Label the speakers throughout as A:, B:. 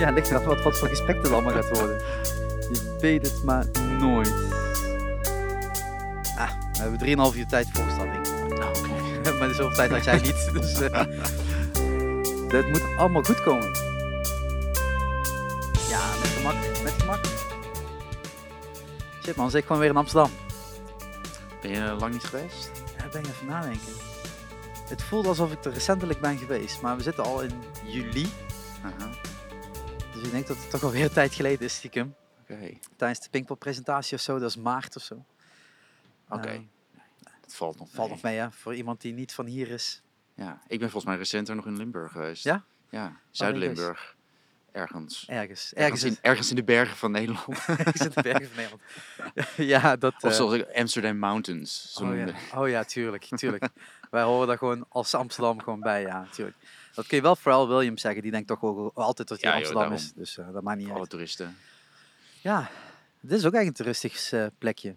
A: Ja, ligt eraan wat, wat voor gesprek het allemaal gaat worden. Je weet het maar nooit. Ah, we hebben 3,5 uur tijd voorstelling.
B: Nou, oké.
A: maar zoveel tijd had jij niet. Dus eh het moet allemaal goed komen. Ja, met gemak. Met gemak. Shit man, zit gewoon weer in Amsterdam.
B: Ben je lang niet geweest?
A: Ja, ben ik even nadenken. Het voelt alsof ik er recentelijk ben geweest, maar we zitten al in juli. Dus ik denk dat het toch alweer een tijd geleden is, stiekem.
B: Oké.
A: Tijdens de Pinkpop-presentatie of zo, dat is maart of zo.
B: Oké.
A: Eh,
B: Dat valt nog
A: valt
B: mee.
A: nog mee, hè? Voor iemand die niet van hier is.
B: Ja, ik ben volgens mij recenter nog in Limburg geweest.
A: Ja?
B: Ja, Zuid-Limburg. Ergens.
A: Ergens.
B: Ergens in,
A: in,
B: ergens in de bergen van Nederland.
A: ergens in de bergen van Nederland. ja, dat...
B: Of
A: eh,
B: zoals ik Amsterdam Mountains. Zo
A: oh, ja. oh ja, tuurlijk, tuurlijk. Wij horen daar gewoon als Amsterdam gewoon bij, ja, tuurlijk. Dat kun je wel vooral Williams zeggen, die denkt toch ook altijd dat hij
B: Ja,
A: Amsterdam is. Dus eh, dat maakt niet
B: Voor alle
A: uit.
B: toeristen.
A: Ja, dit is ook echt een toeristisch eh, plekje.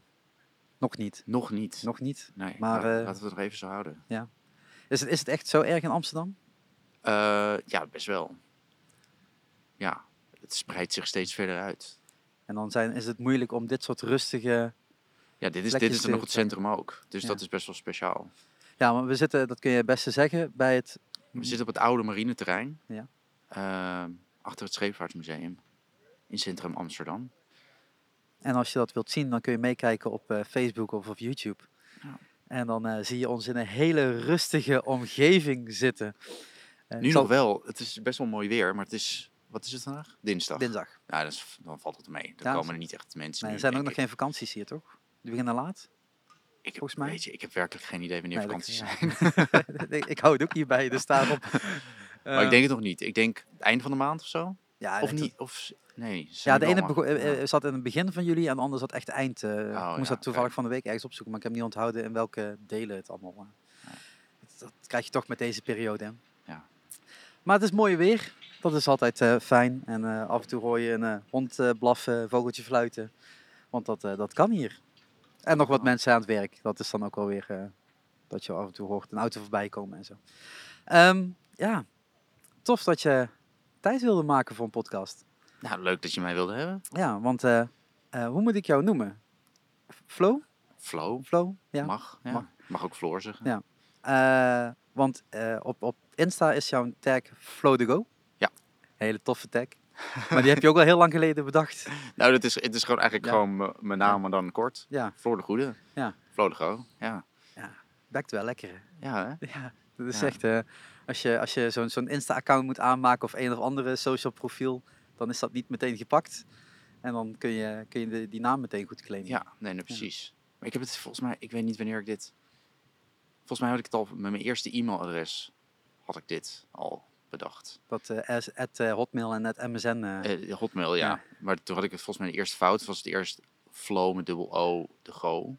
A: Nog niet,
B: Nog niet.
A: nog niet.
B: Nee,
A: Maar, eh,
B: laten we het nog even zo houden.
A: Is het, is het echt zo erg in Amsterdam?
B: Ja, best wel. Ja, het spreidt zich steeds verder uit.
A: En dan zijn, is het moeilijk om dit soort rustige...
B: Ja, dit is, dit is nog het centrum ook. Dus
A: Ja.
B: dat is best wel speciaal.
A: Ja, maar we zitten, dat kun je het beste zeggen, bij het...
B: We zitten op het oude marineterrein.
A: Ja.
B: eh, achter het Scheepvaartmuseum. In centrum Amsterdam.
A: En als je dat wilt zien, dan kun je meekijken op eh, Facebook of op YouTube.
B: Ja.
A: En dan eh, zie je ons in een hele rustige omgeving zitten.
B: Nu
A: zal-
B: nog wel. Het is best wel mooi weer, maar het is... Wat is het vandaag? Dinsdag.
A: Dinsdag.
B: Ja, dat is, dan valt het mee. Dan
A: Ja,
B: komen er niet echt mensen
A: Nee,
B: nu,
A: er zijn ook nog
B: ik.
A: geen vakanties hier, toch? Die beginnen laat.
B: Ik heb,
A: volgens mij.
B: Weet je, ik heb werkelijk geen idee wanneer
A: Nee,
B: vakanties zijn.
A: ik ik hou het ook hierbij, dus daarom.
B: maar ik denk het nog niet. Ik denk het einde van de maand of zo.
A: ja,
B: Of
A: ik
B: niet? Of, nee.
A: Ja, de ene eh, eh, zat in het begin van juli en de andere zat echt eind. eh, ik
B: ja,
A: moest dat toevallig van de week ergens opzoeken, maar ik heb niet onthouden in welke delen het allemaal.
B: Ja.
A: dat, dat krijg je toch met deze periode. Hè?
B: Ja.
A: Maar het is mooi weer. Dat is altijd fijn. En af en toe hoor je een hond blaffen, vogeltje fluiten. Want dat, dat kan hier. En nog wat mensen aan het werk. Dat is dan ook wel weer eh, dat je af en toe hoort een auto voorbij komen en zo. Ehm, ja, tof dat je tijd wilde maken voor een podcast.
B: Nou, leuk dat je mij wilde hebben.
A: Ja, want eh, eh, hoe moet ik jou noemen? Flo?
B: Flow.
A: Flo? Ja.
B: Mag. Ja.
A: mag.
B: Mag. ook Floor zeggen.
A: Ja. Want op, op Insta is jouw tag Flow to Go.
B: Ja.
A: Hele toffe tag. Maar die heb je ook al heel lang geleden bedacht.
B: Nou, dat is, het is gewoon eigenlijk
A: Ja.
B: gewoon mijn naam, maar dan kort.
A: Ja,
B: Floor de Goede.
A: Ja.
B: Floor de Go. Ja.
A: bekt wel lekker. hè?
B: Ja, hè?
A: Ja, dat is
B: Ja.
A: echt... eh, als je, als je zo'n zo'n Insta-account moet aanmaken of een of andere social profiel, dan is dat niet meteen gepakt. En dan kun je, kun je de- die naam meteen goed claimen.
B: Ja, nee, nee, precies. Maar ik heb het volgens mij, ik weet niet wanneer ik dit... Volgens mij had ik het al met mijn eerste e-mailadres, had ik dit al bedacht.
A: Dat eh, Hotmail en at MSN. Eh,
B: Hotmail, ja.
A: Ja.
B: Maar toen had ik het volgens mij de eerste fout. was het eerst flow met dubbel O, de Go.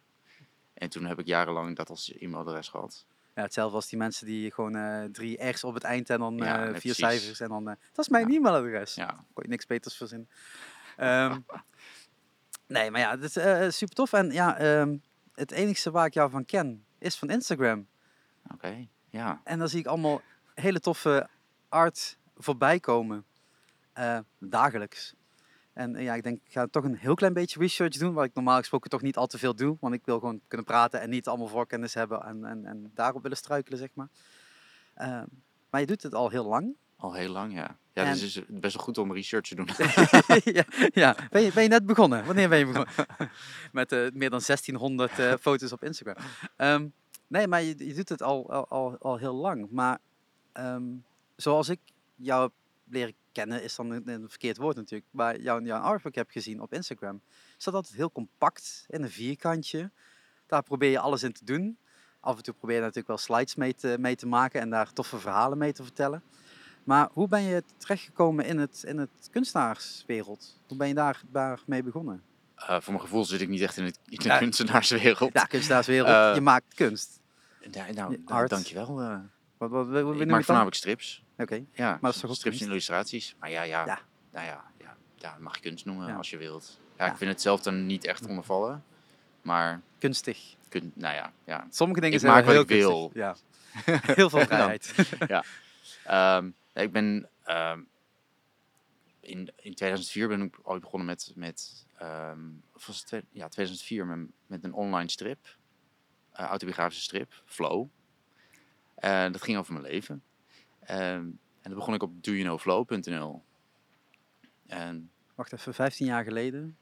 B: En toen heb ik jarenlang dat als e-mailadres gehad.
A: Ja, hetzelfde als die mensen die gewoon drie R's op het eind en dan
B: Ja,
A: vier
B: precies.
A: cijfers. En dan, dat is mijn
B: Ja.
A: e-mailadres.
B: Ja,
A: Kon je niks beters verzinnen. Ehm, nee, maar ja, het is super tof. En ja, ehm, het enige waar ik jou van ken is van Instagram.
B: oké. Ja.
A: En dan zie ik allemaal hele toffe art voorbij komen. eh, dagelijks. En eh, ja, ik denk, ik ga toch een heel klein beetje research doen, wat ik normaal gesproken toch niet al te veel doe. Want ik wil gewoon kunnen praten en niet allemaal voorkennis hebben en, en, en daarop willen struikelen, zeg maar. Ehm, maar je doet het al heel lang.
B: Al heel lang, ja. Ja,
A: En-
B: dus het is best wel goed om research te doen.
A: ja, ja. Ben, je, ben je net begonnen? Wanneer ben je begonnen? Met eh, meer dan 1600 eh, foto's op Instagram. Ehm, nee, maar je, je doet het al, al, al, al heel lang. Maar ehm, zoals ik jou heb leren kennen, is dan een, een verkeerd woord natuurlijk. Maar jouw, jouw artwork heb gezien op Instagram, is dat altijd heel compact in een vierkantje. Daar probeer je alles in te doen. Af en toe probeer je natuurlijk wel slides mee te, mee te maken en daar toffe verhalen mee te vertellen. Maar hoe ben je terechtgekomen in het, in het kunstenaarswereld? Hoe ben je daar, daar mee begonnen?
B: Eh, voor mijn gevoel zit ik niet echt in, het, in de
A: Ja.
B: kunstenaarswereld.
A: Ja, kunstenaarswereld,
B: Eh,
A: je maakt kunst.
B: Ja, nou,
A: Je
B: nou,
A: art.
B: dankjewel. eh
A: Wat, wat,
B: ik maak voornamelijk strips.
A: Oké,
B: Ja,
A: dat is toch ook
B: strips en illustraties. Maar ja, ja,
A: Ja.
B: Nou ja, ja, ja, mag je kunst noemen
A: Ja.
B: als je wilt. Ja,
A: Ja.
B: ik vind het zelf dan niet echt ondervallen. Maar,
A: kunstig.
B: kun, nou ja, ja.
A: Sommige dingen
B: Ik
A: zijn
B: maak wat
A: heel
B: ik
A: kunstig.
B: wil.
A: Ja. Heel veel vrijheid.
B: Ehm, ik ben, ehm, in, in 2004 ben ik ooit begonnen met, met ehm, of was het twee- ja, 2004 met, met een online strip, eh, autobiografische strip, Flow. Eh, dat ging over mijn leven. Ehm, en dat begon ik op doyouknowflow.nl. En
A: Wacht even, 15 jaar geleden.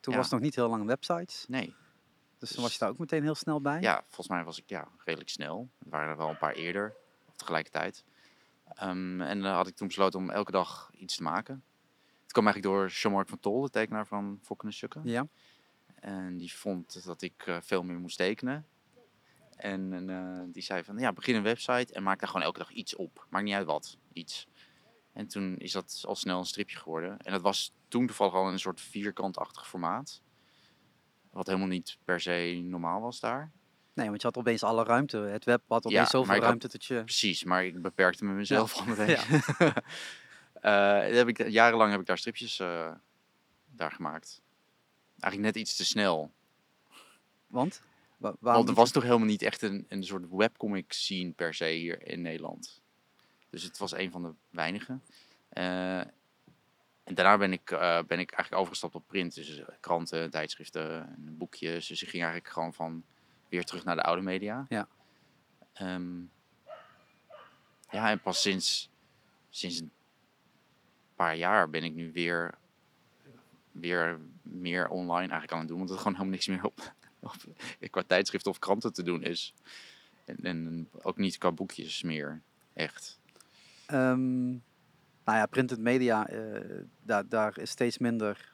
A: Toen
B: Ja.
A: was het nog niet heel lang websites.
B: nee,
A: Dus toen was je daar ook meteen heel snel bij.
B: ja, volgens mij was ik ja, redelijk snel. Er waren er wel een paar eerder, tegelijkertijd. Ehm, en dan had ik toen besloten om elke dag iets te maken. Het kwam eigenlijk door Jean-Marc van Tol, de tekenaar van Fokken en Sukken.
A: Ja.
B: En die vond dat ik eh, veel meer moest tekenen. En, en, eh, die zei van, ja, begin een website en maak daar gewoon elke dag iets op. Maakt niet uit wat, iets. En toen is dat al snel een stripje geworden. En dat was toen toevallig al een soort vierkantachtig formaat. Wat helemaal niet per se normaal was daar.
A: Nee, want je had opeens alle ruimte. Het web had opeens
B: Ja,
A: zoveel
B: had-
A: ruimte dat je...
B: Precies, maar ik beperkte me mezelf al meteen.
A: Ja.
B: Eh, dat heb ik, jarenlang heb ik daar stripjes eh, daar gemaakt. Eigenlijk net iets te snel.
A: Want? Wa-
B: Want er was toch helemaal niet echt een, een soort webcomic scene per se hier in Nederland. Dus het was een van de weinigen. Eh, en daarna ben ik, eh, ben ik eigenlijk overgestapt op print. Dus eh, kranten, tijdschriften, en boekjes. Dus ik ging eigenlijk gewoon van weer terug naar de oude media.
A: Ja.
B: Ehm, ja, en pas sinds, sinds een paar jaar ben ik nu weer, weer meer online eigenlijk aan het doen. Want er gewoon helemaal niks meer op, op qua tijdschriften of kranten te doen is. En, en ook niet qua boekjes meer, echt.
A: Ehm, nou ja, printed media, eh, daar, daar is steeds minder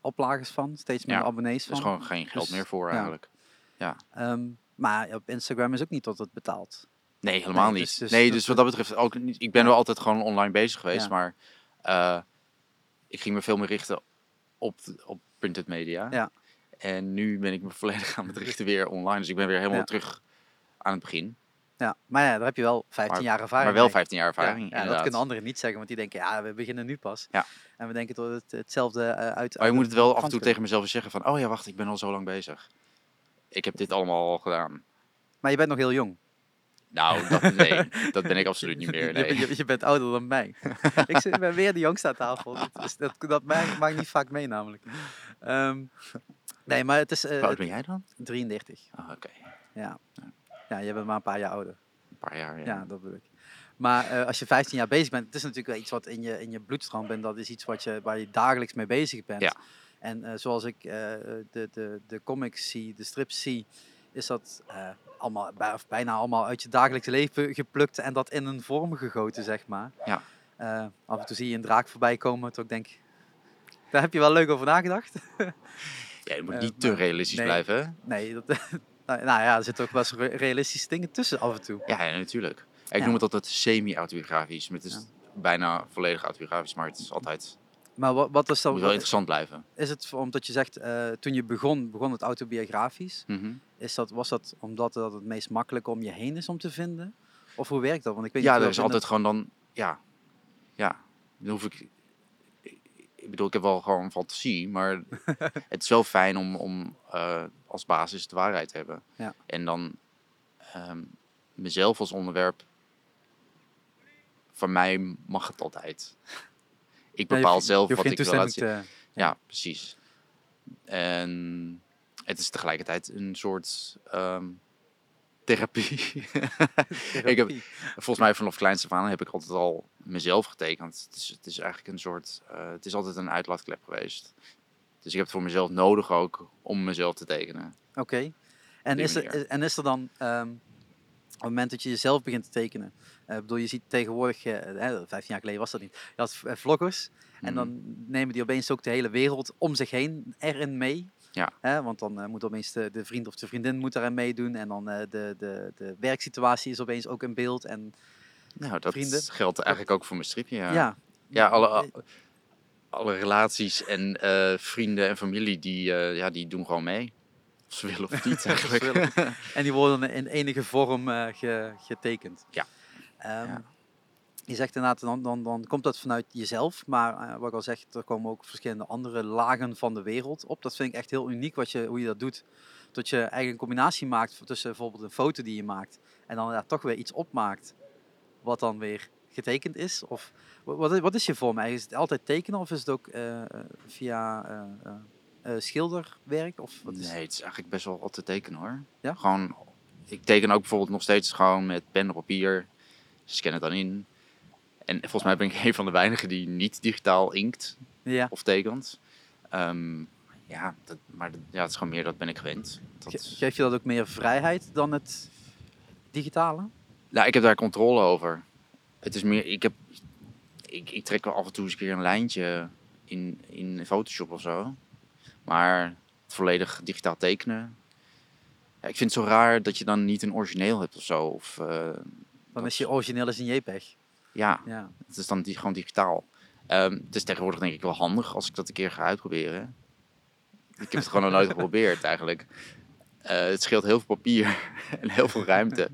A: oplages van. Steeds minder
B: Ja,
A: abonnees
B: Er is
A: van.
B: gewoon geen geld
A: Dus,
B: meer voor
A: ja.
B: eigenlijk.
A: Ehm, maar op Instagram is ook niet tot het betaald.
B: Nee, helemaal
A: Nee,
B: niet.
A: dus- dus
B: nee, dus wat dat betreft ook niet. Ik ben wel altijd gewoon online bezig geweest,
A: Ja.
B: maar eh, ik ging me veel meer richten op, op printed media.
A: Ja.
B: En nu ben ik me volledig aan het richten weer online. Dus ik ben weer helemaal
A: Ja.
B: terug aan het begin.
A: Ja, maar ja, daar heb je wel 15 jaar ervaring
B: Maar wel
A: mee.
B: 15 jaar ervaring.
A: Ja, ja, dat kunnen anderen niet zeggen, want die denken, ja, we beginnen nu pas.
B: Ja.
A: En we denken dat het hetzelfde eh, uit...
B: Maar je moet het wel af en toe tegen mezelf zeggen van... Oh ja, wacht, ik ben al zo lang bezig. Ik heb dit allemaal al gedaan.
A: Maar je bent nog heel jong.
B: Nou, dat, nee, dat ben ik absoluut niet meer.
A: Je-
B: Nee.
A: Je, je, bent ouder dan mij. ik zit- ben weer de jongste aan tafel. Dat, is- dat, dat maakt, maakt niet vaak mee namelijk. Ehm, nee, maar het is eh,
B: Hoe oud ben jij dan?
A: 33.
B: Oh, Oké,
A: Ja. ja, je bent maar een paar jaar ouder.
B: een paar jaar. Ja.
A: Ja, dat bedoel ik. Maar eh, als je 15 jaar bezig bent, het is natuurlijk wel iets wat in je, in je bloedstroom bent. Dat is iets wat je, waar je dagelijks mee bezig bent.
B: Ja.
A: En eh, zoals ik de, de, de comics zie, de strips zie, is dat allemaal, bij- of bijna allemaal uit je dagelijks leven geplukt en dat in een vorm gegoten, zeg maar.
B: Ja.
A: Af en toe zie je een draak voorbij komen, toch denk ik, daar heb je wel leuk over nagedacht.
B: Ja, je moet
A: Eh,
B: niet te realistisch
A: nee.
B: blijven. hè?
A: nee, dat, nou, nou ja, er zitten ook wel eens re- realistische dingen tussen af en toe.
B: Ja, ja, natuurlijk. Ik
A: Ja.
B: noem het altijd semi-autobiografisch. Het is
A: Ja.
B: bijna volledig autobiografisch, maar het is altijd
A: Maar wat, wat is dan,
B: moet wel interessant blijven.
A: is het omdat je zegt, eh, toen je begon, begon het autobiografisch.
B: Mhm.
A: Is dat, was dat omdat dat het meest makkelijk om je heen is om te vinden? Of hoe werkt dat? Want ik weet
B: Ja,
A: niet
B: er is altijd gewoon dan... Ja, ja. Dan hoef ik... ik- bedoel, ik heb wel gewoon fantasie, maar het is wel fijn om, om eh, als basis de waarheid te hebben.
A: Ja.
B: En dan ehm, mezelf als onderwerp... Van mij mag het altijd. Ik
A: Ja, je
B: bepaal zelf
A: je
B: wat ik wil laten
A: toestemming
B: zien.
A: te...
B: Ja, precies. En het is tegelijkertijd een soort ehm, therapie. Ik heb-. Volgens mij vanaf kleins af aan heb ik altijd al mezelf getekend. Het is, het is eigenlijk een soort, eh, het is altijd een uitlaatklep geweest. Dus ik heb het voor mezelf nodig ook om mezelf te tekenen.
A: Oké. En, is er, is- en is er dan, ehm, op het moment dat je jezelf begint te tekenen, eh, ik bedoel, je ziet tegenwoordig, eh, hè, 15 jaar geleden was dat niet, je had eh, vloggers en
B: Mhm.
A: dan nemen die opeens ook de hele wereld om zich heen erin mee.
B: Ja.
A: Hè, want dan eh, moet opeens de, de vriend of de vriendin moet daarin meedoen en dan eh, de, de, de werksituatie is opeens ook in beeld. En
B: Nou, dat
A: Vrienden.
B: geldt eigenlijk ook voor mijn stripje. Ja,
A: ja,
B: ja alle,
A: Eh,
B: alle relaties en vrienden en familie, die, ja, die doen gewoon mee. Of ze willen of niet eigenlijk.
A: En die worden in enige vorm ge- getekend.
B: Ja.
A: Ehm,
B: Ja.
A: Je zegt inderdaad, dan, dan, dan komt dat vanuit jezelf. Maar eh, wat ik al zeg, er komen ook verschillende andere lagen van de wereld op. Dat vind ik echt heel uniek wat je, hoe je dat doet. Dat je eigenlijk een combinatie maakt tussen bijvoorbeeld een foto die je maakt. En dan ja, toch weer iets opmaakt. Wat dan weer getekend is? Of wa- wat, is- wat is je vorm eigenlijk? Is het altijd tekenen of is het ook eh, eh, via schilderwerk? Of wat is
B: Nee, het is eigenlijk best wel wat te tekenen hoor.
A: Ja?
B: Gewoon, ik teken ook bijvoorbeeld nog steeds gewoon met pen en papier. Scan het dan in. En volgens mij ben ik een van de weinigen die niet digitaal inkt
A: Ja.
B: of tekent. Ehm, ja, dat, maar ja, het is gewoon meer, dat ben ik gewend.
A: Ge-
B: Dat,
A: Geeft je dat ook meer vrijheid dan het digitale?
B: nou, ik heb daar controle over. Het is meer, ik heb, ik, ik trek wel af en toe eens een keer een lijntje in, in Photoshop of zo. Maar het volledig digitaal tekenen. Ja, ik vind het zo raar dat je dan niet een origineel hebt of zo. Of, eh,
A: Dan is je origineel is een JPEG.
B: Ja,
A: Ja.
B: het is dan di- gewoon digitaal. Ehm, het is tegenwoordig denk ik wel handig als ik dat een keer ga uitproberen. Ik heb het gewoon nog nooit geprobeerd eigenlijk. Eh, het scheelt heel veel papier en heel veel ruimte.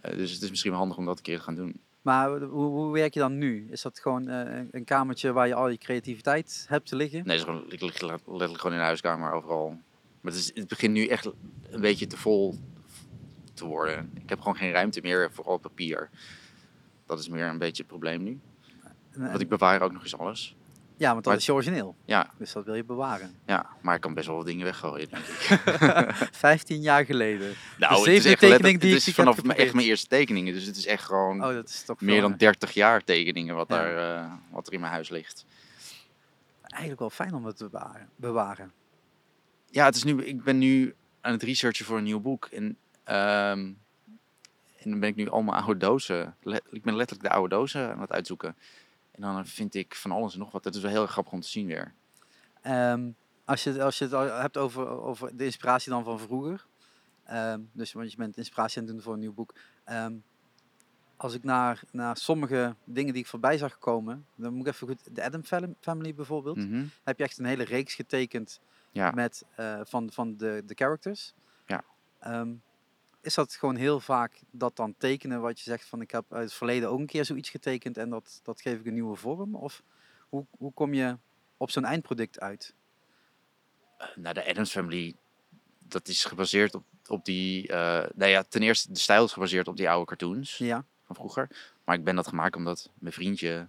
B: Eh, dus het is misschien wel handig om dat een keer te gaan doen.
A: Maar hoe, hoe werk je dan nu? Is dat gewoon eh, een- kamertje waar je al je creativiteit hebt te liggen?
B: Nee, het is gewoon, ik lig letterlijk gewoon in de huiskamer overal. Maar het, is, het begint nu echt een beetje te vol te worden. Ik heb gewoon geen ruimte meer voor al papier. Dat is meer een beetje het probleem nu. Want ik bewaar ook nog eens alles.
A: ja, want dat
B: maar-
A: is je origineel.
B: Ja,
A: Dus dat wil je bewaren.
B: ja, maar ik kan best wel wat dingen weggooien, denk ik.
A: 15 jaar geleden.
B: Nou,
A: De
B: het is echt
A: tekening die
B: het
A: ik
B: is vanaf mijn, echt mijn eerste tekeningen. Dus het is echt gewoon
A: Oh, dat is toch
B: meer dan 30 jaar tekeningen wat,
A: Ja.
B: daar, eh, wat er in mijn huis ligt.
A: eigenlijk wel fijn om het te bewaren. bewaren.
B: Ja, het is nu, ik ben nu aan het researchen voor een nieuw boek. En, ehm, en dan ben ik nu allemaal oude dozen. ik ben letterlijk de oude dozen aan het uitzoeken. En dan vind ik van alles en nog wat. Dat is wel heel grappig om te zien weer.
A: Ehm, als, je, als je het hebt over, over de inspiratie dan van vroeger. ehm, dus want je bent inspiratie aan het doen voor een nieuw boek. Ehm, als ik naar, naar sommige dingen die ik voorbij zag komen. Dan moet ik even goed. De Adam Fam- Family bijvoorbeeld.
B: Mhm.
A: Heb je echt een hele reeks getekend
B: Ja,
A: met, eh, van, van de, de characters.
B: Ja.
A: Ehm, is dat gewoon heel vaak dat dan tekenen wat je zegt van ik heb uit het verleden ook een keer zoiets getekend en dat, dat geef ik een nieuwe vorm? Of hoe, hoe kom je op zo'n eindproduct uit?
B: nou, de Adams Family, dat is gebaseerd op, op die... eh nou ja, ten eerste, de stijl is gebaseerd op die oude cartoons.
A: Ja,
B: van vroeger. Maar ik ben dat gemaakt omdat mijn vriendje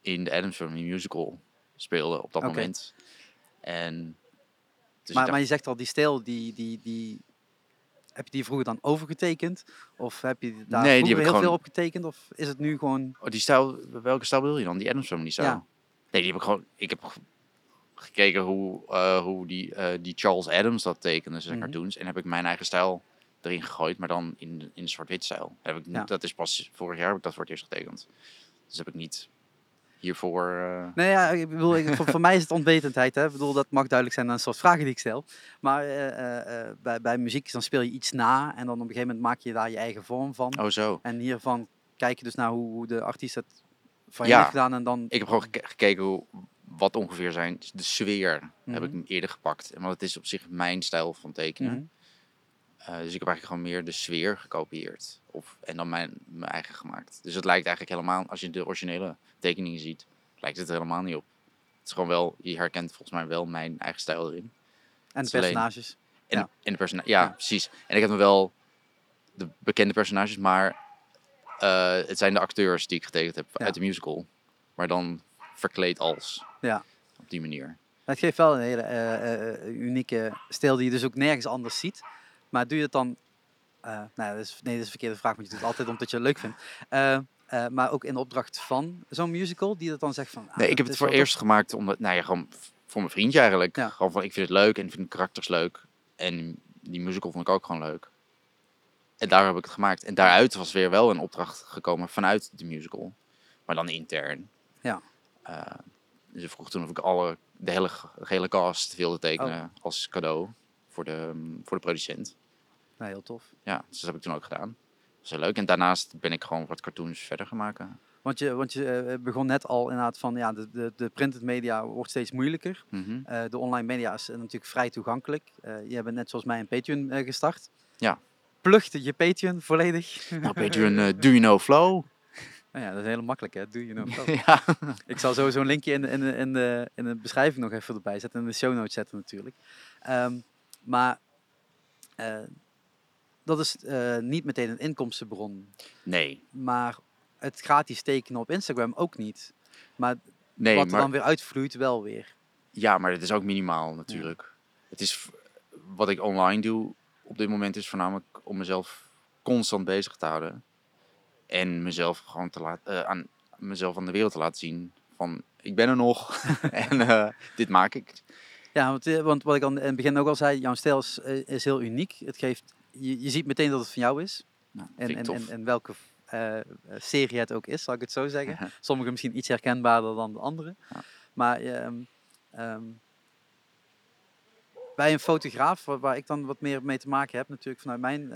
B: in de Adams Family musical speelde op dat moment. En dus
A: maar, maar je zegt al die stijl, die, die, die, heb je die vroeger dan overgetekend? Of heb je daar
B: Nee, die heb
A: heel veel op getekend? Of is het nu gewoon...
B: oh, die stijl, welke stijl wil je dan? Die Adams Family stijl?
A: Ja.
B: Nee, die heb ik gewoon, ik heb ge- gekeken hoe, eh, hoe die, eh, die Charles Adams dat tekende, zijn
A: Mhm.
B: cartoons. En heb ik mijn eigen stijl erin gegooid, maar dan in, in zwart-wit stijl. Heb ik,
A: Ja.
B: Dat is pas vorig jaar heb ik dat voor het eerst getekend. Dus heb ik niet hiervoor... eh,
A: Nee, ja, ik bedoel, ik, voor, voor mij is het onwetendheid. Hè. Ik bedoel, dat mag duidelijk zijn aan een soort vragen die ik stel. Maar eh, eh, bij, bij muziek dan speel je iets na en dan op een gegeven moment maak je daar je eigen vorm van.
B: oh zo.
A: En hiervan kijk je dus naar hoe, hoe de artiest het van je
B: Ja.
A: heeft gedaan en dan...
B: Ik heb gewoon geke- gekeken hoe, wat ongeveer zijn. De sfeer heb ik
A: Mhm.
B: eerder gepakt. Want het is op zich mijn stijl van tekenen.
A: Mhm.
B: Eh, dus ik heb eigenlijk gewoon meer de sfeer gekopieerd. Of, en dan mijn, mijn eigen gemaakt. Dus het lijkt eigenlijk helemaal, als je de originele tekeningen ziet, lijkt het er helemaal niet op. Het is gewoon wel, je herkent volgens mij wel mijn eigen stijl erin.
A: En de personages.
B: En,
A: Ja.
B: en de persona ja,
A: Ja.
B: precies. En ik heb nog wel de bekende personages, maar eh, het zijn de acteurs die ik getekend heb
A: Ja.
B: uit de musical. Maar dan verkleed als.
A: Ja.
B: Op die manier.
A: Het geeft wel een hele eh, unieke stijl die je dus ook nergens anders ziet. Maar doe je het dan... eh, nou, dat is, nee, dat is een verkeerde vraag, want je doet het altijd omdat je het leuk vindt. Eh, eh, maar ook in opdracht van zo'n musical, die dat dan zegt van... ah,
B: Nee, ik heb het voor eerst gemaakt omdat, nou ja, gewoon voor mijn vriendje eigenlijk.
A: Ja.
B: Gewoon van, ik vind het leuk en ik vind de karakters leuk. En die musical vond ik ook gewoon leuk. En daar heb ik het gemaakt. En daaruit was weer wel een opdracht gekomen vanuit de musical. Maar dan intern.
A: Ja.
B: Eh, dus ze vroeg toen of ik alle, de hele, de hele cast wilde tekenen
A: Oh.
B: als cadeau voor de, mm, voor de producent.
A: Nou, heel tof.
B: Ja, dus dat heb ik toen ook gedaan. Dat is heel leuk. En daarnaast ben ik gewoon wat cartoons verder gaan maken.
A: Want je, want je eh, begon net al inderdaad van, ja, de, de, de printed media wordt steeds moeilijker.
B: Mhm.
A: Eh, de online media is eh, natuurlijk vrij toegankelijk. Eh je bent net zoals mij een Patreon eh, gestart.
B: Ja.
A: Plucht je Patreon volledig?
B: Nou, Patreon, eh, Do You Know Flow?
A: Nou ja, dat is heel makkelijk hè, doe je nog.
B: ja.
A: Ik zal sowieso een linkje in de, in, de, in, de, in de beschrijving nog even erbij zetten. En in de show notes zetten natuurlijk. Ehm, maar eh, dat is eh, niet meteen een inkomstenbron.
B: Nee.
A: Maar het gratis tekenen op Instagram ook niet. Maar
B: Nee,
A: wat er
B: maar,
A: dan weer uitvloeit, wel weer.
B: ja, maar het is ook minimaal natuurlijk. Het is wat ik online doe op dit moment is voornamelijk om mezelf constant bezig te houden. En mezelf gewoon te laten, aan mezelf aan de wereld te laten zien van ik ben er nog en eh, dit maak ik.
A: Ja, want, eh, want wat ik aan in het begin ook al zei, jouw stijl is, eh, is heel uniek. Het geeft, je, je ziet meteen dat het van jou is.
B: Nou,
A: En, en, en, en welke eh, serie het ook is, zal ik het zo zeggen. Sommige misschien iets herkenbaarder dan de andere.
B: Ja.
A: Maar ehm, ehm, bij een fotograaf, waar, waar ik dan wat meer mee te maken heb, natuurlijk vanuit mijn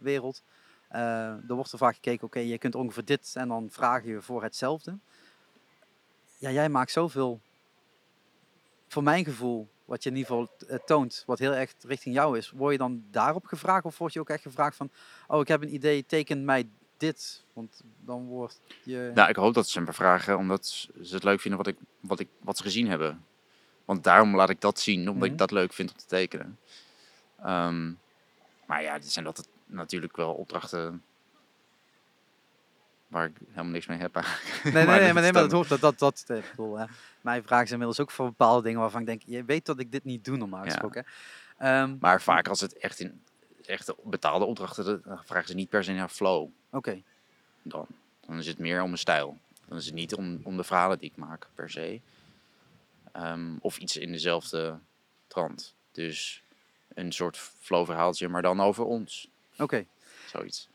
A: wereld, eh er wordt er vaak gekeken, oké, je kunt ongeveer dit en dan vraag je voor hetzelfde. Ja, jij maakt zoveel, voor mijn gevoel, wat je in ieder geval eh, toont, wat heel erg richting jou is. Word je dan daarop gevraagd of word je ook echt gevraagd van, oh, ik heb een idee, teken mij dit. Want dan wordt je...
B: Nou, ik hoop dat ze me vragen omdat ze het leuk vinden wat, ik, wat, ik, wat ze gezien hebben. Want daarom laat ik dat zien, omdat
A: Mhm.
B: ik dat leuk vind om te tekenen. Ehm, maar ja, dit zijn dat natuurlijk wel opdrachten waar ik helemaal niks mee heb eigenlijk.
A: Nee, nee, nee,
B: dat
A: maar, nee,
B: is
A: maar dat hoort dat, dat, dat ik bedoel, hè. Mij vragen ze inmiddels ook voor bepaalde dingen waarvan ik denk, je weet dat ik dit niet doe normaal
B: Ja.
A: gesproken. Ehm,
B: Maar vaak als het echt in echte betaalde opdrachten, dan vragen ze niet per se naar flow.
A: Oké,
B: Dan, dan is het meer om mijn stijl. Dan is het niet om, om de verhalen die ik maak per se. Ehm, of iets in dezelfde trant. Dus een soort flow verhaaltje, maar dan over ons.
A: oké.
B: Zoiets.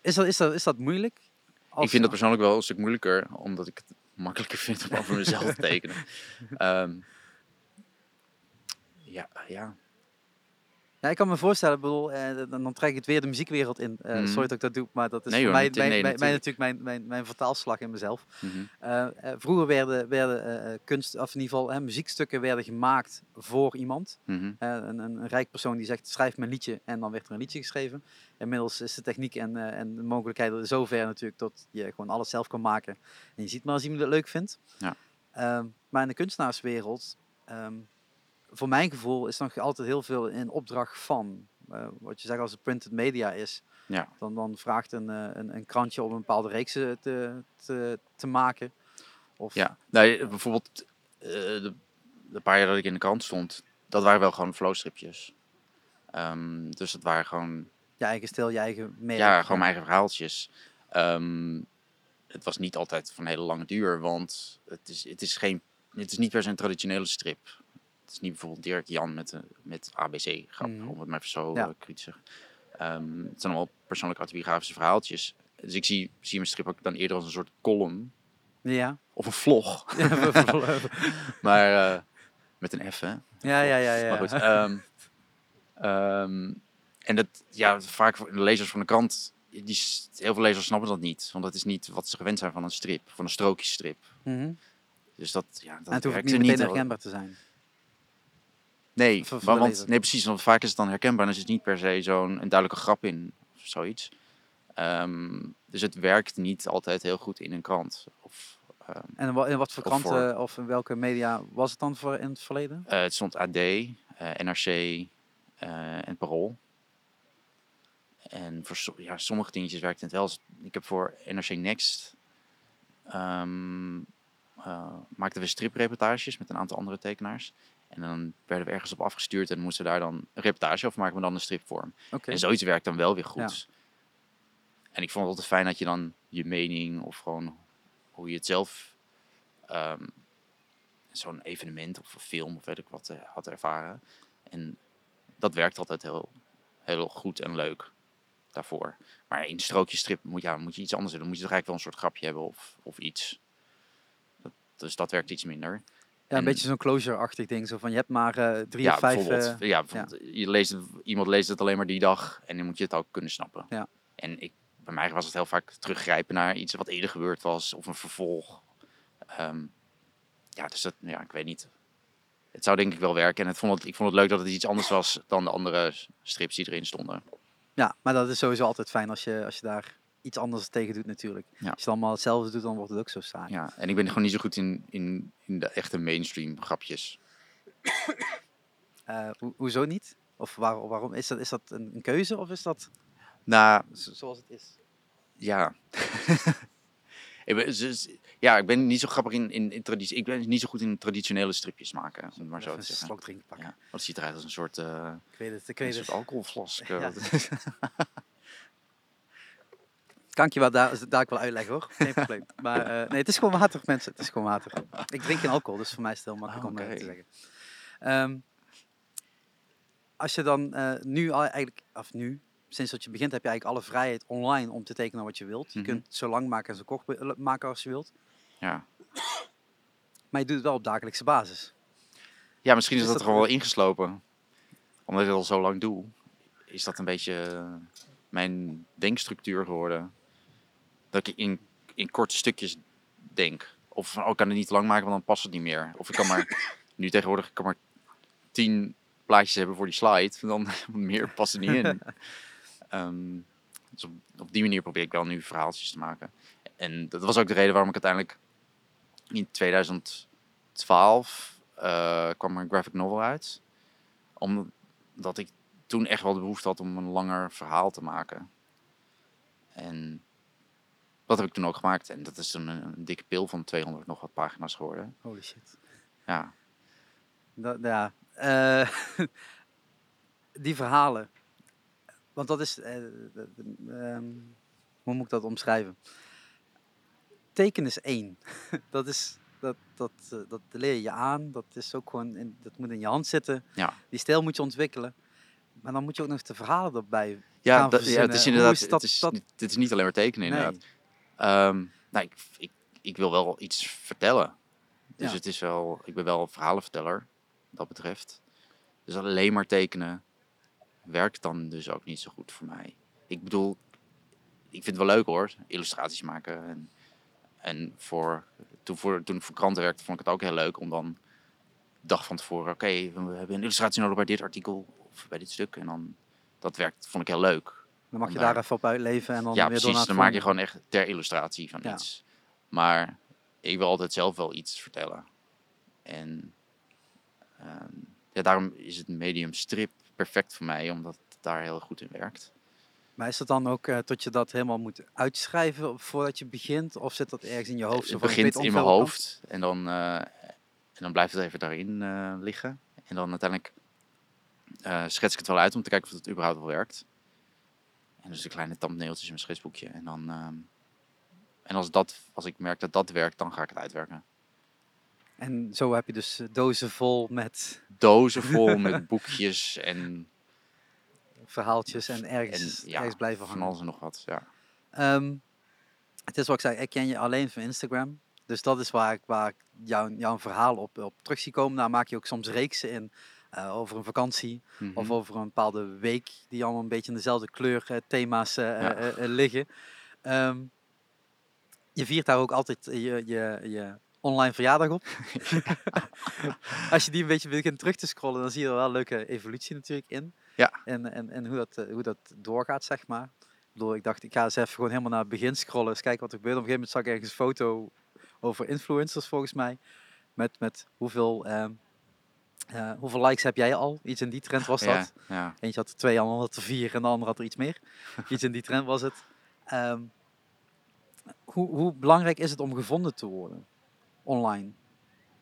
A: Is, dat, is, dat, is dat moeilijk? Als-
B: ik vind dat persoonlijk wel een stuk moeilijker, omdat ik het makkelijker vind om over mezelf te tekenen. Ehm, ja, ja.
A: Ja, ik kan me voorstellen, bedoel, eh, dan, trek ik het weer de muziekwereld in. Eh,
B: Mhm.
A: Sorry dat ik dat doe, maar dat is
B: Nee hoor,
A: mijn,
B: nee,
A: mijn, mijn-
B: natuurlijk.
A: mijn, mijn, mijn vertaalslag in mezelf.
B: Mhm.
A: Eh, vroeger werden, werden kunst, of in ieder geval muziekstukken werden gemaakt voor iemand.
B: Mhm.
A: Een, een, een rijk persoon die zegt, schrijf me een liedje en dan werd er een liedje geschreven. Inmiddels is de techniek en, en de mogelijkheden er zover natuurlijk dat je gewoon alles zelf kan maken. En je ziet maar als iemand het leuk vindt.
B: Ja.
A: Ehm, maar in de kunstenaarswereld, ehm, voor mijn gevoel, is nog altijd heel veel in opdracht van. Eh, wat je zegt als het printed media is,
B: Ja.
A: dan, dan vraagt een, eh, een, een krantje om een bepaalde reeks eh, te, te, te maken. Of,
B: Ja, nou, bijvoorbeeld de, de paar jaar dat ik in de krant stond, dat waren wel gewoon flowstripjes. Ehm, dus dat waren gewoon,
A: je eigen stijl, je eigen merk.
B: ja, gewoon mijn eigen verhaaltjes. Ehm, het was niet altijd van hele lange duur, want het is, het is, geen, het is niet per se een traditionele strip. Het is niet bijvoorbeeld Dirk Jan met, de met ABC, grap,
A: Mhm.
B: om het maar zo
A: Ja.
B: eh, cru te zeggen. Ehm, het zijn allemaal persoonlijke autobiografische verhaaltjes. Dus ik zie, zie mijn strip ook dan eerder als een soort column
A: Ja.
B: of een vlog. Maar eh, met een F, hè?
A: ja, ja, ja, ja.
B: Maar goed. ehm, ehm, en dat, ja, vaak de lezers van de krant, die, heel veel lezers snappen dat niet. Want dat is niet wat ze gewend zijn van een strip, van een strookjesstrip.
A: Mhm.
B: Dus dat, ja, dat
A: en het hoeft niet meteen
B: niet.
A: herkenbaar te zijn.
B: Nee, want, nee, precies. Want vaak is het dan herkenbaar. En er zit niet per se zo'n een duidelijke grap in of zoiets. Ehm, dus het werkt niet altijd heel goed in een krant. Of, ehm,
A: En in wa- in wat voor
B: Of voor-
A: kranten of in welke media was het dan voor in het verleden?
B: eh, het stond AD, eh, NRC eh, en Parool. En voor so- ja, sommige dingetjes werkt het wel. Ik heb voor NRC Next eh, maakten we stripreportages met een aantal andere tekenaars. En dan werden we ergens op afgestuurd en moesten daar dan een reportage over maken, maar dan een stripvorm. En zoiets werkt dan wel weer goed. En ik vond het altijd fijn dat je dan je mening of gewoon hoe je het zelf, ehm, zo'n evenement of een film of weet ik wat, eh, had ervaren. En dat werkt altijd heel, heel goed en leuk daarvoor. Maar in strookjesstrip moet, ja, moet je iets anders doen. Dan moet je toch eigenlijk wel een soort grapje hebben of, of iets. Dat, dus dat werkt iets minder.
A: Ja, een
B: en-
A: beetje zo'n closure-achtig ding. Zo van, je hebt maar eh, drie
B: ja,
A: of vijf...
B: bijvoorbeeld,
A: eh,
B: ja, bijvoorbeeld Je leest het, iemand leest het alleen maar die dag en dan moet je het ook kunnen snappen.
A: Ja.
B: En ik, bij mij was het heel vaak teruggrijpen naar iets wat eerder gebeurd was of een vervolg. Ehm, ja, dus dat, ja, ik weet niet. Het zou denk ik wel werken en het vond het, ik vond het leuk dat het iets anders was dan de andere strips die erin stonden.
A: ja, maar dat is sowieso altijd fijn als je, als je daar iets anders tegen doet natuurlijk.
B: Ja.
A: Als je het allemaal hetzelfde doet, dan wordt het ook zo saai.
B: Ja, en ik ben gewoon niet zo goed in, in, in de echte mainstream grapjes.
A: Eh, ho- hoezo niet? Of waar, waarom? Is dat, is dat een, een keuze of is dat
B: Nou,
A: zo- zoals het is?
B: ja. ik ben, dus, ja, ik ben niet zo grappig in, in, in traditie. Ik ben niet zo goed in traditionele stripjes maken, om het maar zo te zeggen.
A: slok drinken pakken.
B: Ja, ziet eruit als een soort, eh
A: Ik weet het, ik
B: een
A: weet
B: soort
A: het.
B: alcoholflask.
A: Ja.
B: eh.
A: Kan ik je wel daar, daar ik wel uitleggen hoor, geen probleem. Maar eh, nee, het is gewoon water mensen, het is gewoon water. Ik drink geen alcohol, dus voor mij is het heel makkelijk om eh,
B: oké.
A: te zeggen. Ehm, als je dan eh, nu al eigenlijk, of nu, sinds dat je begint heb je eigenlijk alle vrijheid online om te tekenen wat je wilt. Je
B: Mhm.
A: kunt het zo lang maken en zo kort maken als je wilt.
B: ja.
A: Maar je doet het wel op dagelijkse basis.
B: ja, misschien is
A: Is
B: dat
A: dat
B: er gewoon wel ingeslopen. Omdat ik het al zo lang doe, is dat een beetje eh, mijn denkstructuur geworden. Dat ik in, in korte stukjes denk. Of van, oh, ik kan het niet lang maken, want dan past het niet meer. Of ik kan maar, nu tegenwoordig, ik kan maar tien plaatjes hebben voor die slide. Dan meer past er niet in. Ehm, dus op, op die manier probeer ik wel nu verhaaltjes te maken. En dat was ook de reden waarom ik uiteindelijk in 2012 eh, kwam er een graphic novel uit. Omdat ik toen echt wel de behoefte had om een langer verhaal te maken. En dat heb ik toen ook gemaakt. En dat is een, een dikke pil van 200 nog wat pagina's geworden.
A: Holy shit.
B: Ja,
A: Dat, ja, eh, die verhalen. Want dat is. eh, ehm, hoe moet ik dat omschrijven? Teken is één. dat is. Dat, dat, eh, dat leer je je aan. Dat is ook gewoon. In, dat moet in je hand zitten.
B: ja.
A: Die stijl moet je ontwikkelen. Maar dan moet je ook nog de verhalen erbij.
B: Ja,
A: gaan
B: dat, ja, het
A: verzinnen.
B: is inderdaad.
A: is dat-
B: het, is,
A: dat-
B: niet- dit is niet alleen maar tekenen,
A: Nee.
B: Ehm, nou, ik, ik, ik wil wel iets vertellen. Dus
A: Ja.
B: het is wel, ik ben wel een verhalenverteller, wat dat betreft. Dus alleen maar tekenen werkt dan dus ook niet zo goed voor mij. Ik bedoel, ik vind het wel leuk hoor, illustraties maken. En, en voor, toen, voor, toen ik voor kranten werkte, vond ik het ook heel leuk om dan de dag van tevoren, oké, we hebben een illustratie nodig bij dit artikel of bij dit stuk. En dan, dat werkt, vond ik heel leuk.
A: Dan mag je daar
B: daar-
A: even op uitleven. En dan
B: ja,
A: weer door
B: Dan maak je gewoon echt ter illustratie van
A: Ja.
B: iets. Maar ik wil altijd zelf wel iets vertellen. En ehm, ja, daarom is het medium strip perfect voor mij, omdat het daar heel goed in werkt.
A: Maar is het dan ook eh, tot je dat helemaal moet uitschrijven voordat je begint? Of zit dat ergens in je hoofd?
B: het begint in mijn hoofd en dan, eh, en dan blijft het even daarin eh, liggen. En dan uiteindelijk schets ik het wel uit om te kijken of het überhaupt wel werkt. En dus de kleine thumbnailtjes in mijn schetsboekje. En dan, ehm, en als, dat, als ik merk dat dat werkt, dan ga ik het uitwerken.
A: En zo heb je dus eh, dozen vol met
B: dozen vol met boekjes en,
A: verhaaltjes en ergens,
B: en ja,
A: ergens blijven
B: van
A: hangen.
B: alles en nog wat. Ja.
A: Ehm, het is wat ik zei, ik ken je alleen van Instagram. Dus dat is waar ik, waar ik jouw, jouw verhaal op, op terug zie komen. Daar maak je ook soms reeksen in eh, over een vakantie of
B: Mhm.
A: over een bepaalde week die allemaal een beetje in dezelfde kleur eh, thema's eh,
B: Ja.
A: liggen. Ehm, je viert daar ook altijd je, je, je online verjaardag op. Als je die een beetje begint terug te scrollen, dan zie je er wel een leuke evolutie natuurlijk in.
B: Ja.
A: En, en, en hoe, dat, hoe dat doorgaat, zeg maar. Ik bedoel, ik dacht, ik ga eens even gewoon helemaal naar het begin scrollen, eens kijken wat er gebeurt. Op een gegeven moment zag ik ergens een foto over influencers, volgens mij. Met, met hoeveel, ehm, eh, hoeveel likes heb jij al? Iets in die trend was
B: ja,
A: dat.
B: ja.
A: Eentje had er twee, de ander had er vier en de ander had er iets meer. iets in die trend was het. Ehm, hoe, hoe belangrijk is het om gevonden te worden online?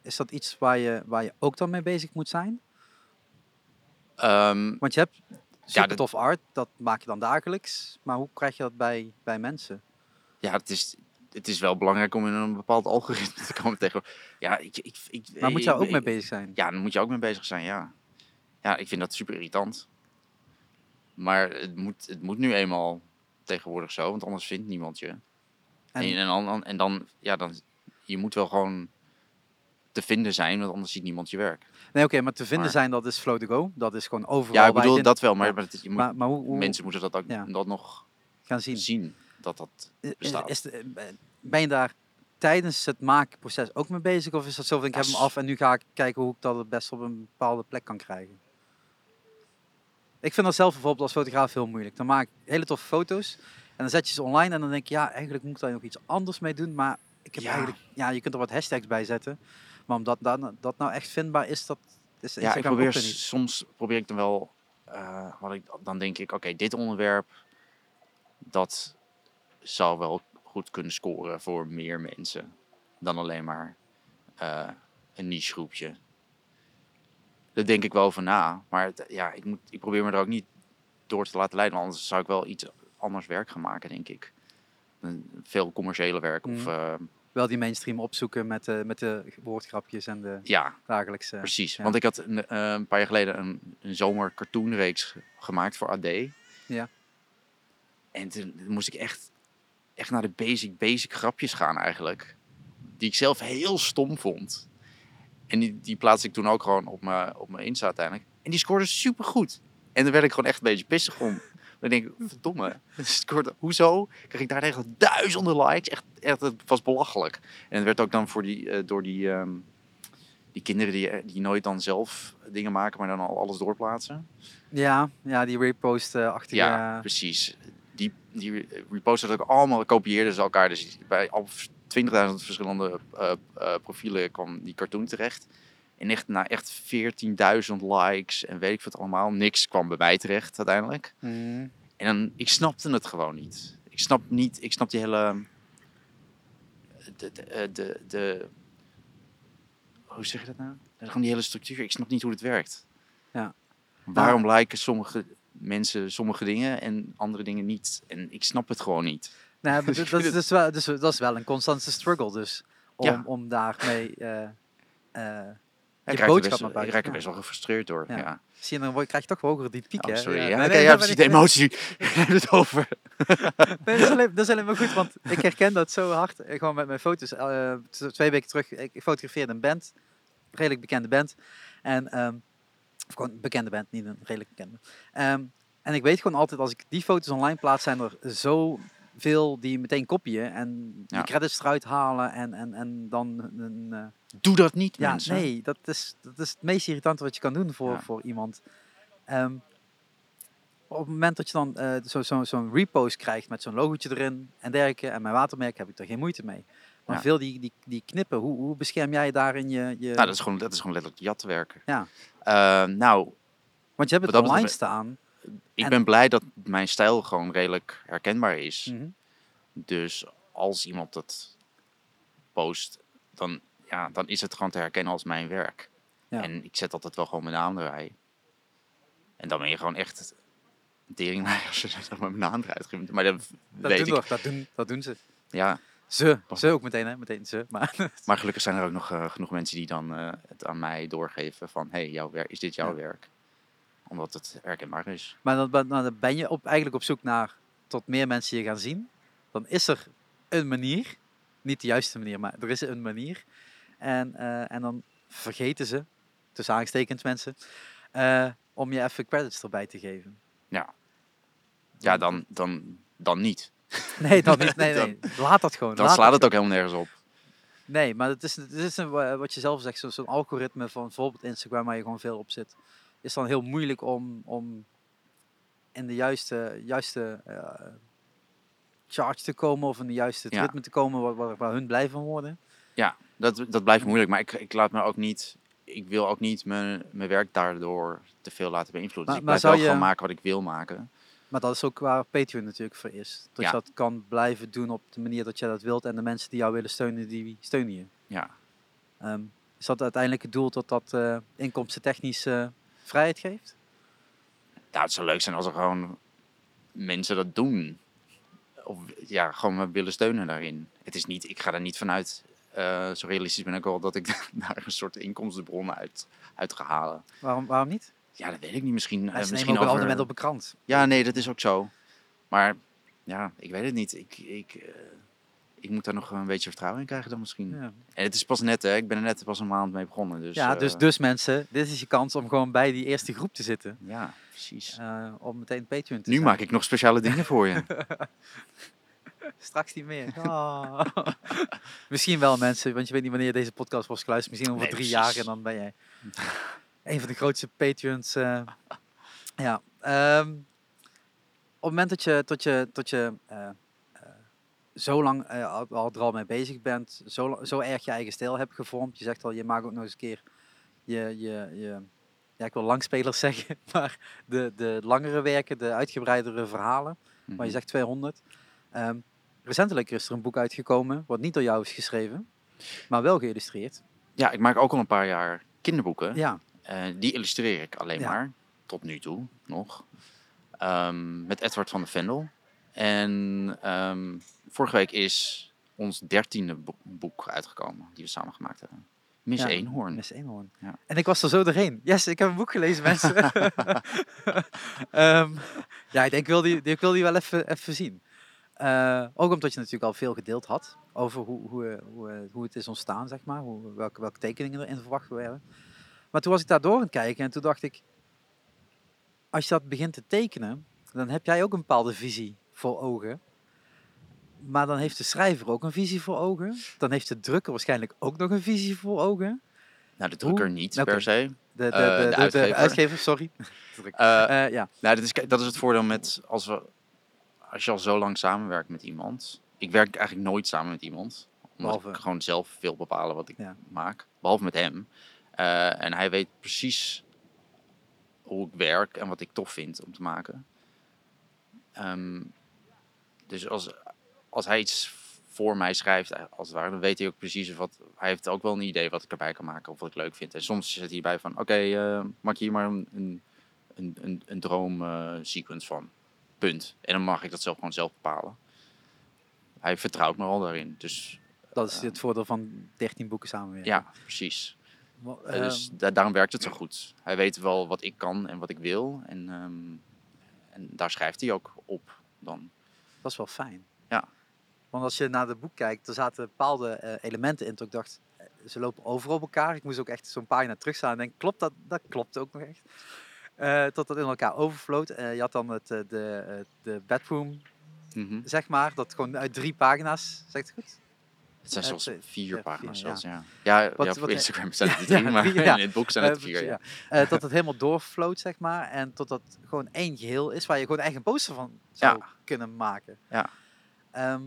A: Is dat iets waar je, waar je ook dan mee bezig moet zijn?
B: Ehm,
A: Want je hebt super
B: dat-
A: tof art, dat maak je dan dagelijks. Maar hoe krijg je dat bij, bij mensen?
B: ja, het is, het is wel belangrijk om in een bepaald algoritme te komen tegen. Ja, ik, ik, ik,
A: Maar moet je ook mee bezig zijn?
B: Ja, daar moet je ook mee bezig zijn, ja. Ja, ik vind dat super irritant. Maar het moet, het moet nu eenmaal tegenwoordig zo, want anders vindt niemand je. En,
A: En-
B: en, dan, en dan, ja, dan, je moet wel gewoon te vinden zijn, want anders ziet niemand je werk.
A: Nee, oké, maar te vinden
B: Maar-
A: zijn, dat is flow to go. Dat is gewoon overal
B: Ja, ik bedoel dat wel, maar,
A: Ja.
B: maar het- je moet,
A: Maar, maar hoe, hoe
B: mensen moeten dat ook
A: Ja.
B: dat nog
A: gaan zien?
B: zien, dat dat
A: i-
B: bestaat.
A: Is, de- ben je daar tijdens het maakproces ook mee bezig? Of is dat zo van, ik heb hem af en nu ga ik kijken hoe ik dat het best op een bepaalde plek kan krijgen? Ik vind dat zelf bijvoorbeeld als fotograaf heel moeilijk. Dan maak ik hele toffe foto's en dan zet je ze online en dan denk je, ja, eigenlijk moet ik daar nog iets anders mee doen. Maar ik heb
B: Ja.
A: eigenlijk, ja, je kunt er wat hashtags bij zetten. Maar omdat dat, dat nou echt vindbaar is, dat is
B: Ja, ik probeer soms probeer ik dan wel, eh, wat ik, dan denk ik, oké, dit onderwerp, dat, zou wel goed kunnen scoren voor meer mensen dan alleen maar eh, een niche groepje. Daar denk ik wel over na. Maar het- ja, ik, moet, ik probeer me er ook niet door te laten leiden. want Anders zou ik wel iets anders werk gaan maken, denk ik. Veel commerciële werk. Of,
A: Mhm.
B: eh,
A: Wel die mainstream opzoeken met de, met de woordgrapjes en de
B: ja,
A: dagelijkse...
B: precies.
A: ja.
B: Want ik had een, eh, een paar jaar geleden een, een zomer cartoonreeks ge- gemaakt voor AD.
A: Ja.
B: En toen moest ik echt, echt naar de basic, basic grapjes gaan eigenlijk. Die ik zelf heel stom vond. En die, die plaatste ik toen ook gewoon op mijn, op mijn Insta uiteindelijk. En die scoorde super goed. En daar werd ik gewoon echt een beetje pissig om. Dan denk ik, verdomme, scoort- hoezo? Kreeg ik daar echt duizenden likes? Echt, echt, het was belachelijk. En het werd ook dan voor die, eh, door die, ehm, die kinderen die, eh, die nooit dan zelf dingen maken, maar dan al alles doorplaatsen.
A: Ja, ja, die repost-achtige...
B: Ja, precies. Die, die reposten dat ook allemaal, kopieerden ze elkaar. Dus bij al 20.000 verschillende eh, eh, profielen kwam die cartoon terecht. En echt na echt 14.000 likes en weet ik wat allemaal. Niks kwam bij mij terecht uiteindelijk.
A: Mhm.
B: En dan, ik snapte het gewoon niet. Ik snap niet, ik snap die hele, de, de, eh, de, de hoe zeg je dat nou? Gewoon die hele structuur. Ik snap niet hoe het werkt.
A: Ja.
B: Waarom lijken sommige mensen sommige dingen en andere dingen niet? En ik snap het gewoon niet. Dus
A: dat,
B: ik
A: dat,
B: vind
A: is dus wel, dus, dat is wel een constante struggle dus. Om,
B: Ja.
A: om daarmee eh eh
B: Ik
A: je boodschap
B: best,
A: naar
B: ik
A: buiten.
B: raak er
A: Ja.
B: best wel gefrustreerd door.
A: Ja.
B: Ja.
A: Zie je, dan krijg je toch wel hoger die piek,
B: Oh,
A: hè?
B: sorry. Ja,
A: nee, nee,
B: ja, precies.
A: nee,
B: De emotie. Het over.
A: Nee, dat is, alleen, dat is alleen maar goed, want ik herken dat zo hard. eh, Gewoon met mijn foto's. Eh, twee weken terug, ik, ik fotografeerde een band. Een redelijk bekende band. En, ehm, of gewoon een bekende band, niet een redelijk bekende. Ehm, en ik weet gewoon altijd, als ik die foto's online plaats, zijn er zoveel die meteen kopieën. En die
B: Ja.
A: credits eruit halen en, en, en dan een... eh,
B: Doe dat niet,
A: ja,
B: mensen.
A: nee, dat is, dat is het meest irritante wat je kan doen voor,
B: Ja.
A: voor iemand. Ehm, op het moment dat je dan eh, zo- zo- zo'n repost krijgt met zo'n logootje erin en dergelijke, en mijn watermerk, heb ik er geen moeite mee. Maar
B: Ja.
A: veel die, die, die knippen, hoe, hoe bescherm jij daarin je... je...
B: Nou, dat is gewoon, dat is gewoon letterlijk jatwerk.
A: Ja.
B: Eh, nou,
A: Want je hebt het
B: dat
A: online staan.
B: ik
A: En-
B: ben blij dat mijn stijl gewoon redelijk herkenbaar is.
A: Mhm.
B: Dus als iemand dat post, dan, ja, dan is het gewoon te herkennen als mijn werk.
A: Ja.
B: En ik zet altijd wel gewoon mijn naam erbij. En dan ben je gewoon echt teringlijn als je dan mijn naam eruit geeft. Maar dat,
A: Dat
B: weet
A: doen,
B: ik.
A: dat, doen, dat doen ze.
B: Ja,
A: Ze, ze ook meteen, hè? Meteen ze. Maar
B: maar gelukkig zijn er ook nog eh, genoeg mensen die dan eh, het aan mij doorgeven van... hey, jouw werk, is dit jouw
A: Ja.
B: werk? Omdat het herkenbaar is.
A: Maar dan, ben- dan ben je op, eigenlijk op zoek naar tot meer mensen je gaan zien. Dan is er een manier, niet de juiste manier, maar er is een manier. En, eh, en dan vergeten ze, tussen aangestekend mensen, om je even credits erbij te geven.
B: Ja, dan, dan, dan niet.
A: Nee, dat niet. Nee, nee. Laat dat gewoon.
B: Dan
A: laat
B: slaat het ook helemaal nergens op.
A: Nee, maar het is, het is een, wa- wat je zelf zegt, zo- zo'n algoritme van bijvoorbeeld Instagram waar je gewoon veel op zit. Is dan heel moeilijk om, om in de juiste, juiste eh, charge te komen of in de juiste
B: Ja.
A: ritme te komen waar, waar, waar hun blij van worden.
B: Ja, dat, dat blijft moeilijk. Maar ik, ik laat me ook niet... Ik wil ook niet mijn, mijn werk daardoor te veel laten beïnvloeden.
A: Maar-
B: dus ik blijf wel
A: je-
B: gewoon maken wat ik wil maken.
A: Maar dat is ook waar Patreon natuurlijk voor is. Dat
B: Ja.
A: je dat kan blijven doen op de manier dat je dat wilt en de mensen die jou willen steunen, die steunen je.
B: Ja,
A: Ehm, is dat uiteindelijk het doel dat dat eh inkomstentechnisch eh, vrijheid geeft?
B: ja, het zou leuk zijn als er gewoon mensen dat doen. Of ja, gewoon me willen steunen daarin. Het is niet, ik ga er niet vanuit, eh, zo realistisch ben ik wel, dat ik daar een soort inkomstenbron uit, uit ga halen.
A: Waarom, waarom niet?
B: Ja, dat weet ik niet. Misschien,
A: Mensen
B: misschien
A: ook een
B: over...
A: abonnement op een krant.
B: Ja, nee, dat is ook zo. Maar ja, ik weet het niet. Ik, ik, eh, ik moet daar nog een beetje vertrouwen in krijgen dan misschien.
A: Ja.
B: En het is pas net, hè. Ik ben er net pas een maand mee begonnen. Dus,
A: ja,
B: eh,
A: dus, dus mensen, dit is je kans om gewoon bij die eerste groep te zitten.
B: Ja, precies.
A: om meteen Patreon te
B: nu maak ik nog speciale dingen voor je.
A: Straks niet meer. Ah. Misschien wel mensen, want je weet niet wanneer deze podcast wordt geluisterd. Misschien over
B: Nee,
A: drie
B: precies.
A: jaar en dan ben jij een van de grootste Patreons. eh. ja. ehm, op het moment dat je, tot je, tot je eh, eh, zo lang al, al er al mee bezig bent, zo, zo erg je eigen stijl hebt gevormd. Je zegt al, je maakt ook nog eens een keer je, je, je ja, ik wil langspelers zeggen, maar de, de langere werken, de uitgebreidere verhalen. Maar je
B: Mhm.
A: zegt 200. Ehm, recentelijk is er een boek uitgekomen, wat niet door jou is geschreven, maar wel geïllustreerd.
B: Ja, ik maak ook al een paar jaar kinderboeken.
A: Ja,
B: Eh, die illustreer ik alleen
A: Ja.
B: maar, tot nu toe nog. Ehm, met Edward van de Vendel. En ehm, vorige week is ons dertiende bo- boek uitgekomen, die we samen gemaakt hebben. Miss
A: Ja,
B: Eenhoorn.
A: Miss Eenhoorn.
B: Ja.
A: En ik was er zo doorheen. Yes, ik heb een boek gelezen, mensen. Ehm, ja, ik denk, ik wil die, ik wil die wel even, even zien. Eh, ook omdat je natuurlijk al veel gedeeld had over hoe, hoe, hoe, hoe het is ontstaan, zeg maar. Hoe, welke, welke tekeningen erin verwacht werden. Maar toen was ik daar door aan het kijken en toen dacht ik... Als je dat begint te tekenen, dan heb jij ook een bepaalde visie voor ogen. Maar dan heeft de schrijver ook een visie voor ogen. Dan heeft de drukker waarschijnlijk ook nog een visie voor ogen.
B: Nou, de drukker
A: Hoe-
B: niet per se.
A: De, de,
B: Eh,
A: de,
B: de
A: de,
B: uitgever.
A: uitgever, sorry.
B: Eh,
A: Eh, ja,
B: Nou, dat is, dat is het voordeel met als, we, als je al zo lang samenwerkt met iemand. Ik werk eigenlijk nooit samen met iemand. Omdat
A: Behalve-
B: ik gewoon zelf wil bepalen wat ik
A: Ja.
B: maak. Behalve met hem. Eh, en hij weet precies hoe ik werk en wat ik tof vind om te maken. Ehm, dus als, als hij iets voor mij schrijft, eh, als het ware, dan weet hij ook precies wat. Hij heeft ook wel een idee wat ik erbij kan maken of wat ik leuk vind. En soms zit hij bij van: oké, eh, maak hier maar een, een, een, een, een droomsequence van. Punt. En dan mag ik dat zelf gewoon zelf bepalen. Hij vertrouwt me al daarin. Dus
A: dat is het voordeel van 13 boeken samenwerken.
B: ja, precies. Eh,
A: ehm,
B: dus da- daarom werkt het zo goed. Hij weet wel wat ik kan en wat ik wil. En, ehm, en daar schrijft hij ook op dan.
A: dat is wel fijn.
B: Ja.
A: Want als je naar het boek kijkt, er zaten bepaalde eh, elementen in. Dat ik dacht, eh, ze lopen overal op elkaar. Ik moest ook echt zo'n pagina terugstaan en denk, klopt dat? Dat klopt ook nog echt. Eh tot dat in elkaar overvloot. Eh, je had dan het, de, de bedroom,
B: Mhm.
A: zeg maar. Dat gewoon uit drie pagina's, zegt het goed?
B: Het zijn
A: twee-
B: vier
A: ja,
B: pagina's zelfs, ja. Ja,
A: Wat-
B: ja,
A: wat-
B: op Instagram zijn het drie, maar in het boek zijn het
A: Eh,
B: vier, ja.
A: Eh, dat het helemaal doorvloot, zeg maar. En tot dat gewoon één geheel is waar je gewoon echt een poster van zou
B: Ja.
A: kunnen maken.
B: Ja.
A: Ehm,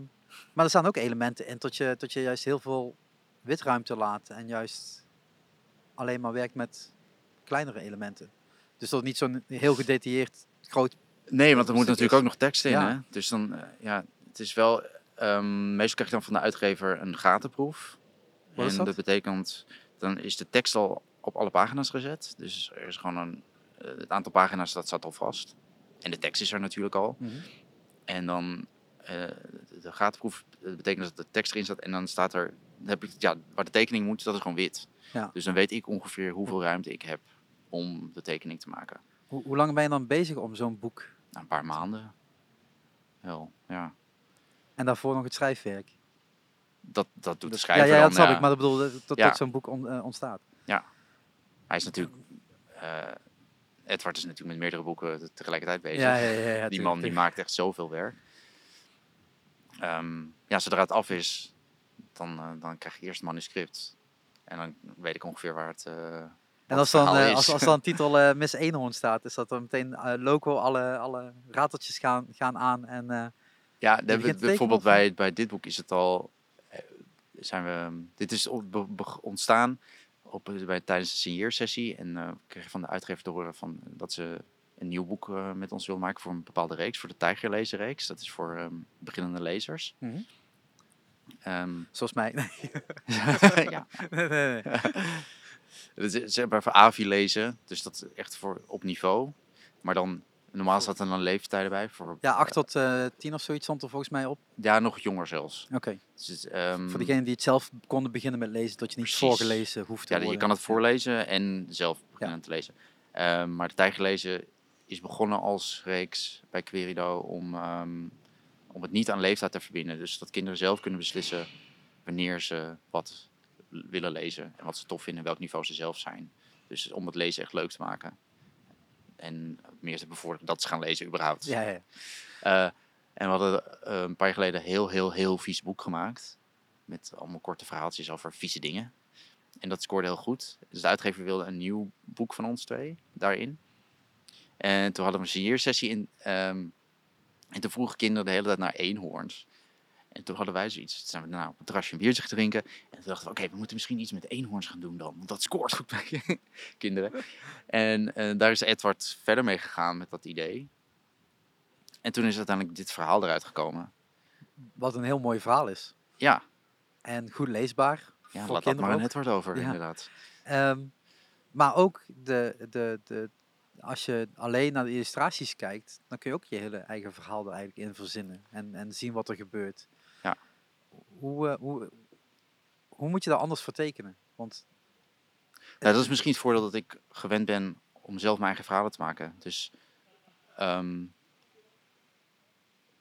A: maar er staan ook elementen in tot je, tot je juist heel veel witruimte laat. En juist alleen maar werkt met kleinere elementen. Dus dat het niet zo'n heel gedetailleerd groot...
B: Nee, want er moet natuurlijk ook nog tekst in,
A: Ja.
B: hè. Dus dan, eh, ja, het is wel... ehm, meestal krijg je dan van de uitgever een gatenproef.
A: Wat is
B: en
A: dat?
B: dat betekent, dan is de tekst al op alle pagina's gezet. Dus er is gewoon een... eh, het aantal pagina's, dat staat al vast. En de tekst is er natuurlijk al. En dan eh, de- gatenproef eh, betekent dat de tekst erin staat. En dan staat er, dan heb ik, ja, waar de tekening moet, dat is gewoon wit.
A: Ja.
B: Dus dan weet ik ongeveer hoeveel ruimte ik heb om de tekening te maken.
A: Hoe, hoe lang ben je dan bezig om zo'n boek?
B: Nou, een paar maanden. Wel, ja.
A: En daarvoor nog het schrijfwerk?
B: Dat, dat doet de schrijver
A: ja, ja, dat snap
B: ja.
A: ik. Maar dat bedoel, dat, dat
B: Ja.
A: tot zo'n boek eh, ontstaat.
B: Hij is natuurlijk... eh, Edward is natuurlijk met meerdere boeken te- tegelijkertijd bezig.
A: Ja, ja, ja, ja,
B: die
A: tuurlijk,
B: man die maakt echt zoveel werk. Ehm, ja, zodra het af is, dan, eh, dan krijg je eerst het manuscript. En dan weet ik ongeveer waar het.
A: En als dan, als, als dan titel Miss Eenhoorn staat, is dat dan meteen loco, alle, alle rateltjes gaan, gaan aan. En,
B: Ja,
A: te tekenen,
B: bijvoorbeeld bij, bij dit boek is het al. eh, Zijn we, dit is ontstaan op, bij, tijdens de signeersessie. En eh, we kregen van de uitgever te horen van, dat ze een nieuw boek eh, met ons wil maken voor een bepaalde reeks, voor de Tijgerlezenreeks. Dat is voor ehm, beginnende lezers.
A: Mhm.
B: Ehm,
A: zoals mij.
B: ja,
A: nee, nee, nee.
B: Het is- Ze hebben voor AVI lezen, dus dat is echt voor op niveau. Maar dan, normaal staat er dan leeftijden bij. Voor,
A: Ja, 8 tot eh 10 of zoiets stond er volgens mij op.
B: ja, nog jonger zelfs.
A: Oké.
B: Dus, ehm,
A: Voor diegenen die het zelf konden beginnen met lezen, dat je niet
B: Precies.
A: voorgelezen hoeft te
B: ja, je kan het voorlezen en zelf beginnen te lezen. Ehm, maar de Tijgerlezen is begonnen als reeks bij Querido om, ehm, om het niet aan leeftijd te verbinden. Dus dat kinderen zelf kunnen beslissen wanneer ze wat willen lezen en wat ze tof vinden, welk niveau ze zelf zijn. Dus om het lezen echt leuk te maken. En meer te bevorderen dat ze gaan lezen überhaupt.
A: Ja, ja.
B: Eh, en we hadden eh, een paar jaar geleden een heel, heel, heel vies boek gemaakt. Met allemaal korte verhaaltjes over vieze dingen. En dat scoorde heel goed. Dus de uitgever wilde een nieuw boek van ons twee daarin. En toen hadden we een signeersessie in. ehm, en toen vroegen kinderen de hele tijd naar eenhoorns. En toen hadden wij zoiets. Toen zijn we nou, op het terrasje een biertje drinken. En toen dachten we, oké, we moeten misschien iets met eenhoorns gaan doen dan. Want dat scoort goed bij kinderen. En eh, daar is Edward verder mee gegaan met dat idee. En toen is uiteindelijk dit verhaal eruit gekomen.
A: Wat een heel mooi verhaal is.
B: Ja,
A: En goed leesbaar.
B: ja laat dat maar net wordt over,
A: Ja.
B: inderdaad.
A: Ehm, maar ook de, de, de, als je alleen naar de illustraties kijkt, dan kun je ook je hele eigen verhaal er eigenlijk in verzinnen. En, en zien wat er gebeurt. Hoe, eh, hoe, hoe moet je daar anders voor tekenen? Want
B: dat is misschien het voordeel dat ik gewend ben om zelf mijn eigen verhalen te maken. Dus ehm,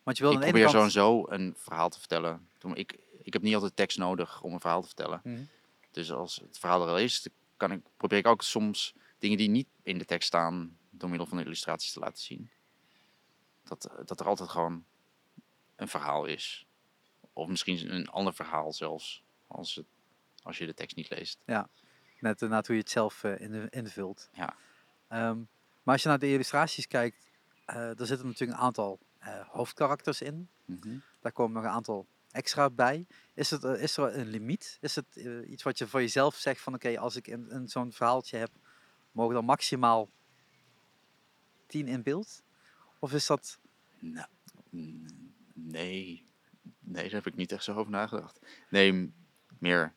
A: Want je wil
B: ik
A: aan de
B: probeer
A: kant...
B: sowieso een verhaal te vertellen. Ik, ik heb niet altijd tekst nodig om een verhaal te vertellen.
A: Mhm.
B: Dus als het verhaal er al is, dan kan ik, probeer ik ook soms dingen die niet in de tekst staan, door middel van illustraties te laten zien. Dat, dat er altijd gewoon een verhaal is. Of misschien een ander verhaal zelfs, als, het, als je de tekst niet leest.
A: Net inderdaad hoe je het zelf eh, in, invult.
B: Ja.
A: Ehm, maar als je naar de illustraties kijkt, eh er zitten natuurlijk een aantal eh, hoofdkarakters in.
B: Mhm.
A: Daar komen nog een aantal extra bij. Is, het, is er een limiet? Is het iets wat je voor jezelf zegt van oké, als ik in, in zo'n verhaaltje heb, mogen er maximaal tien in beeld? Of is dat...
B: Nou, nee. Nee, daar heb ik niet echt zo over nagedacht. Nee, meer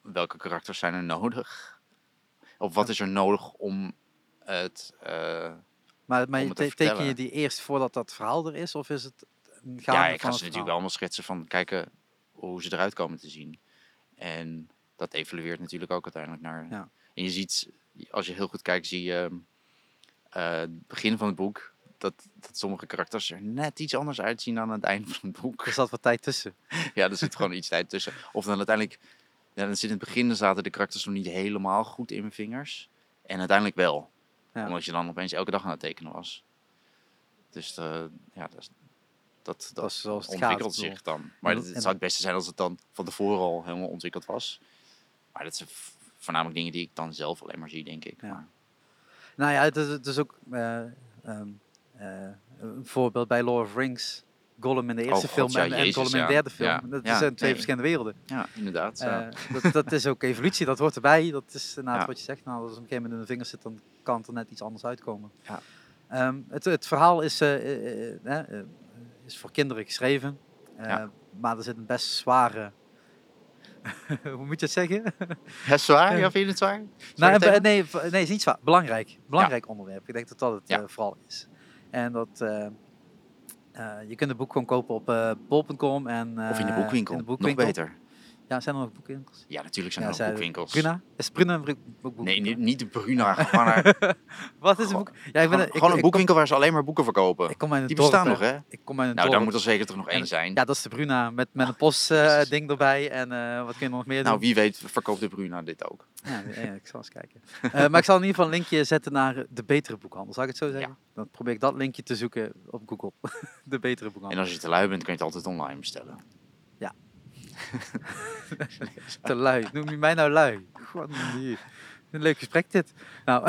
B: welke karakters zijn er nodig? Of wat is er nodig om het... eh,
A: Maar, maar
B: Om
A: je
B: het te
A: te- teken je die eerst voordat dat verhaal er is? Of is het een
B: ja, ik ga ze natuurlijk
A: verhaal?
B: allemaal schetsen van kijken hoe ze eruit komen te zien. En dat evalueert natuurlijk ook uiteindelijk naar...
A: Ja.
B: En je ziet, als je heel goed kijkt, zie je eh, het begin van het boek... Dat, dat sommige karakters er net iets anders uitzien dan aan het einde van het boek.
A: Er zat wat tijd tussen.
B: Ja, er zit gewoon iets tijd tussen. Of dan uiteindelijk, ja, dan zit in het begin zaten de karakters nog niet helemaal goed in mijn vingers. En uiteindelijk wel.
A: Ja.
B: Omdat je dan opeens elke dag aan het tekenen was. Dus eh, ja, dat, dat, dat, ontwikkelt zich dan. Maar het, zou het beste zijn als het dan van tevoren al helemaal ontwikkeld was. Maar dat zijn voornamelijk dingen die ik dan zelf alleen maar zie, denk ik.
A: Ja.
B: Maar,
A: Nou ja, het is, het is ook eh, ehm, eh, een voorbeeld bij Lord of the Rings. Gollum in de eerste
B: Oh God,
A: film
B: ja,
A: en, en
B: Jezus,
A: Gollum in de derde film.
B: Ja,
A: Dat zijn twee
B: nee.
A: verschillende werelden.
B: ja, inderdaad.
A: Eh, dat, dat is ook evolutie, dat hoort erbij. Dat is inderdaad wat je zegt. Nou, als het op een gegeven moment in de vingers zit, dan kan het er net iets anders uitkomen.
B: Ja.
A: Ehm, het, het verhaal is, eh, eh, eh, eh, eh, is voor kinderen geschreven. Eh. Maar er zit een best zware... Hoe moet je het zeggen?
B: Ja, zwaar?
A: Eh,
B: Ja, vind je het zwaar?
A: Nou, nee, v- nee, is niet zwaar. Belangrijk. Belangrijk onderwerp. Ik denk dat dat het eh, vooral is. En dat... eh, eh, je kunt het boek gewoon kopen op eh bol.com en
B: Of in de boekwinkel.
A: in de
B: Nog
A: boekwinkel.
B: beter.
A: Ja, zijn er nog boekwinkels?
B: Ja, natuurlijk zijn
A: Ja,
B: er
A: zij-
B: boekwinkels.
A: Bruna? Is Bruna een
B: Nee, niet, niet de Bruna. Gewoon, naar-
A: Wat is een boek? Ja, ik ben
B: gewoon,
A: ik-
B: gewoon
A: ik
B: een
A: kom-
B: boekwinkel waar ze alleen maar boeken verkopen.
A: Ik kom uit een
B: Die
A: dorp,
B: bestaan nog, hè?
A: Ik kom uit een
B: Nou,
A: dorp.
B: daar moet er zeker toch nog
A: En-
B: één zijn.
A: Ja, dat is de Bruna met, met een post eh, ding erbij. En eh, wat kun je nog meer
B: nou,
A: doen?
B: wie weet verkoopt de Bruna dit ook.
A: Ja, ja, ik zal eens kijken. Eh, maar ik zal in ieder geval een linkje zetten naar de betere boekhandel. Zal ik het zo zeggen? Dan probeer ik dat linkje te zoeken op Google. de betere
B: En
A: boekhandel.
B: als je te lui bent, kun je het altijd online bestellen.
A: Te lui. Noem je mij nou lui? God. Een leuk gesprek dit. Nou,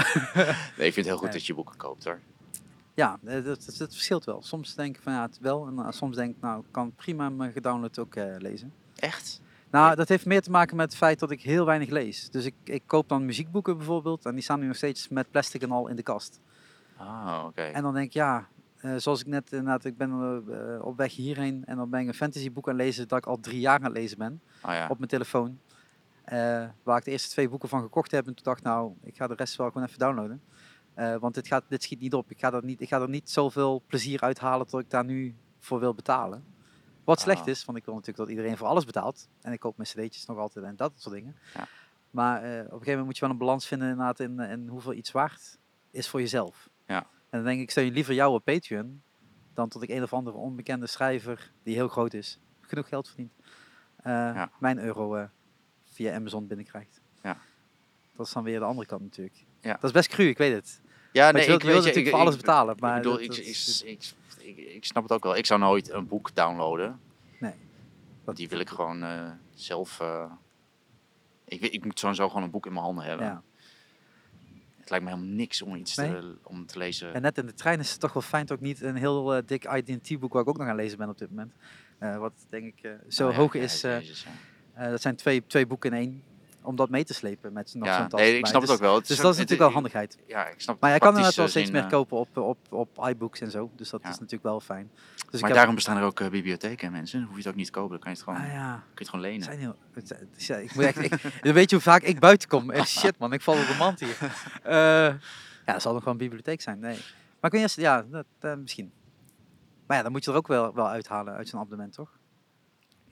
B: Nee, ik vind het heel goed dat je boeken koopt, hoor.
A: ja, eh, dat, dat, dat verschilt wel. Soms denk ik van ja, het wel. En eh, soms denk ik, nou, ik kan prima mijn gedownload ook eh, lezen.
B: Echt?
A: Nou, dat heeft meer te maken met het feit dat ik heel weinig lees. Dus ik, ik koop dan muziekboeken bijvoorbeeld. En die staan nu nog steeds met plastic en al in de kast.
B: Ah, oké.
A: En dan denk ik, ja, eh, zoals ik net inderdaad, ik ben eh, op weg hierheen. En dan ben ik een fantasyboek aan het lezen dat ik al drie jaar aan het lezen ben.
B: Oh ja.
A: Op mijn telefoon. Eh, waar ik de eerste twee boeken van gekocht heb. En toen dacht ik, nou, ik ga de rest wel gewoon even downloaden. Eh, want dit, gaat, dit schiet niet op. Ik ga, er niet, ik ga er niet zoveel plezier uithalen dat ik daar nu voor wil betalen. Wat slecht
B: Ah.
A: is, want ik wil natuurlijk dat iedereen voor alles betaalt. En ik koop mijn cd'tjes nog altijd en dat soort dingen.
B: Ja.
A: Maar eh, op een gegeven moment moet je wel een balans vinden inderdaad in, in hoeveel iets waard is voor jezelf.
B: Ja.
A: En dan denk ik, steun liever jou op Patreon dan tot ik een of andere onbekende schrijver die heel groot is, genoeg geld verdient, eh, mijn euro eh, via Amazon binnenkrijgt.
B: Ja.
A: Dat is dan weer de andere kant natuurlijk.
B: Ja.
A: Dat is best cru, ik weet het.
B: Ja,
A: Maar je wilt- je wilt natuurlijk voor alles betalen, maar
B: ik, bedoel,
A: dat-
B: ik,
A: dat
B: ik,
A: is-
B: ik, ik, ik snap het ook wel. Ik zou nooit een boek downloaden.
A: Nee.
B: Want die wil ik gewoon eh, zelf... ik, weet- ik moet sowieso gewoon een boek in mijn handen hebben.
A: Ja.
B: Het lijkt me helemaal niks om iets
A: Nee?
B: te, om te lezen.
A: En net in de trein is het toch wel fijn ik niet een heel eh, dik IDT-boek waar ik ook nog aan lezen ben op dit moment. Eh, wat denk ik eh, zo
B: ja,
A: hoog
B: ja,
A: is.
B: Jezus, ja.
A: dat zijn twee, twee boeken in één. Om dat mee te slepen met nog
B: Ja,
A: zo'n tas
B: nee, ik snap
A: Dus-
B: het ook wel. Het
A: Dus dat is
B: het-
A: natuurlijk wel handigheid.
B: Ja, ik snap
A: Maar je
B: het
A: kan inderdaad
B: praktische
A: wel steeds
B: zin,
A: meer
B: eh,
A: kopen op, op, op iBooks en zo. Dus dat
B: Ja.
A: is natuurlijk wel fijn. Dus ik
B: Maar
A: heb-
B: daarom bestaan er ook eh, bibliotheken, mensen. Dan hoef je het ook niet te kopen. Dan kan je het gewoon,
A: Ah ja,
B: kun je het gewoon lenen.
A: het zijn heel... Het, het ja, ik moet echt, ik, dan weet je hoe vaak ik buiten kom. Eh, shit man, ik val op de mand hier. Eh, ja, dat zal nog wel een bibliotheek zijn. Nee. Maar ik weet niet, ja, dat, eh, misschien. Maar ja, dan moet je er ook wel, wel uithalen uit zo'n abonnement, toch?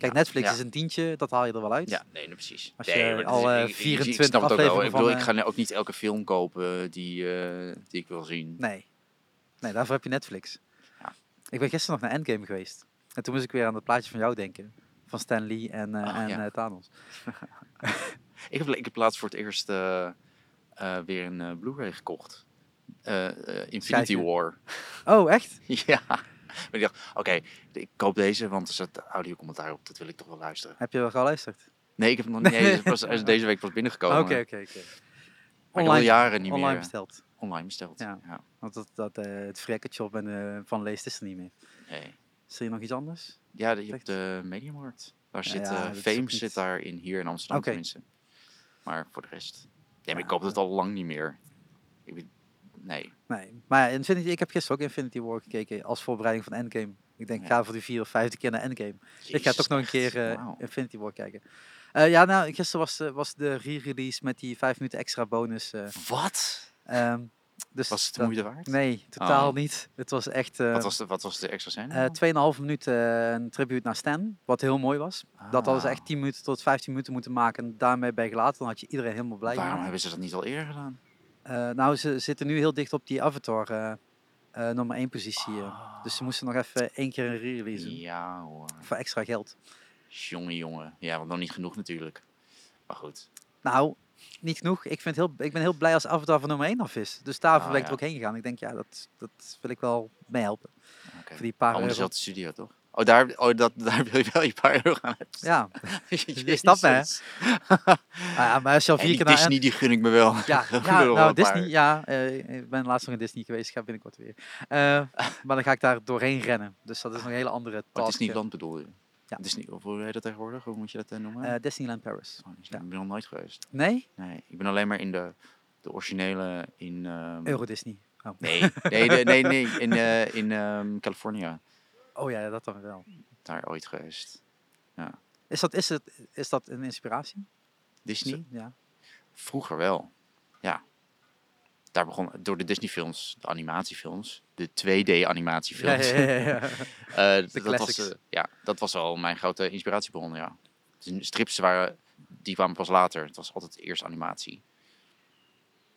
A: Kijk, Netflix
B: ja.
A: is een tientje, dat haal je er wel uit.
B: Ja, nee, nee, precies.
A: Als je al,
B: is-
A: eh,
B: ik- ik- ik
A: 24
B: snap het ook wel. Ik bedoel, ik ga nu ook niet elke film kopen die, eh, die ik wil zien.
A: Nee. Nee, daarvoor heb je Netflix.
B: Ja.
A: Ik ben gisteren nog naar Endgame geweest. En toen moest ik weer aan het plaatje van jou denken. Van Stan Lee en, eh,
B: Ah,
A: en
B: ja.
A: eh, Thanos.
B: Ik heb, ik heb laatst voor het eerst eh, eh, weer een eh, Blu-ray gekocht. Eh, eh, Infinity. War.
A: Oh, echt?
B: ja. Maar ik dacht, oké, ik koop deze, want er zit audiocommentaar op. Dat wil ik toch wel luisteren.
A: Heb je wel geluisterd?
B: Nee, ik heb nog niet. Hij is deze week pas binnengekomen.
A: Oké, oké, oké.
B: Maar ik heb al jaren niet
A: online
B: meer
A: besteld.
B: online besteld.
A: Ja.
B: Ja.
A: Want dat, dat, eh, het frekkertje op en, eh, van Leest is er niet meer.
B: Nee.
A: Is er hier nog iets anders?
B: Ja, de- je hebt de Mediamarkt. Daar
A: Ja,
B: zit
A: ja,
B: eh, Fame
A: niet-
B: zit daarin, hier in Amsterdam tenminste. Maar voor de rest. Nee, maar ik koop het al lang niet meer. Ik nee.
A: Nee. Maar Infinity, ik heb gisteren ook Infinity War gekeken als voorbereiding van Endgame. Ik denk,
B: Ja.
A: ga voor die vier of vijfde keer naar Endgame. ik ga toch nog een keer eh. Infinity War kijken. Eh, ja, nou, gisteren was, de- was de re-release met die vijf minuten extra bonus. eh,
B: Wat?
A: ehm, dus
B: Was het de moeite waard?
A: Nee, totaal
B: Oh.
A: niet. Het was echt
B: Wat, was de, wat was de extra scène?
A: eh,
B: dan?
A: 2,5 minuten een tribute naar Stan. Wat heel mooi was. Dat hadden ze
B: Ah.
A: echt 10 minuten tot 15 minuten moeten maken. En daarmee bij gelaten. Dan had je iedereen helemaal blij
B: Waarom hebben ze dat niet al eerder gedaan?
A: Eh, nou, ze zitten nu heel dicht op die Avatar eh, eh, nummer 1 positie.
B: Ah.
A: Dus ze moesten nog even één keer een re-release.
B: Ja hoor.
A: Voor extra geld.
B: Jongen, jongen. Ja, want nog niet genoeg natuurlijk. Maar goed.
A: Nou, niet genoeg. Ik, vind heel, ik ben heel blij als Avatar van nummer 1 af is. Dus daarvoor
B: Ah,
A: ben ik
B: ja.
A: er ook heen gegaan. Ik denk, ja, dat, dat wil ik wel meehelpen.
B: Oké.
A: Voor die paar euro.
B: dezelfde studio, toch? Oh, daar, oh dat, daar wil je wel je paar euro aan hebben.
A: Ja,
B: Je
A: snapt me, hè? Ah, ja, maar als je al
B: En
A: vier
B: die
A: keer naar...
B: Disney, die gun ik me wel.
A: Ja,
B: Ik
A: ja
B: wel
A: nou. Disney, ja. eh, ik ben laatst nog in Disney geweest, ga binnenkort weer. Eh, maar dan ga ik daar doorheen rennen. Dus dat is een hele andere
B: Maar
A: task.
B: Disneyland bedoel je?
A: Ja.
B: Disney, of hoe heet dat tegenwoordig? Hoe moet je dat eh, noemen?
A: Eh, Disneyland Paris.
B: Oh, ik ben nog nooit geweest.
A: Nee?
B: Nee, ik ben alleen maar in de, de originele in... ehm,
A: Euro Disney. Oh.
B: Nee, nee, nee, nee, in, eh, in ehm, California.
A: Oh ja, dat dan wel.
B: Daar ooit geweest.
A: Is dat, is het, is dat een inspiratie?
B: Disney?
A: Ja.
B: Vroeger wel. Ja. Daar begon door de Disney films, de animatiefilms, de 2D
A: Ja,
B: animatiefilms.
A: ja, ja, ja.
B: Eh, dat, was,
A: classics.
B: eh, ja, dat was al mijn grote inspiratiebron, ja. De strips waren, die kwamen pas later. Het was altijd eerst animatie.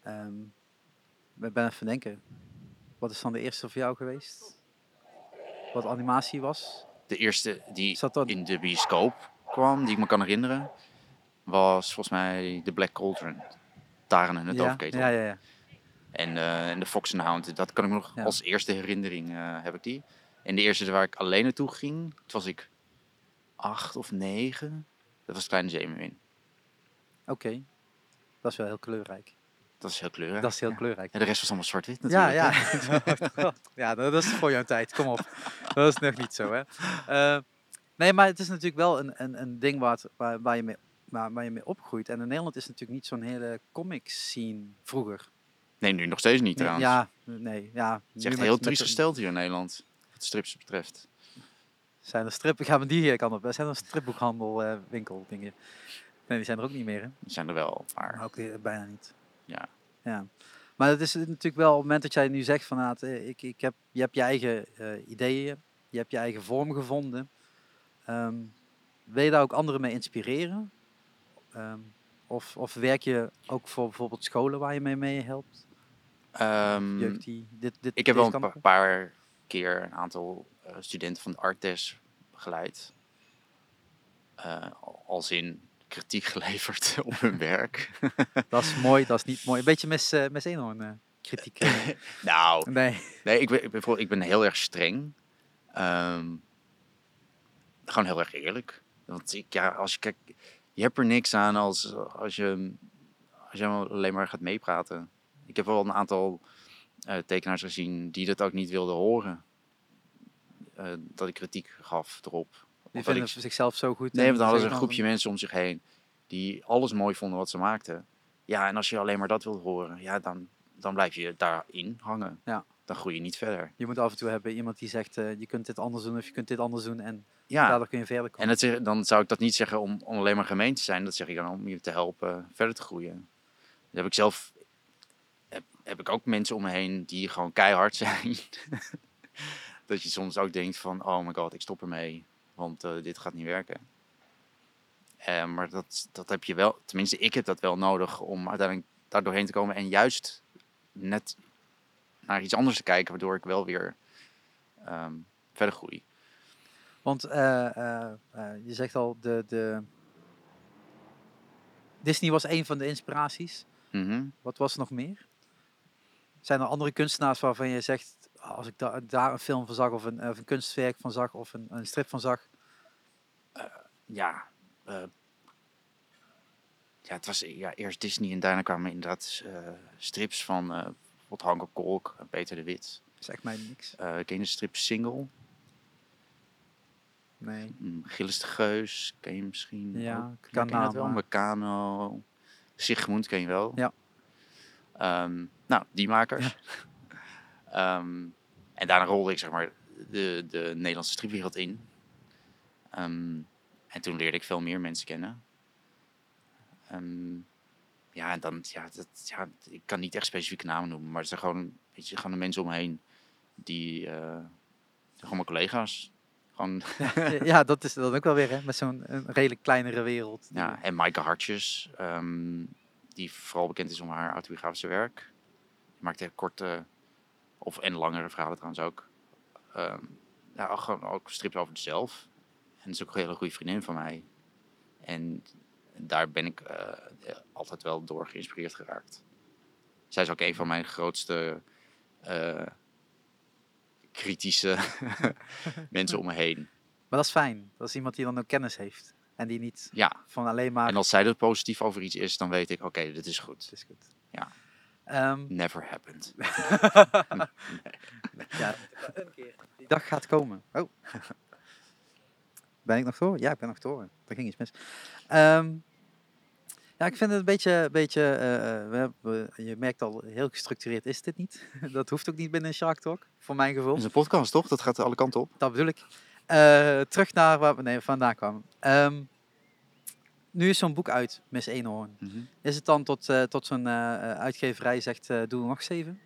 A: Ehm, ik ben even denken. Wat is dan de eerste voor jou geweest? Wat animatie was?
B: De eerste die in de bioscoop kwam, die ik me kan herinneren, was volgens mij de Black Cauldron. Taren en het
A: ja,
B: overketel.
A: ja, ja, ja.
B: En, eh, en de Fox and Hound, dat kan ik nog
A: Ja.
B: als eerste herinnering eh, heb ik die. En de eerste waar ik alleen naartoe ging, toen was ik acht of negen. Dat was Kleine Zeemermin.
A: Oké. Dat is wel heel kleurrijk.
B: Dat is heel kleurig.
A: Dat is heel
B: ja.
A: kleurrijk.
B: En de rest was allemaal zwart-wit
A: Ja,
B: natuurlijk.
A: ja.
B: hè.
A: ja, dat is voor jouw tijd. Kom op. Dat is nog niet zo, hè. Eh, nee, maar het is natuurlijk wel een, een, een ding waar, het- waar, waar, je mee, waar, waar je mee opgroeit. En in Nederland is natuurlijk niet zo'n hele comic scene vroeger.
B: Nee, nu nog steeds niet trouwens.
A: ja, nee, ja.
B: Het is echt heel triest gesteld hier in Nederland. Wat strips betreft.
A: Zijn er strippen, gaan we die hier kant op? Zijn er stripboekhandel, eh, winkel, dingen? Nee, die zijn er ook niet meer, hè?
B: Die zijn er wel, maar
A: Maar ook bijna niet.
B: Ja.
A: Ja. Maar het is natuurlijk wel op het moment dat jij nu zegt van, nou, eh, ik, ik heb, je hebt je eigen eh, ideeën, je hebt je eigen vorm gevonden. Ehm, wil je daar ook anderen mee inspireren? Ehm, of, of werk je ook voor bijvoorbeeld scholen waar je mee, mee helpt? Jeugd die dit, dit,
B: ik heb wel een paar keer een aantal eh, studenten van de Artes begeleid. Eh, als in kritiek geleverd op hun werk.
A: Dat is mooi, dat is niet mooi. Een beetje mis, uh, mis Eenhoorn eh, kritiek. eh.
B: nou,
A: nee.
B: nee, ik ben, ik ben, vooral- ik ben heel erg streng. Ehm, gewoon heel erg eerlijk. Want ik, ja, als je kijkt, je hebt er niks aan als, als, je, als je alleen maar gaat meepraten. Ik heb wel een aantal tekenaars gezien die dat ook niet wilden horen. Dat ik kritiek gaf erop.
A: Die vinden
B: ik-
A: zichzelf zo goed.
B: Nee, want dan hadden ze een groepje mensen om zich heen. die alles mooi vonden wat ze maakten. Ja, en als je alleen maar dat wilt horen, ja, dan, dan blijf je daarin hangen.
A: Ja.
B: Dan groei je niet verder.
A: Je moet af en toe hebben iemand die zegt, eh, je kunt dit anders doen of je kunt dit anders doen. En
B: Ja,
A: daardoor kun je verder komen.
B: en dat, dan zou ik dat niet zeggen om, om alleen maar gemeen te zijn. Dat zeg ik dan om je te helpen verder te groeien. Dat heb ik zelf, heb, heb ik ook mensen om me heen die gewoon keihard zijn. dat je soms ook denkt van, oh my god, ik stop ermee. Want eh, dit gaat niet werken. Eh, maar dat, dat heb je wel, tenminste ik heb dat wel nodig om uiteindelijk daar doorheen te komen. En juist net naar iets anders te kijken, waardoor ik wel weer ehm, verder groei.
A: Want eh, je zegt al, de, de... Disney was een van de inspiraties.
B: Mhm.
A: Wat was er nog meer? Zijn er andere kunstenaars waarvan je zegt, als ik da- daar een film van zag of een, of een kunstwerk van zag of een, een strip van zag?
B: ja, eh, ja, het was ja, eerst Disney en daarna kwamen inderdaad eh, strips van eh bijvoorbeeld Hanko Kolk en Peter de Wit.
A: Zegt mij niks.
B: Eh ken je de strip Single?
A: Nee.
B: Mm, Gilles de Geus, ken je misschien?
A: Ja,
B: ook?
A: ik kan
B: ken je dat
A: naam,
B: wel?
A: maar-
B: Meccano. Sigmund ken je wel?
A: Ja.
B: Ehm, nou, die makers. Ehm, en daarna rolde ik zeg maar de, de Nederlandse stripwereld in. Ehm, en toen leerde ik veel meer mensen kennen. Ehm, ja, en dan, ja, dat, ja, ik kan niet echt specifieke namen noemen, maar het zijn gewoon, weet je, gewoon de mensen om me heen die, eh, gewoon mijn collega's. Gewoon,
A: ja, dat is dan ook wel weer, hè, met zo'n een redelijk kleinere wereld.
B: ja, en Maaike Hartjes, die vooral bekend is om haar autobiografische werk. Die maakt heel korte, of en langere verhalen trouwens ook. Ehm, ja, ook, gewoon ook strips over zelf. En dat is ook een hele goede vriendin van mij. En daar ben ik eh, altijd wel door geïnspireerd geraakt. Zij is ook een van mijn grootste eh, kritische mensen om me heen.
A: Maar dat is fijn. Dat is iemand die dan ook kennis heeft. En die niet
B: Ja,
A: van alleen maar...
B: en als zij er positief over iets is, dan weet ik, oké, dit is goed.
A: Het is goed.
B: Ja.
A: Ehm,
B: Never happened.
A: ja, een keer. Die dag gaat komen. Oh. Ben ik nog door? Ja, ik ben nog door. Er ging iets mis. Ehm, ja, ik vind het een beetje... beetje eh, eh, we hebben- je merkt al, heel gestructureerd is dit niet. dat hoeft ook niet binnen een Shark Talk, voor mijn gevoel.
B: Het is een podcast, toch? Dat gaat alle kanten op.
A: Dat bedoel ik. Eh, terug naar waar we nee, vandaan kwamen. Ehm, nu is zo'n boek uit, Miss Eenhoorn. Is het dan tot, eh, tot zo'n eh, eh, uitgeverij zegt, eh, doe nog zeven?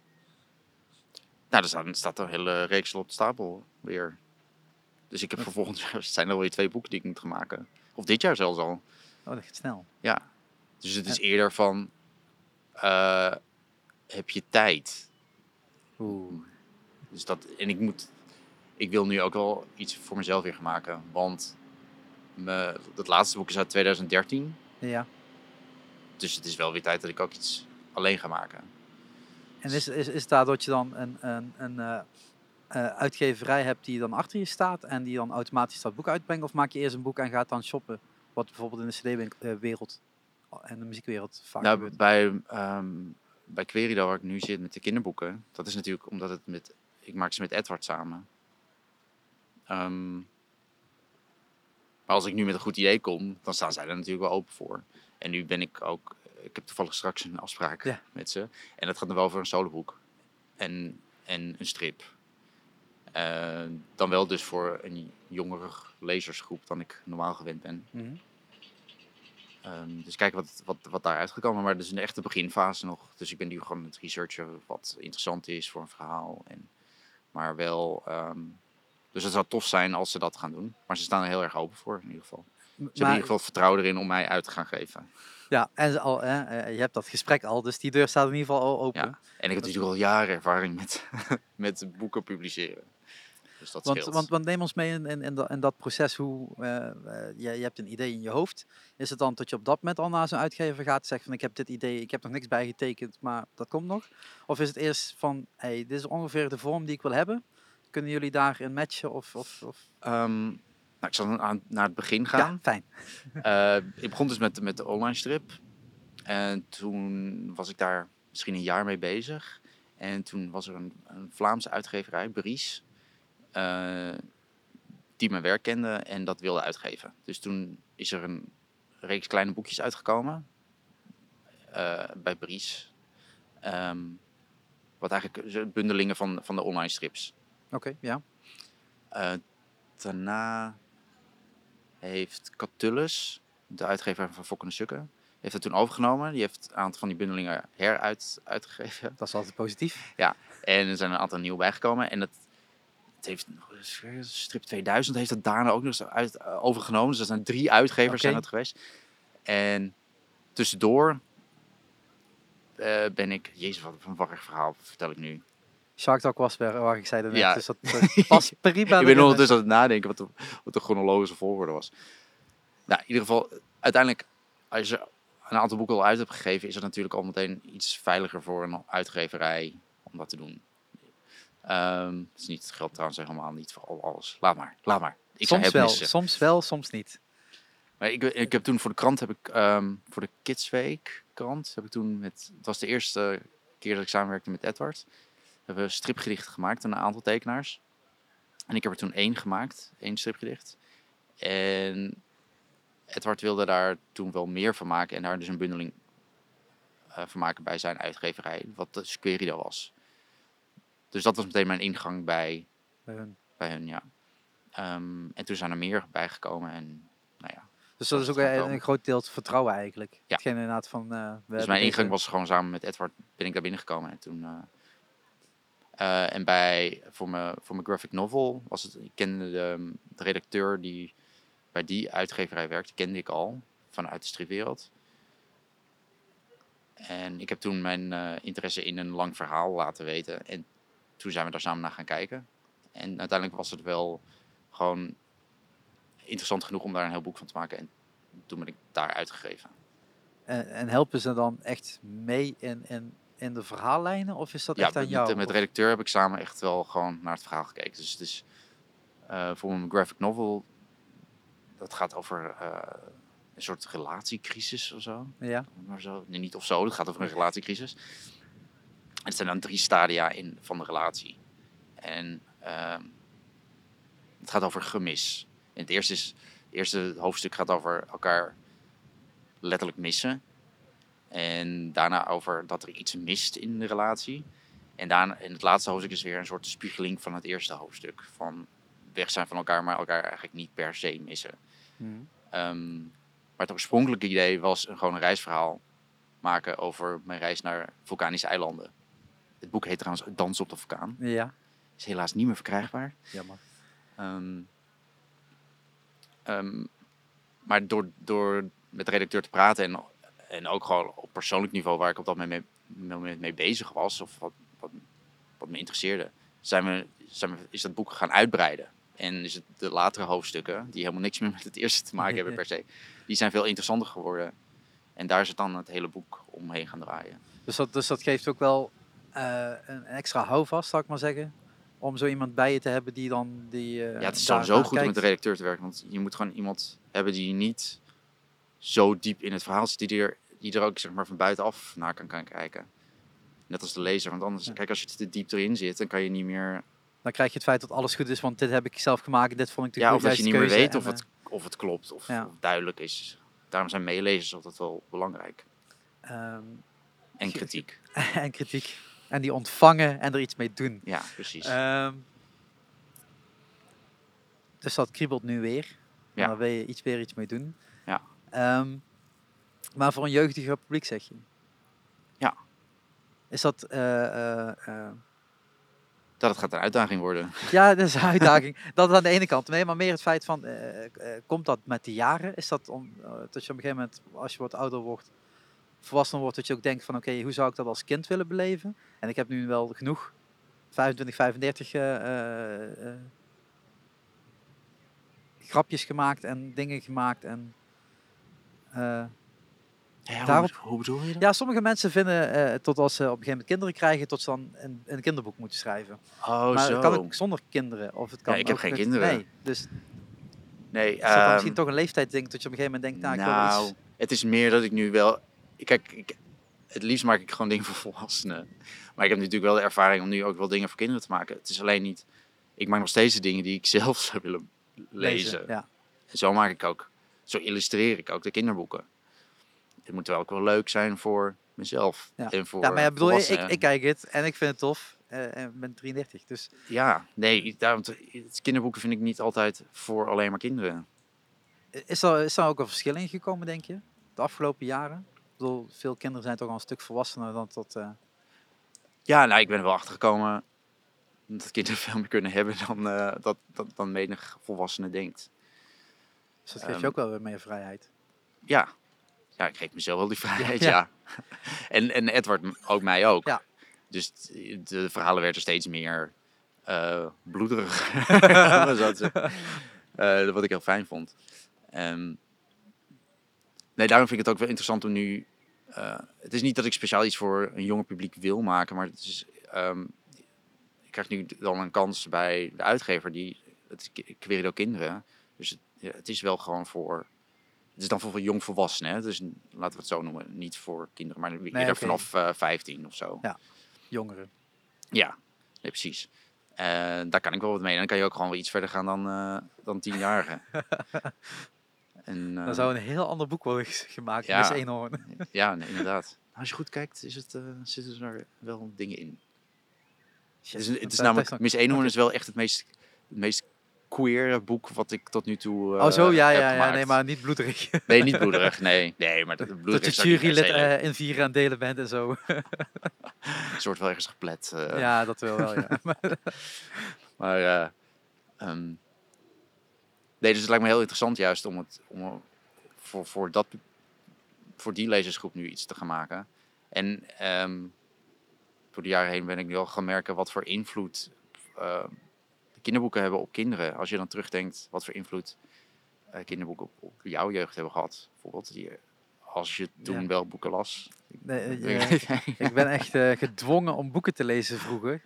B: Nou, er staat, er staat een hele reeks op de stapel weer. Dus ik heb voor volgend jaar, het zijn er alweer twee boeken die ik moet gaan maken. Of dit jaar zelfs al.
A: Oh, dat gaat snel.
B: Ja. Dus het is eerder van, heb je tijd?
A: Oeh.
B: Dus dat, en ik moet, ik wil nu ook wel iets voor mezelf weer gaan maken. Want me, het laatste boek is uit 2013.
A: Ja.
B: Dus het is wel weer tijd dat ik ook iets alleen ga maken.
A: En is, is, is daar dat je dan een, een, een eh, eh, uitgeverij hebt die dan achter je staat en die dan automatisch dat boek uitbrengt? Of maak je eerst een boek en gaat dan shoppen? Wat bijvoorbeeld in de cd-wereld en de muziekwereld vaak
B: Nou,
A: gebeurt.
B: bij, ehm bij Querido, waar ik nu zit met de kinderboeken, dat is natuurlijk omdat het met, ik maak ze met Edward samen. Ehm, maar als ik nu met een goed idee kom, dan staan zij er natuurlijk wel open voor. En nu ben ik ook, ik heb toevallig straks een afspraak
A: Ja.
B: met ze. En dat gaat dan wel over een soloboek en, en een strip. Eh, dan wel dus voor een jongere lezersgroep dan ik normaal gewend ben.
A: Mhm.
B: Ehm, dus kijken wat, wat, wat daaruit gekomen. Maar dat is een echte beginfase nog. Dus ik ben nu gewoon het researchen wat interessant is voor een verhaal. En, maar wel... ehm, dus het zou tof zijn als ze dat gaan doen. Maar ze staan er heel erg open voor in ieder geval. Ze hebben in ieder geval vertrouwen erin om mij uit te gaan geven.
A: Ja, en al, hè, eh, je hebt dat gesprek al, dus die deur staat in ieder geval al open.
B: Ja. En ik heb natuurlijk al jaren ervaring met, met boeken publiceren. Dus dat
A: Want,
B: scheelt.
A: want, want neem ons mee in, in, in, dat, in dat proces. Hoe, eh, eh, je, je hebt een idee in je hoofd. Is het dan dat je op dat moment al naar zo'n uitgever gaat en zegt van ik heb dit idee, ik heb nog niks bijgetekend, maar dat komt nog? Of is het eerst van hey, dit is ongeveer de vorm die ik wil hebben? Kunnen jullie daarin matchen? Of, of, of...
B: Ehm, nou, ik zal aan, naar het begin gaan.
A: Ja, fijn.
B: Eh, ik begon dus met, met de online strip. En toen was ik daar misschien een jaar mee bezig. En toen was er een, een Vlaamse uitgeverij, Bries, eh, die mijn werk kende en dat wilde uitgeven. Dus toen is er een reeks kleine boekjes uitgekomen. eh, bij Bries. Ehm, wat eigenlijk bundelingen van, van de online strips.
A: Oké, ja.
B: Eh, daarna heeft Catullus, de uitgever van Fokkende Sukken, heeft het toen overgenomen. Die heeft een aantal van die bundelingen heruit uitgegeven.
A: Dat is altijd positief.
B: En er zijn een aantal nieuwe bijgekomen. En het, het heeft Strip 2000 heeft het daarna ook nog eens uit, eh, overgenomen. Dus er zijn drie uitgevers zijn het geweest. En tussendoor eh, ben ik... Jezus, wat een warrig verhaal vertel ik nu.
A: Shark Talk was waar, waar ik zei net.
B: Ja.
A: Dus dat eh, past prima.
B: ik ben ondertussen aan het nadenken wat de, wat de chronologische volgorde was. Nou, in ieder geval, uiteindelijk, als je een aantal boeken al uit hebt gegeven, is het natuurlijk al meteen iets veiliger voor een uitgeverij om dat te doen. Ehm het is niet, het geldt trouwens helemaal niet voor al- alles. Laat maar, laat maar. Ik
A: soms wel, soms wel, soms niet.
B: Maar ik, ik heb toen voor de krant, heb ik, ehm, voor de Kidsweek krant, heb ik toen met, het was de eerste keer dat ik samenwerkte met Edward, hebben we stripgedichten gemaakt aan een aantal tekenaars. En ik heb er toen één gemaakt, één stripgedicht. En Edward wilde daar toen wel meer van maken en daar dus een bundeling eh, van maken bij zijn uitgeverij, wat de Squerido was. Dus dat was meteen mijn ingang bij,
A: bij hun.
B: bij hun, ja. Ehm, en toen zijn er meer bijgekomen en nou ja,
A: Dus dat is ook een, groot deel vertrouwen eigenlijk.
B: Ja.
A: Hetgeen inderdaad van... eh, we
B: Dus mijn ingang was gewoon samen met Edward ben ik daar binnengekomen en toen. eh, eh, en bij voor mijn voor mijn graphic novel was het. Ik kende de, de redacteur die bij die uitgeverij werkte, kende ik al vanuit de stripwereld. En ik heb toen mijn eh, interesse in een lang verhaal laten weten. En toen zijn we daar samen naar gaan kijken. En uiteindelijk was het wel gewoon interessant genoeg om daar een heel boek van te maken. En toen ben ik daar uitgegeven.
A: En, en helpen ze dan echt mee in, in, in de verhaallijnen? Of is dat
B: ja,
A: echt aan
B: met,
A: jou?
B: met de redacteur heb ik samen echt wel gewoon naar het verhaal gekeken. Dus het is eh, voor mijn graphic novel, dat gaat over eh, een soort relatiecrisis of zo.
A: Ja,
B: Maar zo. Nee, niet of zo, het gaat over een relatiecrisis. En het zijn dan drie stadia in, van de relatie. En ehm, het gaat over gemis. En het eerste, is, het eerste hoofdstuk gaat over elkaar letterlijk missen. En daarna over dat er iets mist in de relatie. En daarna, in het laatste hoofdstuk is weer een soort spiegeling van het eerste hoofdstuk. Van weg zijn van elkaar, maar elkaar eigenlijk niet per se missen.
A: Mhm.
B: Ehm, maar het oorspronkelijke idee was een, gewoon een reisverhaal maken over mijn reis naar vulkanische eilanden. Het boek heet trouwens Dans op de vulkaan.
A: ja.
B: Is helaas niet meer verkrijgbaar.
A: jammer.
B: Ehm, ehm, maar door, door met de redacteur te praten en, en ook gewoon op persoonlijk niveau waar ik op dat moment mee, bezig was of wat, wat, wat me interesseerde, zijn we, zijn we, is dat boek gaan uitbreiden. En is het de latere hoofdstukken, die helemaal niks meer met het eerste te maken hebben per se, die zijn veel interessanter geworden. En daar is het dan het hele boek omheen gaan draaien.
A: Dus dat, dus dat geeft ook wel eh, een extra houvast, zal ik maar zeggen. Om zo iemand bij je te hebben die dan... Die, eh,
B: Ja, het is sowieso goed om met de redacteur te werken. Want je moet gewoon iemand hebben die niet zo diep in het verhaal zit. Die er, die er ook zeg maar, van buitenaf naar kan, kan kijken. Net als de lezer. Want anders,
A: Ja.
B: kijk, als je te diep erin zit, dan kan je niet meer...
A: Dan krijg je het feit dat alles goed is, want dit heb ik zelf gemaakt. Dit vond ik de
B: Ja, of dat je niet meer weet of
A: en,
B: het, of het klopt. Of,
A: Ja.
B: of duidelijk is. Daarom zijn meelezers altijd wel belangrijk.
A: eh, ehm,
B: En kritiek.
A: en kritiek. En die ontvangen en er iets mee doen.
B: Ja, precies.
A: Ehm, dus dat kriebelt nu weer. En
B: Ja.
A: daar wil je iets weer iets mee doen. Ehm, maar voor een jeugdiger publiek zeg je?
B: Ja.
A: Is dat... eh, eh, eh,
B: dat het gaat een uitdaging worden.
A: ja, dat is een uitdaging. dat aan de ene kant. Nee, maar meer het feit van... komt dat met de jaren? Is dat om, dat je op een gegeven moment, als je wat ouder wordt... volwassen wordt, dat je ook denkt van... oké, hoe zou ik dat als kind willen beleven? En ik heb nu wel genoeg 25, 35 eh, eh, eh, grapjes gemaakt en dingen gemaakt. En,
B: Ja,
A: Daarop-
B: hoe, hoe bedoel je dat?
A: ja, sommige mensen vinden eh, tot als ze op een gegeven moment kinderen krijgen, tot ze dan een, een kinderboek moeten schrijven.
B: Oh,
A: maar
B: zo.
A: het kan ook zonder kinderen. Of het kan
B: ik heb geen
A: met-
B: kinderen.
A: Nee, dus
B: Nee,
A: is dat
B: ehm,
A: misschien toch een leeftijdsding dat je op een gegeven moment denkt, nou, ik wil
B: nou,
A: iets...
B: het is meer dat ik nu wel. Kijk, ik, het liefst maak ik gewoon dingen voor volwassenen. Maar ik heb natuurlijk wel de ervaring om nu ook wel dingen voor kinderen te maken. Het is alleen niet. Ik maak nog steeds de dingen die ik zelf zou willen lezen.
A: Ja.
B: En zo maak ik ook zo illustreer ik ook de kinderboeken. Het moet wel ook wel leuk zijn voor mezelf.
A: Ja.
B: En voor
A: ja, maar ja, bedoel, ik, ik, kijk het en ik vind het tof. eh, en ik ben 33, dus
B: Ja, nee, daarom, kinderboeken vind ik niet altijd voor alleen maar kinderen.
A: is er, is er ook een verschil in gekomen, denk je? De afgelopen jaren? Ik bedoel, veel kinderen zijn toch al een stuk volwassener dan tot... eh,
B: Ja, nou, ik ben er wel achter gekomen dat kinderen veel meer kunnen hebben dan, eh, dat, dat, dan menig volwassene denkt.
A: Dus dat geeft
B: Ehm,
A: je ook wel weer meer vrijheid.
B: Ja. ja, ik geef mezelf wel die vrijheid,
A: Ja.
B: ja. En, en Edward ook mij ook.
A: Ja.
B: Dus de verhalen werden steeds meer eh bloederig. Eh, wat ik heel fijn vond. Ehm, nee, daarom vind ik het ook wel interessant om nu... eh, het is niet dat ik speciaal iets voor een jonger publiek wil maken, maar het is... ehm, ik krijg nu dan een kans bij de uitgever die... Het Querido Kinderen. Dus het, ja, het is wel gewoon voor... Het is dan voor jongvolwassenen, hè? dus laten we het zo noemen. Niet voor kinderen, maar eerder vanaf eh 15 of zo.
A: Jongeren.
B: Ja, nee, precies. Eh, daar kan ik wel wat mee. En dan kan je ook gewoon wel iets verder gaan dan, eh dan tienjarigen. en,
A: Dan zou een heel ander boek worden gemaakt.
B: ja.
A: Miss Eenhoorn.
B: Ja, nee, inderdaad. Als je goed kijkt, is het, eh, zitten er wel dingen in. Het is, het is namelijk, Miss Eenhoorn is wel echt het meest, het meest queer boek wat ik tot nu toe eh,
A: Oh zo, ja,
B: heb
A: ja, ja,
B: gemaakt.
A: nee, maar niet bloederig.
B: Nee, niet bloederig, nee. Nee, maar dat,
A: dat
B: bloederig
A: je
B: niet per
A: jurylid eh, in vier aan delen bent en zo.
B: Het wordt wel ergens geplet. eh.
A: ja, dat wel, wel ja. Maar-
B: eh, ehm, nee, dus het lijkt me heel interessant juist om het om voor, voor, dat, voor die lezersgroep nu iets te gaan maken. En ehm, door de jaren heen ben ik nu al gaan merken wat voor invloed eh, de kinderboeken hebben op kinderen. Als je dan terugdenkt wat voor invloed eh, kinderboeken op, op jouw jeugd hebben gehad. Bijvoorbeeld die, als je toen
A: Ja.
B: wel boeken las.
A: Nee, eh,
B: Ik-
A: ik ben echt eh, gedwongen om boeken te lezen vroeger.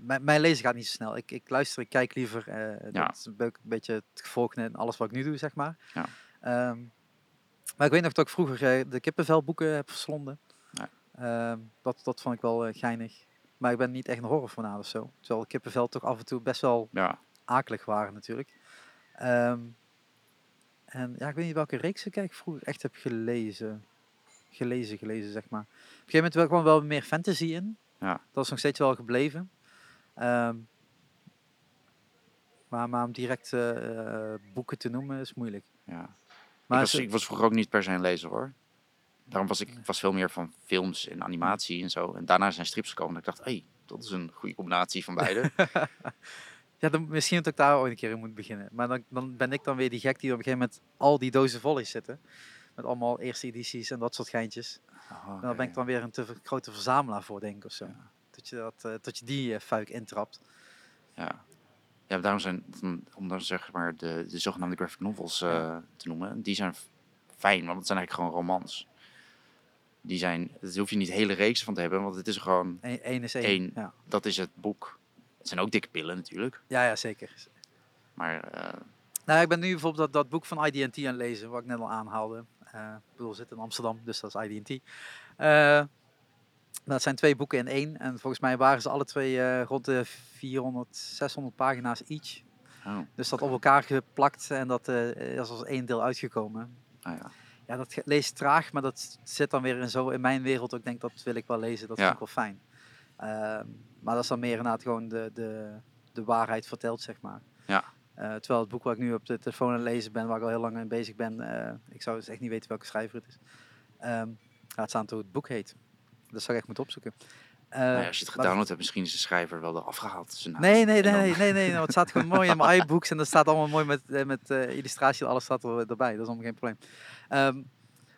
A: Mijn, mijn lezen gaat niet zo snel. Ik, ik luister, ik kijk liever.
B: Ja.
A: Dat is een beetje het gevolg in alles wat ik nu doe, zeg maar.
B: Ja.
A: Ehm, maar ik weet nog dat ik vroeger de kippenvelboeken heb verslonden.
B: Ja.
A: Ehm, dat, dat vond ik wel geinig. Maar ik ben niet echt een horrorfanaat of zo. Terwijl kippenvel toch af en toe best wel
B: ja,
A: akelig waren natuurlijk. Ehm, en ja, ik weet niet welke reeks ik eigenlijk vroeger echt heb gelezen. Gelezen, gelezen, zeg maar. Op een gegeven moment wel kwam wel meer fantasy in.
B: Ja.
A: Dat is nog steeds wel gebleven. Ehm, maar, maar om direct eh, eh, boeken te noemen is moeilijk.
B: ja.
A: Maar
B: ik, was, ik was vroeger ook niet per se een lezer hoor. Daarom was ik was veel meer van films en animatie en zo. En daarna zijn strips gekomen. En ik dacht, hé, hey, dat is een goede combinatie van beide.
A: ja, dan, misschien dat ik daar ooit een keer in moet beginnen. Maar dan, dan ben ik dan weer die gek die op een gegeven moment al die dozen vol is zitten. Met allemaal eerste edities en dat soort geintjes.
B: Oh,
A: En daar ben ik dan weer een te grote verzamelaar voor, denk ik, of zo. Dat je, dat, dat je die eh, fuik intrapt.
B: Ja. ja, daarom zijn, dan- om dan zeg maar de, de zogenaamde graphic novels eh, te noemen, die zijn fijn, want het zijn eigenlijk gewoon romans. Die zijn, daar hoef je niet hele reeks van te hebben, want het is gewoon,
A: Eén één is één.
B: Eén.
A: Ja.
B: dat is het boek. Het zijn ook dikke pillen natuurlijk,
A: Ja, ja, zeker.
B: maar eh,
A: Nou, ik ben nu bijvoorbeeld dat, dat boek van IDT aan het lezen, wat ik net al aanhaalde. Eh ik bedoel, zit in Amsterdam, dus dat is IDT. Eh dat zijn twee boeken in één. En volgens mij waren ze alle twee rond de 400, 600 pagina's each.
B: oh,
A: Dus dat op elkaar geplakt en dat is als één deel uitgekomen.
B: nou ja.
A: Ja, dat leest traag, maar dat zit dan weer in, zo in mijn wereld. ook. Ik denk, dat wil ik wel lezen. Dat
B: Ja.
A: vind ik wel fijn. Ehm, maar dat is dan meer inderdaad gewoon de, de, de waarheid verteld, zeg maar.
B: Ja.
A: Eh, terwijl het boek wat ik nu op de telefoon aan het lezen ben, waar ik al heel lang mee bezig ben, eh, ik zou dus echt niet weten welke schrijver het is. Ehm laat staan hoe het boek heet. Dat zou ik echt moeten opzoeken. Eh,
B: Nou ja, als je het
A: maar-
B: gedownload hebt, misschien is de schrijver wel er afgehaald. zijn.
A: Nee, nee,
B: En
A: nee,
B: dan-
A: nee, nee, nee, nou, het staat gewoon mooi in mijn iBooks en dat staat allemaal mooi met, eh, met eh, illustratie, alles staat er, erbij, dat is allemaal geen probleem. Ehm,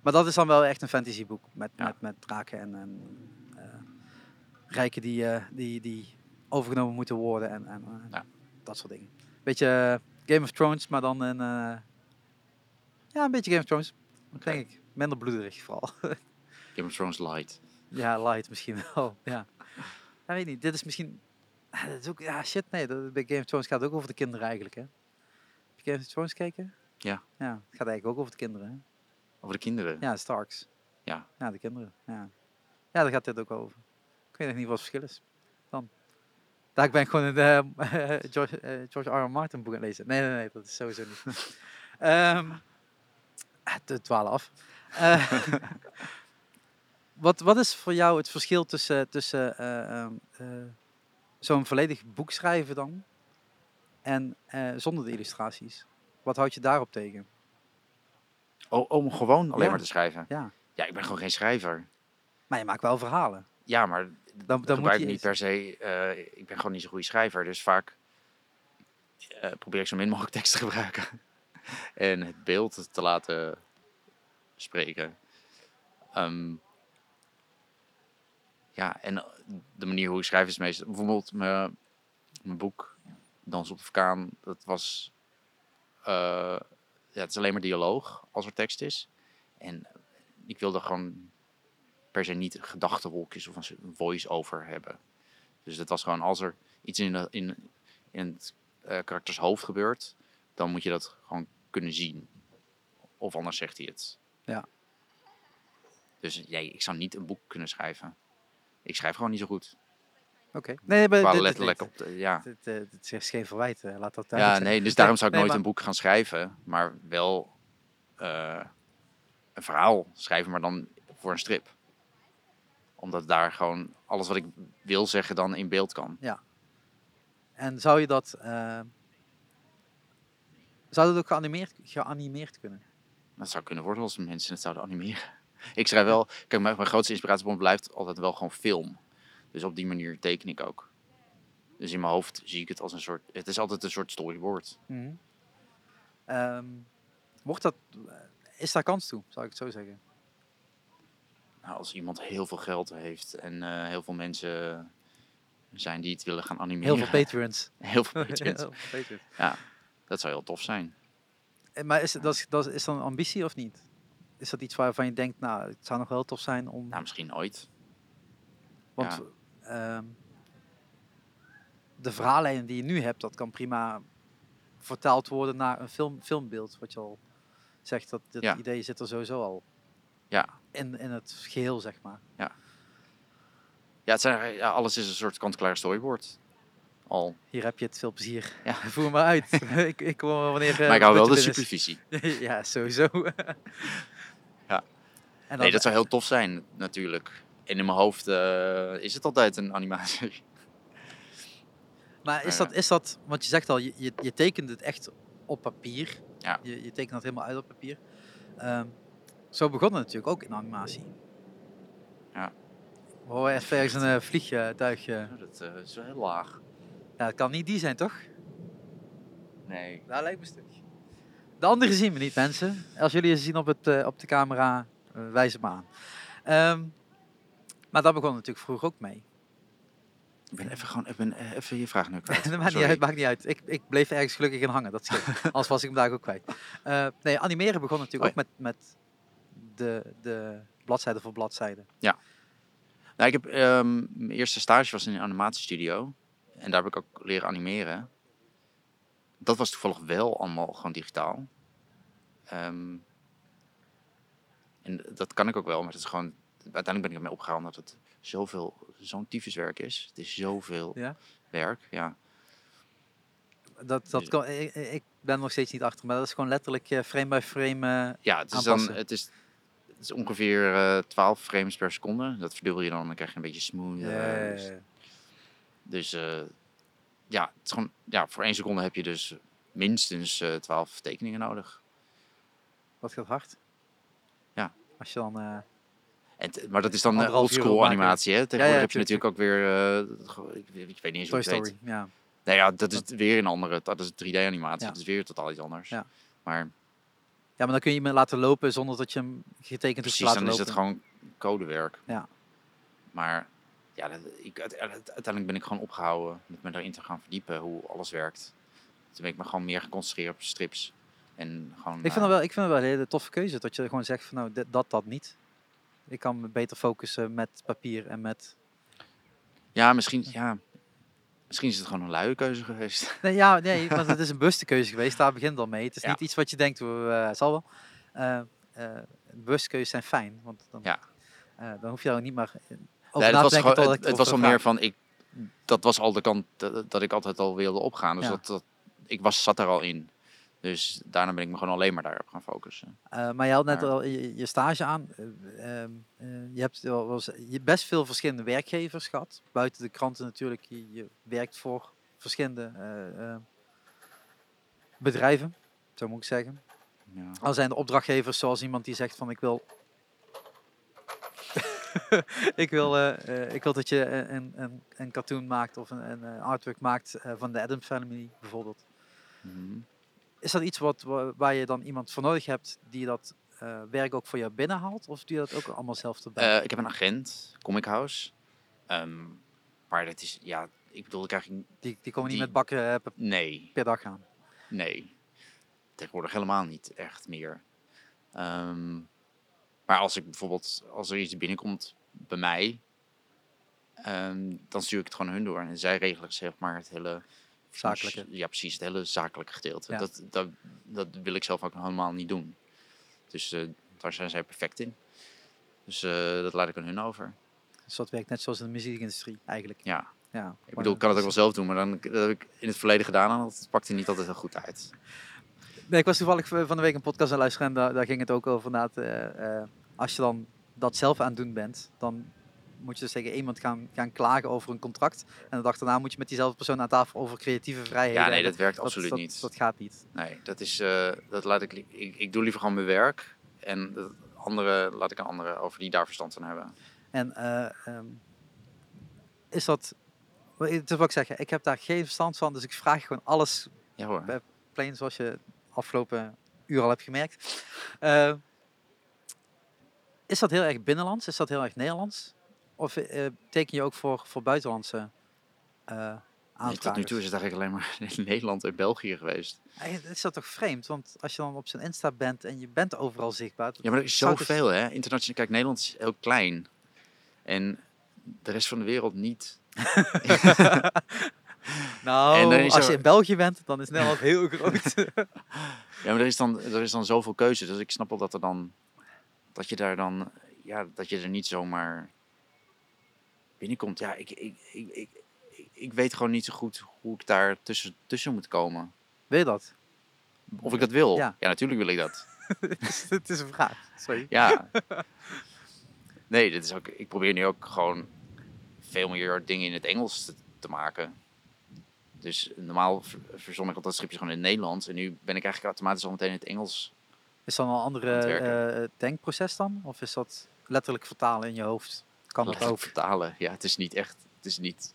A: maar dat is dan wel echt een fantasyboek met,
B: Ja.
A: met, met draken en, en eh, rijken die, eh, die, die overgenomen moeten worden en, en eh,
B: Ja.
A: dat soort dingen. Beetje eh, Game of Thrones, maar dan een, eh, ja, een beetje Game of Thrones, denk ik. Minder bloederig vooral.
B: Game of Thrones Light.
A: Ja, light misschien wel. Ja. ja, weet niet. Dit is misschien. Dat is ook, ja, shit, nee. Bij Game of Thrones gaat het ook over de kinderen eigenlijk, hè? Heb je Game of Thrones gekeken?
B: Ja.
A: Ja, het gaat eigenlijk ook over de kinderen, hè?
B: Over de kinderen.
A: Ja, Starks.
B: Ja.
A: Ja, de kinderen. Ja, ja daar gaat dit ook over. Ik weet nog niet wat het verschil is. Dan. Daar ben ik gewoon een eh, George, eh, George R. R. Martin boek aan het lezen. Nee, nee, nee, dat is sowieso niet. Ehm de dwalen af. Eh, wat, wat is voor jou het verschil tussen, tussen eh, ehm, eh, zo'n volledig boek schrijven dan en eh, zonder de illustraties? Wat houd je daarop tegen?
B: Oh, om gewoon alleen
A: Ja.
B: maar te schrijven.
A: Ja.
B: Ja, ik ben gewoon geen schrijver.
A: Maar je maakt wel verhalen.
B: Ja, maar
A: Dan,
B: dan
A: moet je
B: ik niet per se. eh, ik ben gewoon niet zo'n goede schrijver. Dus vaak eh, probeer ik zo min mogelijk tekst te gebruiken. en het beeld te laten spreken. Ehm, ja, en eh, de manier hoe ik schrijf is meestal. Bijvoorbeeld mijn, mijn boek Dans op de Vulkaan. Dat was. eh, ja, het is alleen maar dialoog als er tekst is. En ik wilde gewoon per se niet gedachtenwolkjes of een voice-over hebben. Dus het was gewoon als er iets in, de, in, in het eh, karakters hoofd gebeurt, dan moet je dat gewoon kunnen zien. Of anders zegt hij het.
A: Ja.
B: Dus nee, ik zou niet een boek kunnen schrijven. Ik schrijf gewoon niet zo goed.
A: Oké. Nee, maar
B: letterlijk op de, ja.
A: dit, eh, is geen verwijt. eh, Laat dat
B: Ja, nee, dus daarom zou ik
A: nee,
B: nooit
A: maar-
B: een boek gaan schrijven. Maar wel eh, een verhaal schrijven, maar dan voor een strip. Omdat daar gewoon alles wat ik wil zeggen dan in beeld kan.
A: En zou je dat... eh, zou dat ook geanimeerd, geanimeerd kunnen?
B: Dat zou kunnen worden als mensen het zouden animeren. Ik schrijf wel, kijk, mijn, mijn grootste inspiratiebron blijft altijd wel gewoon film. Dus op die manier teken ik ook. Dus in mijn hoofd zie ik het als een soort, het is altijd een soort storyboard.
A: Ehm, wordt dat, eh, is daar kans toe, zou ik het zo zeggen?
B: Nou, als iemand heel veel geld heeft en eh, heel veel mensen zijn die het willen gaan animeren.
A: Heel veel patrons.
B: Heel veel patrons.
A: Heel veel patrons.
B: Ja, dat zou heel tof zijn.
A: Eh, Maar is, dat, is, dat is, dat een ambitie of niet? Is dat iets waarvan je denkt, nou, het zou nog wel tof zijn om...
B: Nou, misschien ooit.
A: want ehm, de verhaallijnen die je nu hebt, dat kan prima vertaald worden naar een film, filmbeeld. Wat je al zegt, dat
B: Ja.
A: idee zit er sowieso al
B: Ja.
A: in, in het geheel, zeg maar.
B: Ja, het zijn, ja, alles is een soort kant-klaar storyboard. Al.
A: Hier heb je het, veel plezier.
B: Ja.
A: Voer maar uit. ik, ik kom wanneer... eh,
B: maar ik hou wel de supervisie.
A: ja, sowieso.
B: Nee, dat zou heel tof zijn, natuurlijk. En in mijn hoofd eh, is het altijd een animatie.
A: Maar is dat, is dat, want je zegt al, je, je, je tekent het echt op papier.
B: Ja.
A: Je, je tekent het helemaal uit op papier. Ehm, zo begon het natuurlijk ook in animatie.
B: Ja.
A: We horen even ergens een uh, vliegtuigje.
B: Dat eh, is wel heel laag.
A: Ja, het kan niet die zijn, toch?
B: Nee.
A: Daar lijkt me stuk. De andere zien we niet, mensen. Als jullie ze zien op, het, eh, op de camera, wijs het maar aan. Ehm, maar daar begon natuurlijk vroeger ook mee.
B: Ik ben even, gewoon, ik ben eh, even je vraag nu kwijt.
A: dat maakt niet uit, maakt niet uit. Ik, ik bleef ergens gelukkig in hangen, dat scheelt. Anders was ik hem daar ook kwijt. Eh, nee, animeren begon natuurlijk
B: Oh
A: ook met, met de, de bladzijde voor bladzijde.
B: Nou, ik heb, ehm, mijn eerste stage was in een animatiestudio. En daar heb ik ook leren animeren. Dat was toevallig wel allemaal gewoon digitaal. Ehm, en dat kan ik ook wel, maar het is gewoon... Uiteindelijk ben ik ermee opgehaald dat het zoveel, zo'n tyfuswerk is. Het is zoveel
A: Ja?
B: werk, ja.
A: Dat, dat
B: Dus-
A: kon, ik, ik ben nog steeds niet achter, maar dat is gewoon letterlijk eh, frame by frame. eh,
B: Ja, het is, dan, het is, het is ongeveer eh 12 frames per seconde. Dat verdubbel je dan, dan krijg je een beetje smooth.
A: ja,
B: dus-
A: ja.
B: Dus ja, het is gewoon, ja, voor één seconde heb je dus minstens eh 12 tekeningen nodig.
A: dat gaat hard.
B: Ja.
A: Als je dan... eh,
B: En maar dat is dan eh, oldschool
A: opmaken.
B: animatie. Hè? Tegenwoordig heb je
A: tuurlijk,
B: natuurlijk ook weer, eh, ik, weet- ik weet niet eens hoe heet.
A: Story, ja.
B: Nee, ja, dat is weer een andere, dat is 3D-animatie.
A: Ja.
B: Dat is weer totaal iets anders.
A: Ja.
B: Maar
A: Ja, maar dan kun je iemand laten lopen zonder dat je hem getekend
B: precies,
A: hebt laten
B: dan is het
A: lopen.
B: gewoon codewerk.
A: Ja.
B: Maar ja, dat, ik, uite- uiteindelijk ben ik gewoon opgehouden met me daarin te gaan verdiepen hoe alles werkt. Toen ben ik me gewoon meer geconcentreerd op strips. En gewoon,
A: Ik vind,
B: eh,
A: dat wel, ik vind dat wel een hele toffe keuze. Dat je gewoon zegt van nou, dit, dat, dat niet. Ik kan me beter focussen met papier en met...
B: Ja, misschien, ja, misschien is het gewoon een luie keuze geweest.
A: Nee, ja, nee, want het is een bewuste keuze geweest. Daar begint het al mee. Het is
B: Ja.
A: niet iets wat je denkt, uh, zal wel. Uh, uh, bewuste keuzes zijn fijn. Want dan,
B: Ja.
A: dan hoef je daar niet maar over
B: Nee,
A: na
B: het
A: te denken
B: gewoon,
A: tot
B: het, het was wel meer van, ik, dat was al de kant dat, dat ik altijd al wilde opgaan. Dus
A: Ja.
B: dat, dat, ik was, zat er al in. Dus daarna ben ik me gewoon alleen maar daarop gaan focussen.
A: Eh, maar je had net
B: Maar-
A: al je, je stage aan. Eh, ehm, eh, je hebt wel, je best veel verschillende werkgevers gehad. Buiten de kranten natuurlijk. Je, je werkt voor verschillende bedrijven, zo moet ik zeggen.
B: Ja.
A: Al zijn de opdrachtgevers zoals iemand die zegt van ik wil... ik, wil ik wil dat je een, een, een cartoon maakt of een, een artwork maakt van de Adams Family bijvoorbeeld.
B: Mhm.
A: Is dat iets wat, wa- waar je dan iemand voor nodig hebt die dat eh, werk ook voor jou binnenhaalt? Of doe je dat ook allemaal zelf erbij?
B: Eh, ik heb een agent, Comic House. Ehm, maar dat is, ja, ik bedoel, ik krijg
A: die, die komen niet met bakken eh, per,
B: nee,
A: per dag aan.
B: nee. Tegenwoordig helemaal niet echt meer. Ehm, maar als ik bijvoorbeeld, als er iets binnenkomt bij mij, ehm, dan stuur ik het gewoon hun door. En zij regelen zeg maar het hele...
A: Zakelijke.
B: Ja, precies, het hele zakelijke gedeelte.
A: Ja.
B: Dat, dat, dat wil ik zelf ook helemaal niet doen. Dus eh, daar zijn zij perfect in. Dus eh, dat laat ik aan hun over.
A: Dus dat werkt net zoals in de muziekindustrie eigenlijk.
B: Ja,
A: Ja,
B: ik bedoel, ik kan het ook wel zelf doen, maar dan, dat heb ik in het verleden gedaan en dat pakte niet altijd heel goed uit.
A: Nee, ik was toevallig van de week een podcast aan het luisteren en daar, daar ging het ook over. Inderdaad, eh, eh, als je dan dat zelf aan het doen bent, dan moet je dus tegen iemand gaan, gaan klagen over een contract. En de dag daarna moet je met diezelfde persoon aan tafel over creatieve vrijheden.
B: Ja, nee, dat werkt absoluut
A: dat,
B: niet.
A: Dat gaat niet.
B: Nee, dat is, eh, dat laat ik, ik, ik doe liever gewoon mijn werk en andere laat ik aan anderen over die daar verstand van hebben.
A: En eh, ehm, is dat... Het is wat ik zeg, ik heb daar geen verstand van, dus ik vraag gewoon alles
B: Ja hoor.
A: Bij- plain zoals je afgelopen uur al hebt gemerkt. Eh, is dat heel erg binnenlands? Is dat heel erg Nederlands? Of eh, teken je ook voor, voor buitenlandse eh
B: Nee, tot nu toe is het eigenlijk alleen maar in Nederland en België geweest.
A: Eigenlijk is dat toch vreemd? Want als je dan op zijn Insta bent en je bent overal zichtbaar...
B: Ja, maar er is
A: het-
B: zoveel hè. Internationaal, kijk, Nederland is heel klein. En de rest van de wereld niet.
A: Nou, als
B: er-
A: je in België bent, dan is Nederland heel groot.
B: Ja, maar er is dan, er is dan zoveel keuze. Dus ik snap wel dat er dan. Dat je daar dan. Ja, dat je er niet zomaar binnenkomt. Ja, ik, ik, ik, ik, ik, weet gewoon niet zo goed hoe ik daar tussen, tussen moet komen.
A: Weet je dat?
B: Of ik dat wil.
A: Ja.
B: Ja, natuurlijk wil ik dat.
A: Het is- een vraag. Sorry.
B: Ja. Nee, dit is ook, ik probeer nu ook gewoon veel meer dingen in het Engels te, te maken. Dus normaal ver- verzon ik altijd stripjes gewoon in het Nederlands. En nu ben ik eigenlijk automatisch al meteen in het Engels.
A: Is dat een andere eh, denkproces dan? Of is dat letterlijk vertalen in je hoofd? Kan dat ook?
B: vertalen. Ja, het is niet echt. Het is niet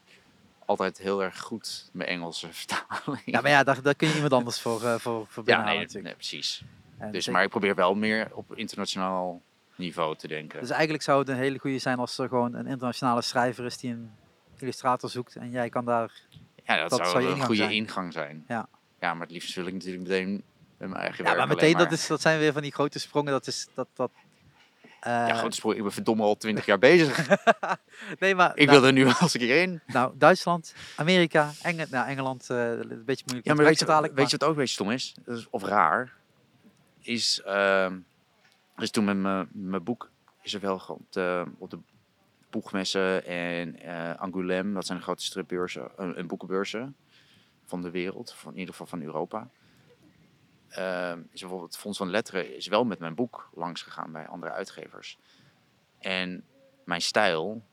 B: altijd heel erg goed, mijn Engelse vertaling.
A: Ja, maar ja, daar, daar kun je iemand anders voor, eh voor, voor
B: Ja, nee,
A: natuurlijk.
B: nee, precies.
A: En
B: Dus,
A: ik-
B: maar ik probeer wel meer op internationaal niveau te denken.
A: dus eigenlijk zou het een hele goede zijn als er gewoon een internationale schrijver is die een illustrator zoekt en jij kan daar...
B: ja, dat,
A: dat
B: zou, een
A: ingang
B: goede
A: zijn.
B: ingang zijn.
A: Ja.
B: ja, maar het liefst wil ik natuurlijk meteen met mijn eigen
A: Ja,
B: werk
A: maar
B: alleen
A: meteen, dat,
B: maar-
A: is, dat zijn weer van die grote sprongen. Dat is dat... dat
B: Ja, grote sprong. Ik ben verdomme al twintig jaar bezig.
A: nee, maar
B: Ik
A: nou,
B: wil er nu als ik hierheen.
A: nou, Duitsland, Amerika, Enge, nou, Engeland, eh, een beetje moeilijk.
B: Ja, maar weet je,
A: dadelijk,
B: weet je wat ook een beetje stom is? Of raar? Is, ehm dus toen met mijn- mijn boek is er wel gewoon op de, op de boegmessen en eh Angoulême, dat zijn de grote stripbeurzen eh, en boekenbeurzen van de wereld, van, in ieder geval van Europa. Ehm, is bijvoorbeeld het Fonds van Letteren is wel met mijn boek langs gegaan bij andere uitgevers. En mijn stijl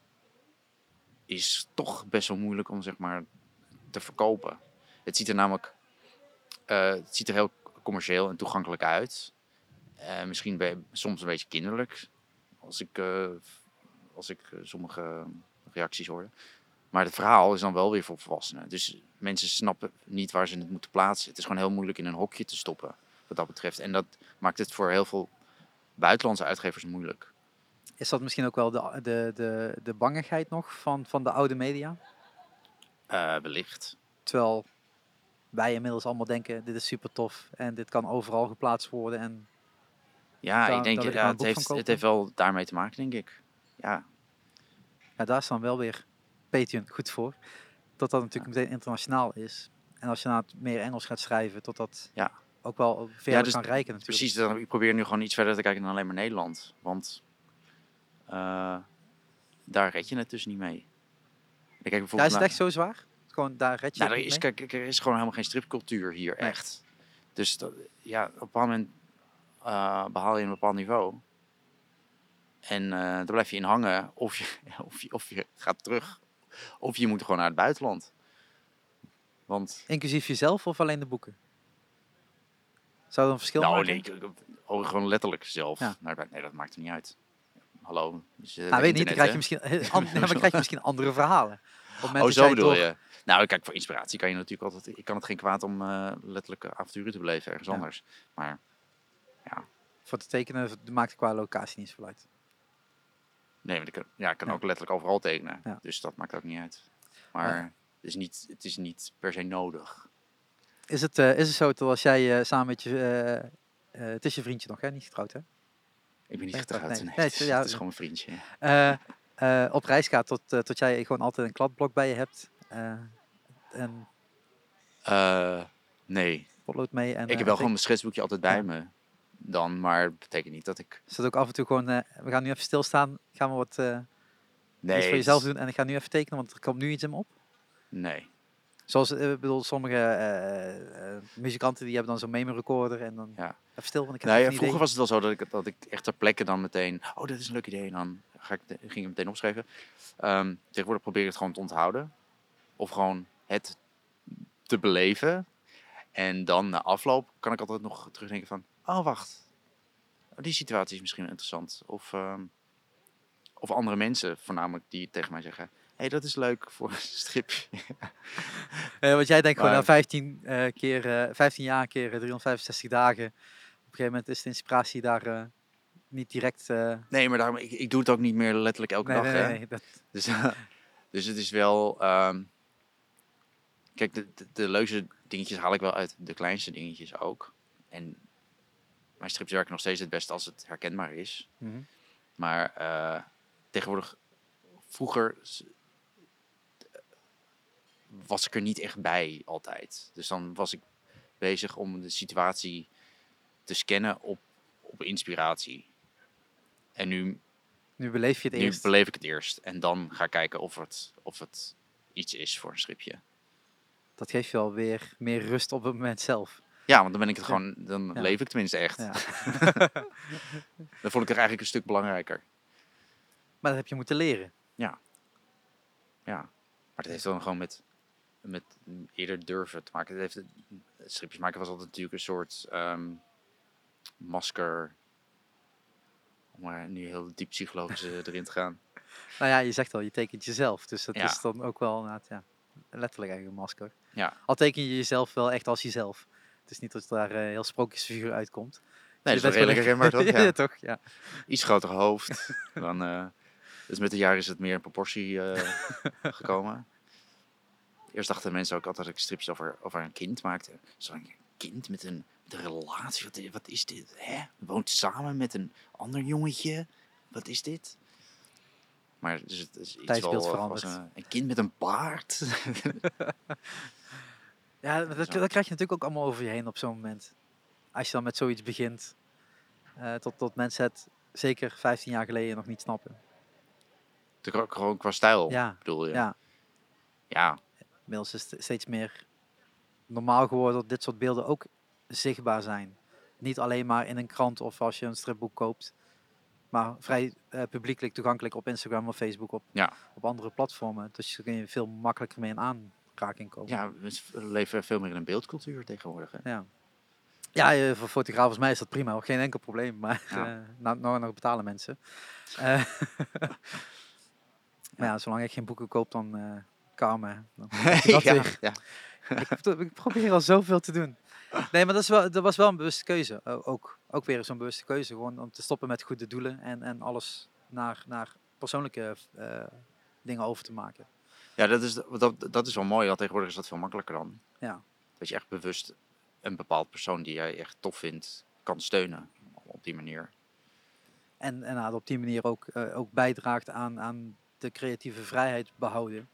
B: is toch best wel moeilijk om zeg maar te verkopen. Het ziet er namelijk eh, het ziet er heel commercieel en toegankelijk uit. Eh, misschien bij, soms een beetje kinderlijk, als ik, eh, als ik sommige reacties hoorde. Maar het verhaal is dan wel weer voor volwassenen. Dus mensen snappen niet waar ze het moeten plaatsen. Het is gewoon heel moeilijk in een hokje te stoppen, wat dat betreft. En dat maakt het voor heel veel buitenlandse uitgevers moeilijk.
A: Is dat misschien ook wel de, de, de, de bangigheid nog van, van de oude media?
B: Eh, wellicht.
A: Terwijl wij inmiddels allemaal denken, dit is super tof en dit kan overal geplaatst worden. En
B: Ja,
A: Daar-
B: ik denk, ja, het, heeft, het heeft wel daarmee te maken, denk ik. Ja,
A: ja, daar is dan wel weer Patreon goed voor. Dat dat natuurlijk meteen internationaal is. En als je nou meer Engels gaat schrijven, tot dat
B: Ja.
A: ook wel verder
B: dus
A: kan rijken natuurlijk.
B: Precies, dan, ik probeer nu gewoon iets verder te kijken dan alleen maar Nederland. Want eh, daar red je het dus niet mee. Ik kijk
A: Ja,
B: bijvoorbeeld
A: is het echt zo zwaar? Gewoon daar red je
B: Nou, er, is,
A: mee?
B: kijk, er is gewoon helemaal geen stripcultuur hier,
A: Nee.
B: echt. Dus dat, ja, op een bepaald moment eh, behaal je een bepaald niveau. En eh daar blijf je in hangen. Of je, of, je, of je gaat terug. Of je moet gewoon naar het buitenland. Want
A: Inclusief jezelf of alleen de boeken? Zou er een verschil
B: Nou,
A: maken?
B: nee, oh, gewoon letterlijk zelf.
A: Ja.
B: nee, dat maakt er niet uit. Hallo. Dus, eh,
A: Nou, weet niet, dan krijg je misschien, dan krijg je misschien andere verhalen. Op
B: Oh,
A: dat
B: zo bedoel je. Nou, kijk, voor inspiratie kan je natuurlijk altijd... Ik kan het geen kwaad om eh letterlijke avonturen te beleven ergens
A: Ja.
B: anders. Maar
A: Voor te tekenen maakt qua locatie niet zoveel uit.
B: Nee, want ik kan, ja, ik kan
A: Ja.
B: ook letterlijk overal tekenen.
A: Ja.
B: Dus dat maakt ook niet uit. Maar het, is niet, het is niet per se nodig.
A: Is het, eh, is het zo dat als jij eh, samen met je... eh, het is je vriendje nog, hè? Niet getrouwd, hè?
B: Ik ben niet getrouwd.
A: nee.
B: Nee,
A: Nee,
B: het, is,
A: ja,
B: het is gewoon een vriendje.
A: Op reis gaat tot, tot jij gewoon altijd een kladblok bij je hebt. en
B: nee,
A: potlood mee. En,
B: ik heb wel gewoon mijn schetsboekje altijd bij me. Dan, maar het betekent niet dat ik...
A: Is dat ook af en toe gewoon... eh, we gaan nu even stilstaan. Gaan we wat eh
B: Nee,
A: iets voor jezelf doen. En ik ga nu even tekenen, want er komt nu iets in me op.
B: Nee.
A: Zoals, eh, ik bedoel, sommige muzikanten die hebben dan zo'n memo recorder en dan
B: Ja.
A: even stil, want ik heb
B: Nou
A: even een
B: vroeger
A: idee.
B: was het wel zo dat ik, dat ik echt ter plekke dan meteen... Oh, dit is een leuk idee. En dan ga ik, ging ik het meteen opschrijven. Ehm, tegenwoordig probeer ik het gewoon te onthouden. Of gewoon het te beleven. En dan na afloop kan ik altijd nog terugdenken van... Oh, wacht. Oh, die situatie is misschien interessant. Of, ehm, of andere mensen voornamelijk die tegen mij zeggen... Hé, hey, dat is leuk voor een stripje.
A: Eh, want jij denkt gewoon na 15, eh, keer, eh 15 jaar keer eh, 365 dagen. Op een gegeven moment is de inspiratie daar eh, niet direct... eh,
B: Nee, maar daarom, ik, ik doe het ook niet meer letterlijk elke
A: nee,
B: dag.
A: nee,
B: hè.
A: nee, nee, dat,
B: Dus, dus het is wel. ehm, kijk, de, de, de leukste dingetjes haal ik wel uit. De kleinste dingetjes ook. En mijn strips werken nog steeds het beste als het herkenbaar is.
A: mhm.
B: Maar eh, tegenwoordig, vroeger s- was ik er niet echt bij altijd. Dus dan was ik bezig om de situatie te scannen op, op inspiratie. En nu
A: Nu beleef je het
B: nu
A: eerst.
B: beleef ik het eerst. En dan ga ik kijken of het, of het iets is voor een stripje.
A: Dat geeft je alweer meer rust op het moment zelf.
B: Ja, want dan ben ik het
A: Ja.
B: gewoon, dan
A: Ja.
B: leef ik tenminste echt.
A: Ja.
B: Dan vond ik het eigenlijk een stuk belangrijker.
A: Maar dat heb je moeten leren.
B: Ja. Maar dat heeft dan gewoon met, met eerder durven te maken. Het heeft, stripjes maken was altijd natuurlijk een soort ehm, masker. Om maar nu heel diep psychologisch erin te gaan.
A: Nou ja, je zegt al, je tekent jezelf. Dus dat
B: Ja.
A: is dan ook wel inderdaad, ja, letterlijk eigenlijk een masker.
B: Ja.
A: Al teken je jezelf wel echt als jezelf. Het is niet dat daar eh, heel sprookjesfiguur uitkomt.
B: Nee,
A: Je
B: dat is wel redelijk herkenbaar, toch?
A: ja,
B: Ja.
A: toch? Ja.
B: Iets groter hoofd. dan, eh, dus met de jaren is het meer in proportie eh, gekomen. Eerst dachten mensen ook altijd dat ik strips over, over een kind maakte. Zo'n kind met een, met een relatie. Wat, is dit? Hè? Woont samen met een ander jongetje. Wat is dit? Maar dus het is iets wel, als een, een kind met een baard.
A: Ja, dat, dat krijg je natuurlijk ook allemaal over je heen op zo'n moment. Als je dan met zoiets begint, eh, tot, tot mensen het zeker 15 jaar geleden nog niet snappen.
B: De- Gewoon qua stijl,
A: Ja,
B: bedoel je?
A: ja.
B: ja.
A: Inmiddels is het steeds meer normaal geworden dat dit soort beelden ook zichtbaar zijn. Niet alleen maar in een krant of als je een stripboek koopt, maar vrij eh, publiekelijk toegankelijk op Instagram of Facebook, op,
B: Ja.
A: op andere platformen. Dus daar kun je veel makkelijker mee in komen.
B: ja, we leven veel meer in een beeldcultuur tegenwoordig. Hè?
A: Ja, ja eh, voor fotograaf als mij is dat prima, hoor. geen enkel probleem. Maar
B: Ja.
A: eh nou, nou, nou betalen mensen. Eh, maar ja, zolang ik geen boeken koop, dan uh, karma. Dan dat
B: ja,
A: weer.
B: ja.
A: ik, pro- ik probeer al zoveel te doen. Nee, maar dat, is wel, dat was wel een bewuste keuze. Ook, ook weer zo'n bewuste keuze. Gewoon om te stoppen met goede doelen en, en alles naar, naar persoonlijke dingen over te maken.
B: Ja, dat is, dat, dat is wel mooi. Want tegenwoordig is dat veel makkelijker dan.
A: Ja.
B: Dat je echt bewust een bepaald persoon die jij echt tof vindt, kan steunen. Op die manier.
A: En, en nou, op die manier ook, eh, ook bijdraagt aan, aan de creatieve vrijheid behouden.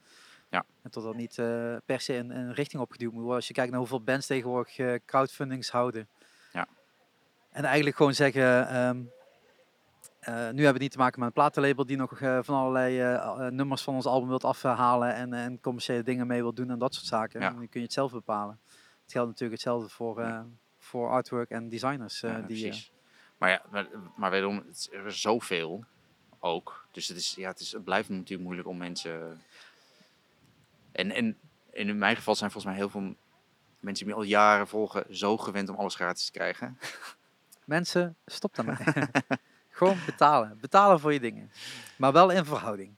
B: Ja.
A: En tot dat niet eh, per se een, een richting opgeduwd moet worden. Als je kijkt naar hoeveel bands tegenwoordig eh, crowdfundings houden.
B: Ja.
A: En eigenlijk gewoon zeggen, ehm, eh, nu hebben we niet te maken met een platenlabel die nog eh, van allerlei eh, eh, nummers van ons album wilt afhalen en, en commerciële dingen mee wil doen en dat soort zaken.
B: Ja.
A: Dan kun je het zelf bepalen. Het geldt natuurlijk hetzelfde voor, eh, voor artwork en designers. eh,
B: Ja,
A: die, eh,
B: precies. Maar ja, maar, maar wederom, het is- er is zoveel ook. Dus het, is, ja, het, is, het blijft natuurlijk moeilijk om mensen... En, en, en in mijn geval zijn volgens mij heel veel mensen die me al jaren volgen zo gewend om alles gratis te krijgen.
A: Mensen, stop daarmee. Gewoon betalen. Betalen voor je dingen. Maar wel in verhouding.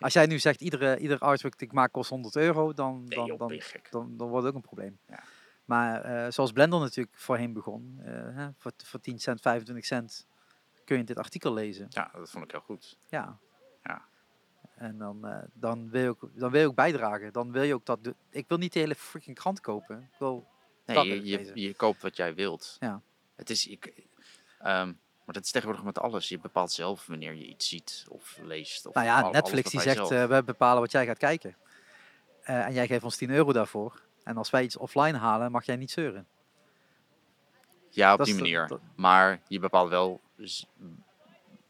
A: Als jij nu zegt, iedere, ieder artwork dat ik maak kost 100 euro, dan, dan, dan,
B: gek.
A: dan, dan wordt het ook een probleem.
B: Ja.
A: Maar eh, zoals Blender natuurlijk voorheen begon, eh, hè, voor, voor 10 cent, 25 cent kun je dit artikel lezen.
B: Ja, dat vond ik heel goed.
A: Ja.
B: Ja.
A: En dan, eh, dan, wil je ook, dan wil je ook bijdragen. Dan wil je ook dat... Ik wil niet de hele freaking krant kopen. Ik wil
B: Nee, je, je koopt wat jij wilt.
A: Ja.
B: Het is, ik, ehm, maar dat is tegenwoordig met alles. Je bepaalt zelf wanneer je iets ziet of leest. Of
A: Nou ja,
B: al-
A: Netflix die zegt, eh, we bepalen wat jij gaat kijken. Eh, en jij geeft ons 10 euro daarvoor. En als wij iets offline halen, mag jij niet zeuren.
B: ja, op
A: dat
B: die
A: de-
B: manier.
A: dat-
B: Maar je bepaalt wel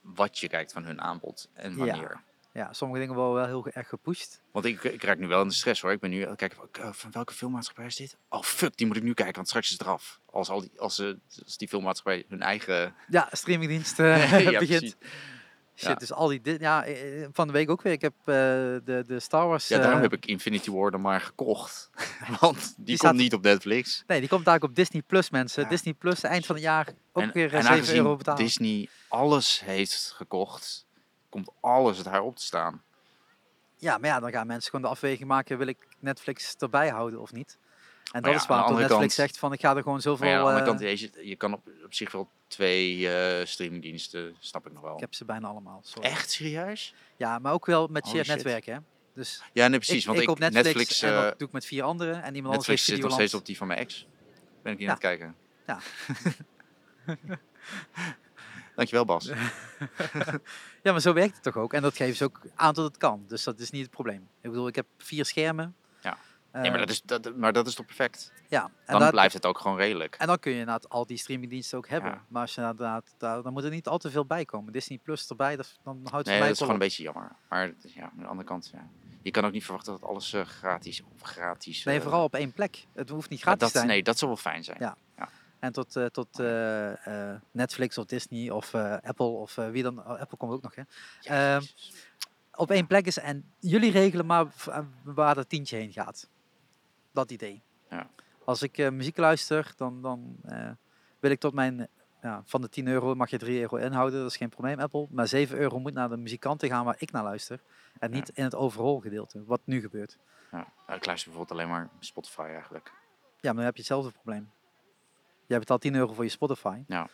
B: wat je kijkt van hun aanbod en wanneer.
A: Ja, sommige dingen worden wel heel erg gepusht.
B: Want ik, ik raak nu wel in de stress hoor. Ik ben nu aan kijken, van, eh, van welke filmmaatschappij is dit? Oh fuck, die moet ik nu kijken, want straks is het eraf. Als, al die, als, ze, als die filmmaatschappij hun eigen...
A: Ja, streamingdienst eh,
B: Ja,
A: begint.
B: precies.
A: Shit,
B: Ja.
A: dus al die... di- Ja, eh, van de week ook weer. Ik heb eh, de, de Star Wars...
B: Ja, daarom
A: eh,
B: heb ik Infinity War dan maar gekocht. want die, komt niet op Netflix.
A: Nee, die komt daar ook op Disney Plus, mensen.
B: Ja.
A: Disney Plus, eind van het jaar, ook
B: en,
A: weer eh,
B: en
A: 7
B: aangezien
A: euro betalen.
B: Disney alles heeft gekocht, komt alles daar op te staan.
A: Ja, maar ja, dan gaan mensen gewoon de afweging maken, wil ik Netflix erbij houden of niet? En dat
B: ja,
A: is waarom Netflix
B: kant-
A: zegt van, ik ga er gewoon zoveel...
B: Maar ja, aan de andere
A: eh,
B: kant, je, je kan op, op zich wel twee eh, streamingdiensten, snap ik nog wel.
A: ik heb ze bijna allemaal, sorry.
B: Echt serieus?
A: Ja, maar ook wel met
B: Holy
A: shared
B: shit.
A: netwerken, hè. Dus
B: Ja, nee, precies.
A: ik,
B: want
A: ik op Netflix,
B: Netflix,
A: en
B: eh,
A: dat doe ik met vier anderen en iemand
B: Netflix
A: anders
B: zit
A: heeft
B: nog steeds op die van mijn ex. Ben ik hier
A: Ja.
B: aan het kijken.
A: Ja.
B: Dankjewel Bas.
A: Ja, maar zo werkt het toch ook? En dat geven ze ook aan dat het kan. Dus dat is niet het probleem. Ik bedoel, ik heb vier schermen.
B: Ja.
A: Eh,
B: nee, maar dat, is, dat, maar dat is toch perfect?
A: ja, en,
B: Dan blijft het ook gewoon redelijk.
A: en dan kun je inderdaad al die streamingdiensten ook hebben.
B: Ja.
A: Maar als je inderdaad, daar, dan moet er niet al te veel bij komen. Disney Plus erbij, dat, dan houdt het
B: Nee,
A: mij
B: dat is gewoon een beetje jammer. Maar ja, aan de andere kant, ja. je kan ook niet verwachten dat alles eh, gratis of gratis...
A: op. Nee,
B: eh,
A: vooral op één plek. Het hoeft niet gratis te zijn.
B: Nee, dat zou wel fijn zijn.
A: Ja. En tot, eh, tot eh, eh, Netflix of Disney of Apple of wie dan. oh, Apple komt ook nog, hè.
B: Ja,
A: Ehm. Op één plek is en jullie regelen maar waar dat tientje heen gaat. Dat idee.
B: Ja.
A: Als ik muziek luister, dan, dan wil ik tot mijn. Ja, van de 10 euro mag je 3 euro inhouden, dat is geen probleem, Apple. Maar 7 euro moet naar de muzikanten gaan waar ik naar luister. En niet in het overall gedeelte, wat nu gebeurt.
B: Ja. Nou, ik luister bijvoorbeeld alleen maar Spotify eigenlijk.
A: Ja, maar dan heb je hetzelfde probleem. Jij betaalt 10 euro voor je Spotify.
B: Ja.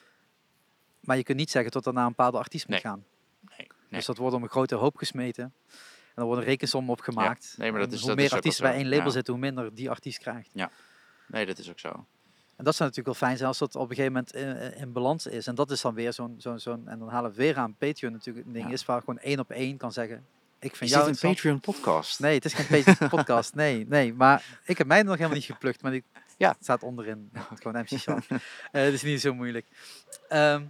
A: Maar je kunt niet zeggen tot er naar een bepaalde artiest moet
B: Nee.
A: gaan.
B: Nee, nee.
A: Dus dat wordt om een grote hoop gesmeten. En er wordt een rekensom op gemaakt.
B: Nee, maar dat is-
A: hoe
B: dat
A: meer
B: is
A: artiesten bij één label
B: Ja.
A: zitten, hoe minder die artiest krijgt.
B: nee, dat is ook zo.
A: En dat zou natuurlijk wel fijn zijn als dat op een gegeven moment in, in balans is. En dat is dan weer zo'n, zo'n, zo'n en dan halen we weer aan Patreon natuurlijk een ding
B: Ja.
A: is waar gewoon één op één kan zeggen. Ik vind
B: Is
A: jou
B: dit een. Patreon podcast?
A: Nee, het is geen Patreon podcast. Nee, nee. Maar ik heb mij nog helemaal niet geplukt. Maar die
B: Ja.
A: het staat onderin. Gewoon MC. Eh, Het is niet zo moeilijk. Ehm,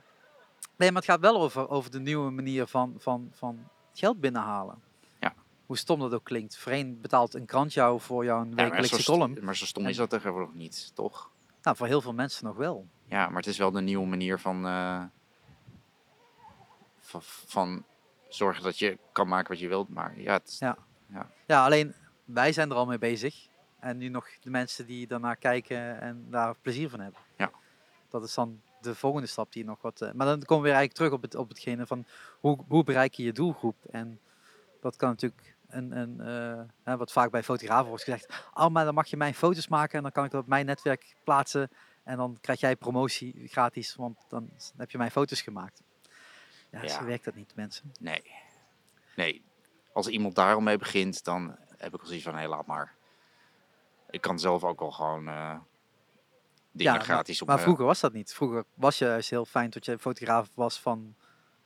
A: nee, maar het gaat wel over, over de nieuwe manier van, van, van geld binnenhalen.
B: Ja.
A: Hoe stom dat ook klinkt. Verenigd betaalt een krant jou voor jouw
B: Ja, maar,
A: wekelijkse
B: st-
A: column.
B: maar zo stom is dat tegenwoordig niet, toch?
A: Nou, voor heel veel mensen nog wel.
B: Ja, maar het is wel de nieuwe manier van, eh, van, van zorgen dat je kan maken wat je wilt. Maar ja, het,
A: Ja. Ja, alleen wij zijn er al mee bezig. En nu nog de mensen die daarnaar kijken en daar plezier van hebben.
B: Ja.
A: Dat is dan de volgende stap die nog wat... eh, maar dan komen we weer eigenlijk terug op, het, op hetgene van hoe, hoe bereik je je doelgroep? En dat kan natuurlijk een, een eh, wat vaak bij fotografen wordt gezegd. Oh, maar dan mag je mijn foto's maken en dan kan ik dat op mijn netwerk plaatsen. En dan krijg jij promotie gratis, want dan heb je mijn foto's gemaakt. Ja,
B: Ja.
A: zo werkt dat niet, mensen.
B: nee. Nee. Als iemand daar al mee begint, dan heb ik al zoiets van, hé, laat maar. Ik kan zelf ook wel gewoon eh, dingen
A: Ja,
B: gratis op
A: Maar vroeger was dat niet. Vroeger was je juist heel fijn dat je fotograaf was van,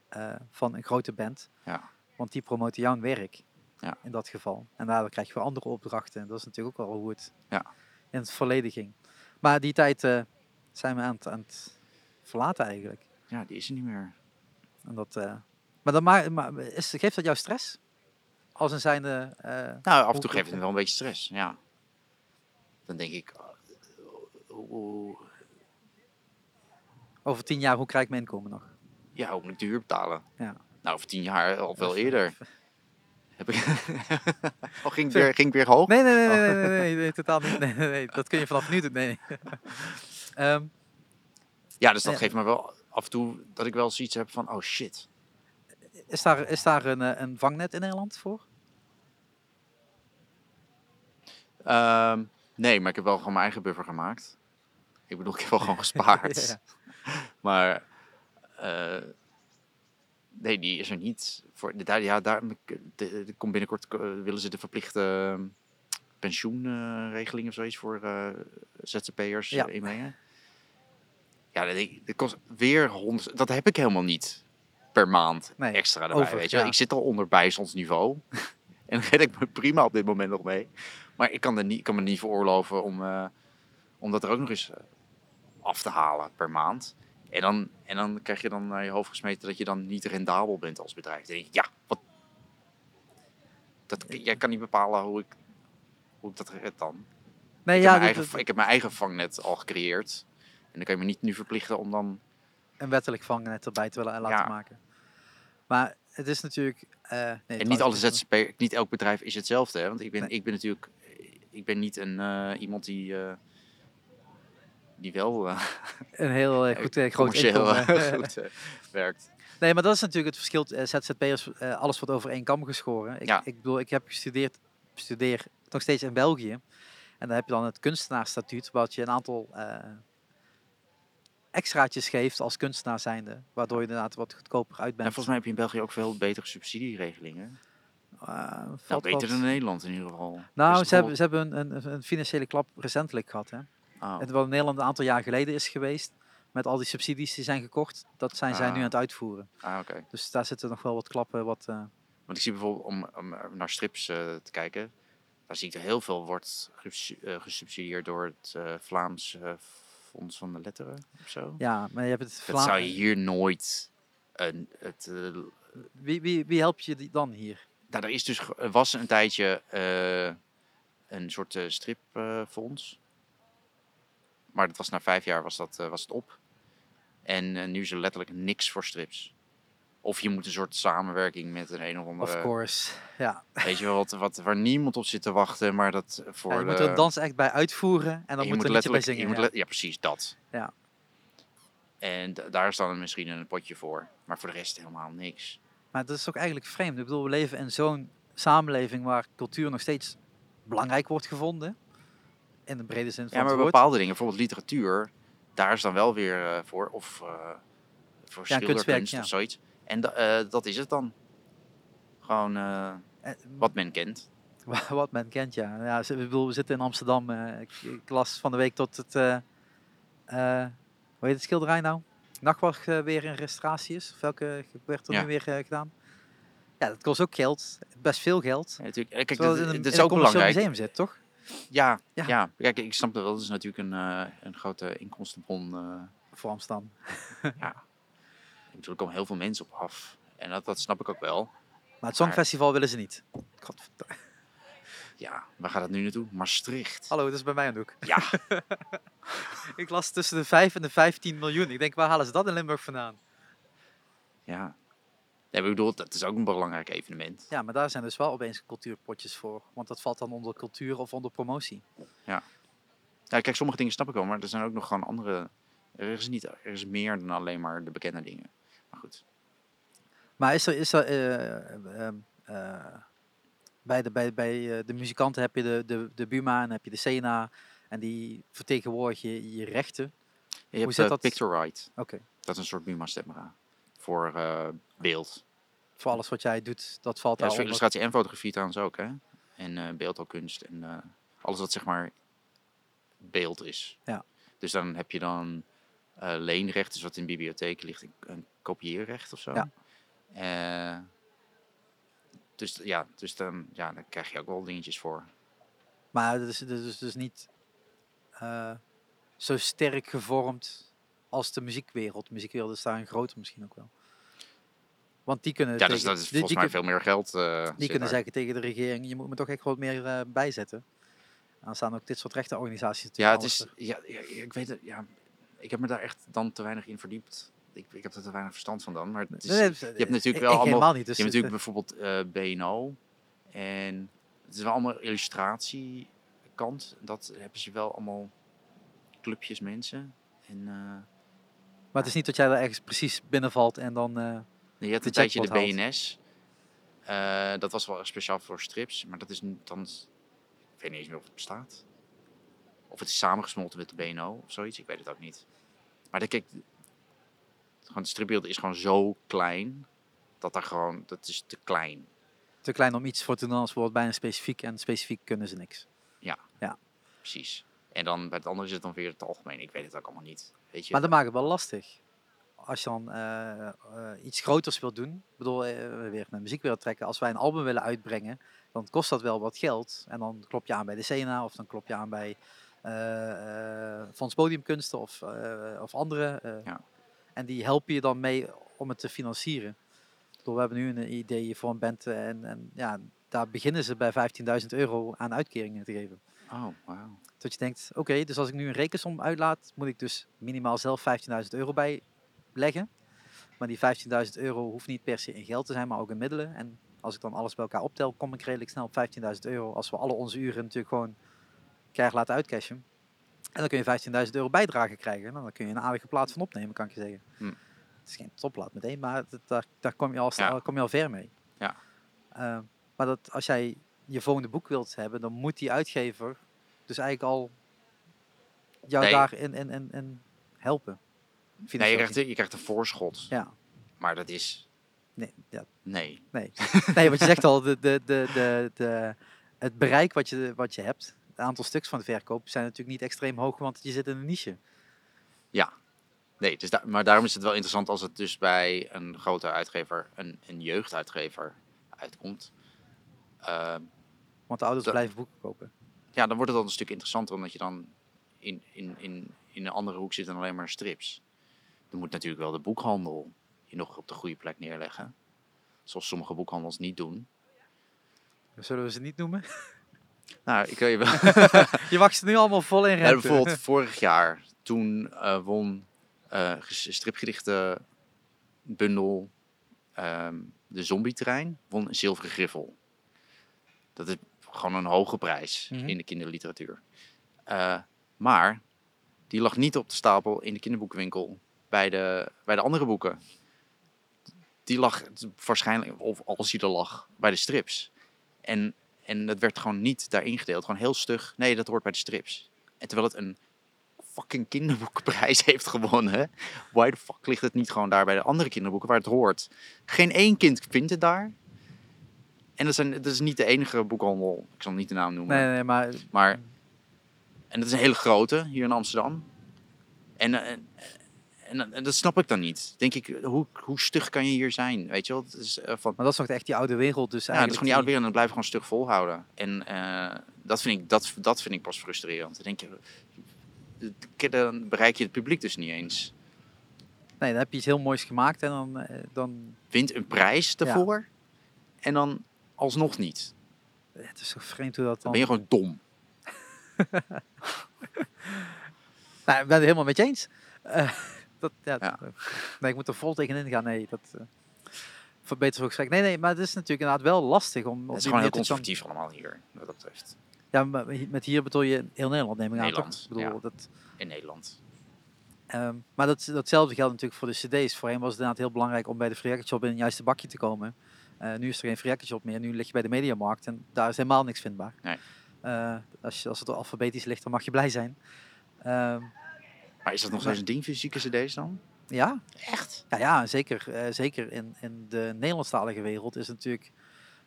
A: eh, van een grote band.
B: Ja.
A: Want die promoten jouw werk.
B: Ja.
A: In dat geval. En daardoor krijg je weer andere opdrachten. Dat is natuurlijk ook wel hoe het
B: Ja.
A: in het verleden ging. Maar die tijd eh, zijn we aan het, aan het verlaten eigenlijk.
B: Ja, die is er niet meer.
A: En dat, maar dan ma maar is, geeft dat jou stress? Als een zijnde...
B: Nou, af en toe geeft het wel een beetje stress, ja. Dan denk ik, oh,
A: Over tien jaar, hoe krijg ik mijn inkomen nog?
B: Ja, hoe moet ik de huur betalen?
A: Ja.
B: Nou, over tien jaar of wel eerder. Heb ik... oh, ging, ik weer, ging ik weer hoog?
A: Nee, nee, nee, nee, nee, nee, nee, nee, totaal niet. Nee, nee, nee, dat kun je vanaf nu doen. Nee. Ehm,
B: Ja, dus dat
A: Ja.
B: geeft me wel af en toe dat ik wel zoiets heb van, oh shit.
A: is daar, is daar een, eh, een vangnet in Nederland voor?
B: Ehm, nee, maar ik heb wel gewoon mijn eigen buffer gemaakt. Ik bedoel, ik heb wel gewoon gespaard.
A: Ja.
B: Maar eh, nee, die is er niet. Voor, de- daar, ja, daar komt binnenkort eh, willen ze de verplichte ehm, pensioenregeling of zoiets voor eh, ZZP'ers
A: Ja.
B: inbrengen. Ja, dat, kost weer honderd. Dat heb ik helemaal niet per maand
A: Nee,
B: extra erbij.
A: over,
B: weet je?
A: ja.
B: Ik zit al onder bijstandsniveau. en daar red ik me prima op dit moment nog mee. Maar ik kan, er niet, ik kan me niet veroorloven om, om dat er ook nog eens eh, af te halen per maand. En dan, en dan krijg je dan naar je hoofd gesmeten dat je dan niet rendabel bent als bedrijf. Dan denk ik, ja, wat... Dat, jij kan niet bepalen hoe ik, hoe ik dat red dan.
A: Nee,
B: ik,
A: ja,
B: heb mijn
A: dat-
B: eigen, ik heb mijn eigen vangnet al gecreëerd. En dan kan je me niet nu verplichten om dan...
A: een wettelijk vangnet erbij te willen laten
B: Ja.
A: maken. Maar het is natuurlijk... eh, nee,
B: en niet alle ZZP, niet elk bedrijf is hetzelfde. Hè? Want ik ben,
A: Nee.
B: ik ben natuurlijk... Ik ben niet een, eh, iemand die... eh, die wel eh,
A: Een heel goed, eh, groot inkomen.
B: goed werkt.
A: Nee, maar dat is natuurlijk het verschil. ZZP'ers, alles wordt over één kam geschoren. Ik,
B: Ja.
A: ik bedoel, ik heb gestudeerd, studeer nog steeds in België. En dan heb je dan het kunstenaarsstatuut, wat je een aantal extraatjes geeft als kunstenaar zijnde. Waardoor je inderdaad wat goedkoper uit
B: En
A: bent.
B: volgens mij heb je in België ook veel betere subsidieregelingen.
A: Eh,
B: Nou, beter dan in Nederland in ieder geval.
A: Nou,
B: Dus
A: ze hebben, ze hebben een, een, een financiële klap recentelijk gehad. Hè?
B: Oh,
A: Het wat in Nederland een aantal jaar geleden is geweest. Met al die subsidies die zijn gekocht. Dat zijn zij nu
B: Ah.
A: aan het uitvoeren.
B: ah, oké.
A: Dus daar zitten nog wel wat klappen. Wat, eh,
B: Want ik zie bijvoorbeeld, om, om naar strips eh, te kijken, daar zie ik er heel veel wordt gesu- gesubsidieerd door het Vlaams Fonds van de Letteren of zo.
A: ja, maar je hebt het
B: dat
A: Vla-
B: zou je hier nooit... een het,
A: Wie, wie, wie helpt je dan hier?
B: Nou, er is dus, was een tijdje eh, een soort eh, stripfonds. maar dat was na vijf jaar was, dat, eh, was het op. En nu is er letterlijk niks voor strips. Of je moet een soort samenwerking met een een of andere...
A: Of course. Ja.
B: Weet je wel, wat, wat, waar niemand op zit te wachten, maar dat voor
A: Ja, je
B: de...
A: moet er een dansact bij uitvoeren en dan
B: je
A: moet er liedje bij
B: letterlijk,
A: zingen.
B: je
A: ja.
B: ja, precies, dat.
A: Ja.
B: En daar is dan misschien een potje voor. Maar voor de rest helemaal niks.
A: Maar dat is ook eigenlijk vreemd. Ik bedoel, we leven in zo'n samenleving waar cultuur nog steeds belangrijk wordt gevonden. In de brede zin van
B: Ja, maar
A: het
B: bepaalde dingen, bijvoorbeeld literatuur, daar is dan wel weer eh, voor. Of eh, voor
A: Ja,
B: of zoiets. En eh, dat is het dan. Gewoon wat men kent.
A: wa- Wat men kent, ja. ja ik bedoel, we zitten in Amsterdam. ik, las van de week tot het... hoe heet het schilderij nou? Nachtwacht eh, weer in restauratie is. Of welke werd er
B: Ja.
A: nu weer eh, gedaan? Ja, dat kost ook geld. Best veel geld.
B: Ja, natuurlijk. Eh, Kijk,
A: Terwijl
B: dat,
A: het in
B: dat is ook belangrijk.
A: museum zit, toch?
B: Ja,
A: Ja.
B: ja. Kijk, ik snap dat wel. Dat is natuurlijk een, een grote inkomstenbron.
A: Voor Amsterdam.
B: ja. Er komen heel veel mensen op af. En dat, dat snap ik ook wel.
A: Maar het Songfestival willen ze niet. Godverdomme.
B: Ja, waar gaat het nu naartoe? Maastricht.
A: Hallo, dat is bij mij aan de hoek.
B: Ja,
A: Ik las tussen de 5 en de 15 miljoen. Ik denk, waar halen ze dat in Limburg vandaan?
B: ja. Nee, ik bedoel, dat is ook een belangrijk evenement.
A: Ja, maar daar zijn dus wel opeens cultuurpotjes voor. Want dat valt dan onder cultuur of onder promotie.
B: Ja, kijk, sommige dingen snap ik wel, maar er zijn ook nog gewoon andere... Er is, niet, er is meer dan alleen maar de bekende dingen. Maar goed.
A: Maar is er, is er eh, ehm, eh, bij, de, bij, bij eh, de muzikanten heb je de, de, de Buma en heb je de Sena. En die vertegenwoordigen je, je rechten.
B: Je hebt
A: zit
B: uh,
A: dat?
B: Pictorite.
A: Oké.
B: Dat is een soort Buma-stemra. Voor eh, beeld.
A: Voor alles wat jij doet, dat valt
B: Ja,
A: daar
B: dus voor illustratie en fotografie trouwens ook, hè? En eh beeldhouwkunst en eh, alles wat zeg maar beeld is.
A: Ja.
B: Dus dan heb je dan eh, leenrecht, dus wat in bibliotheken ligt, een, een kopieerrecht of zo.
A: Ja.
B: Dus ja, dus dan, ja, dan krijg je ook wel dingetjes voor.
A: Maar het is, het is dus niet eh, zo sterk gevormd als de muziekwereld. De muziekwereld is daarin groter misschien ook wel. Want die kunnen,
B: Ja, dus
A: tegen-
B: dat is volgens
A: die
B: mij veel meer geld. eh,
A: die kunnen
B: daar.
A: zeggen tegen de regering, je moet me toch echt wat meer eh, bijzetten. Dan staan ook dit soort rechtenorganisaties
B: Ja, het is, ja, ik weet het, ja. ik heb me daar echt dan te weinig in verdiept. Ik, ik heb er te weinig verstand van dan. Maar het is,
A: Nee, nee,
B: je hebt natuurlijk
A: ik-
B: wel
A: ik
B: allemaal...
A: helemaal niet. Dus
B: je hebt natuurlijk bijvoorbeeld eh, BNO. En het is wel allemaal illustratiekant. Dat hebben ze wel allemaal clubjes mensen. En eh,
A: maar het is niet dat jij er ergens precies binnenvalt en dan... eh,
B: je hebt een tijdje de. BNS. Dat was wel speciaal voor strips. Maar dat is dan... Ik weet niet eens meer of het bestaat. Of het is samengesmolten met de BNO of zoiets. Ik weet het ook niet. Maar de, kijk... Gewoon, het stripbeeld is gewoon zo klein. Dat daar gewoon... Dat is te klein.
A: te klein om iets voor te doen als bijvoorbeeld bijna specifiek. En specifiek kunnen ze niks.
B: Precies. En dan bij het andere is het dan weer het algemeen. Ik weet het ook allemaal niet. Weet je?
A: Maar dat maakt het wel lastig. Als je dan eh, eh, iets groters wilt doen. Ik bedoel, eh, weer naar muziek willen trekken. Als wij een album willen uitbrengen, dan kost dat wel wat geld. En dan klop je aan bij de Sena of dan klop je aan bij Fonds Podiumkunsten of, of andere.
B: Ja.
A: En die helpen je dan mee om het te financieren. We hebben nu een idee voor een band en, en ja, daar beginnen ze bij 15.000 euro aan uitkeringen te geven.
B: Oh, wauw.
A: Dat je denkt, oké, dus als ik nu een rekensom uitlaat, moet ik dus minimaal zelf 15.000 euro bijleggen. Maar die 15.000 euro hoeft niet per se in geld te zijn, maar ook in middelen. En als ik dan alles bij elkaar optel, kom ik redelijk snel op 15.000 euro. Als we alle onze uren natuurlijk gewoon keihard laten uitcashen. En dan kun je 15.000 euro bijdrage krijgen. Nou, dan kun je een aardige plaats van opnemen, kan ik je zeggen.
B: Hm.
A: Het is geen topplaat meteen, maar dat- daar, daar kom, je al, kom je al ver mee.
B: Ja.
A: Eh, maar dat, als jij je volgende boek wilt hebben, dan moet die uitgever dus eigenlijk al jou
B: Nee.
A: daarin in, in, in helpen.
B: Nee, je krijgt, je krijgt een voorschot.
A: Ja,
B: Maar dat is...
A: nee, ja,
B: Nee.
A: nee. nee, want je zegt al, de, de, de, de, de, het bereik wat je, wat je hebt, aantal stuks van de verkoop, zijn natuurlijk niet extreem hoog, want je zit in een niche.
B: Nee, dus maar daarom is het wel interessant als het dus bij een grote uitgever, een, een jeugduitgever, uitkomt. Ehm,
A: Want de ouders blijven boeken kopen.
B: ja, dan wordt het al een stuk interessanter, omdat je dan in, in, in, in een andere hoek zit dan alleen maar strips. Dan moet natuurlijk wel de boekhandel je nog op de goede plek neerleggen. Zoals sommige boekhandels niet doen.
A: Zullen we ze niet noemen?
B: Nou, ik wil je wel.
A: je mag ze nu allemaal vol in
B: Ja,
A: rente.
B: bijvoorbeeld vorig jaar, toen eh, won stripgedichte bundel ehm, De Zombie-trein, won een zilveren griffel. Dat is gewoon een hoge prijs
A: Mhm.
B: in de kinderliteratuur. Eh, maar die lag niet op de stapel in de kinderboekenwinkel bij de, bij de andere boeken. Die lag waarschijnlijk, of als die er lag, bij de strips. En, en dat werd gewoon niet daarin gedeeld. Gewoon heel stug. Nee, dat hoort bij de strips. En terwijl het een fucking kinderboekenprijs heeft gewonnen. Why the fuck ligt het niet gewoon daar bij de andere kinderboeken waar het hoort? Geen één kind vindt het daar. En dat, zijn, dat is niet de enige boekhandel. Ik zal niet de naam noemen.
A: Nee, nee, maar
B: Maar, en dat is een hele grote hier in Amsterdam. En, eh, en, en, en dat snap ik dan niet. Denk ik, hoe, hoe stug kan je hier zijn? Weet je wel? Eh, van,
A: Maar dat is nog echt die oude wereld. Dus
B: ja, dat is gewoon die oude wereld en dat blijf gewoon stug volhouden. En eh, dat, vind ik, dat, dat vind ik pas frustrerend. Dan denk je, eh, dan bereik je het publiek dus niet eens.
A: Nee, dan heb je iets heel moois gemaakt en dan, dan
B: Wint een prijs daarvoor en dan alsnog niet.
A: het is zo vreemd hoe dat
B: Dan
A: dan...
B: ben je gewoon dom.
A: Nou, ik ben het helemaal met je eens. Eh, dat, ja,
B: Ja.
A: dat- nee, ik moet er vol tegenin gaan. Nee, dat uh, verbetert voor gesprek. Nee, nee, maar het is natuurlijk inderdaad wel lastig om.
B: Het is gewoon heel conservatief allemaal hier, wat dat betreft.
A: Ja, maar met hier bedoel je heel Nederland, neem ik aan.
B: Nederland?
A: Ik bedoel,
B: ja.
A: dat,
B: In Nederland.
A: ehm, maar dat, datzelfde geldt natuurlijk voor de CD's. Voorheen was het inderdaad heel belangrijk om bij de Free Shop in het juiste bakje te komen. Eh, nu is er geen Free Shop meer. Nu lig je bij de Mediamarkt en daar is helemaal niks vindbaar.
B: Nee.
A: Eh, als, je, als het alfabetisch ligt, dan mag je blij zijn. Ehm,
B: Maar is dat nog steeds een ding, fysieke cd's dan?
A: ja,
B: Echt?
A: Ja, ja zeker. eh, zeker in, in de Nederlandstalige wereld is natuurlijk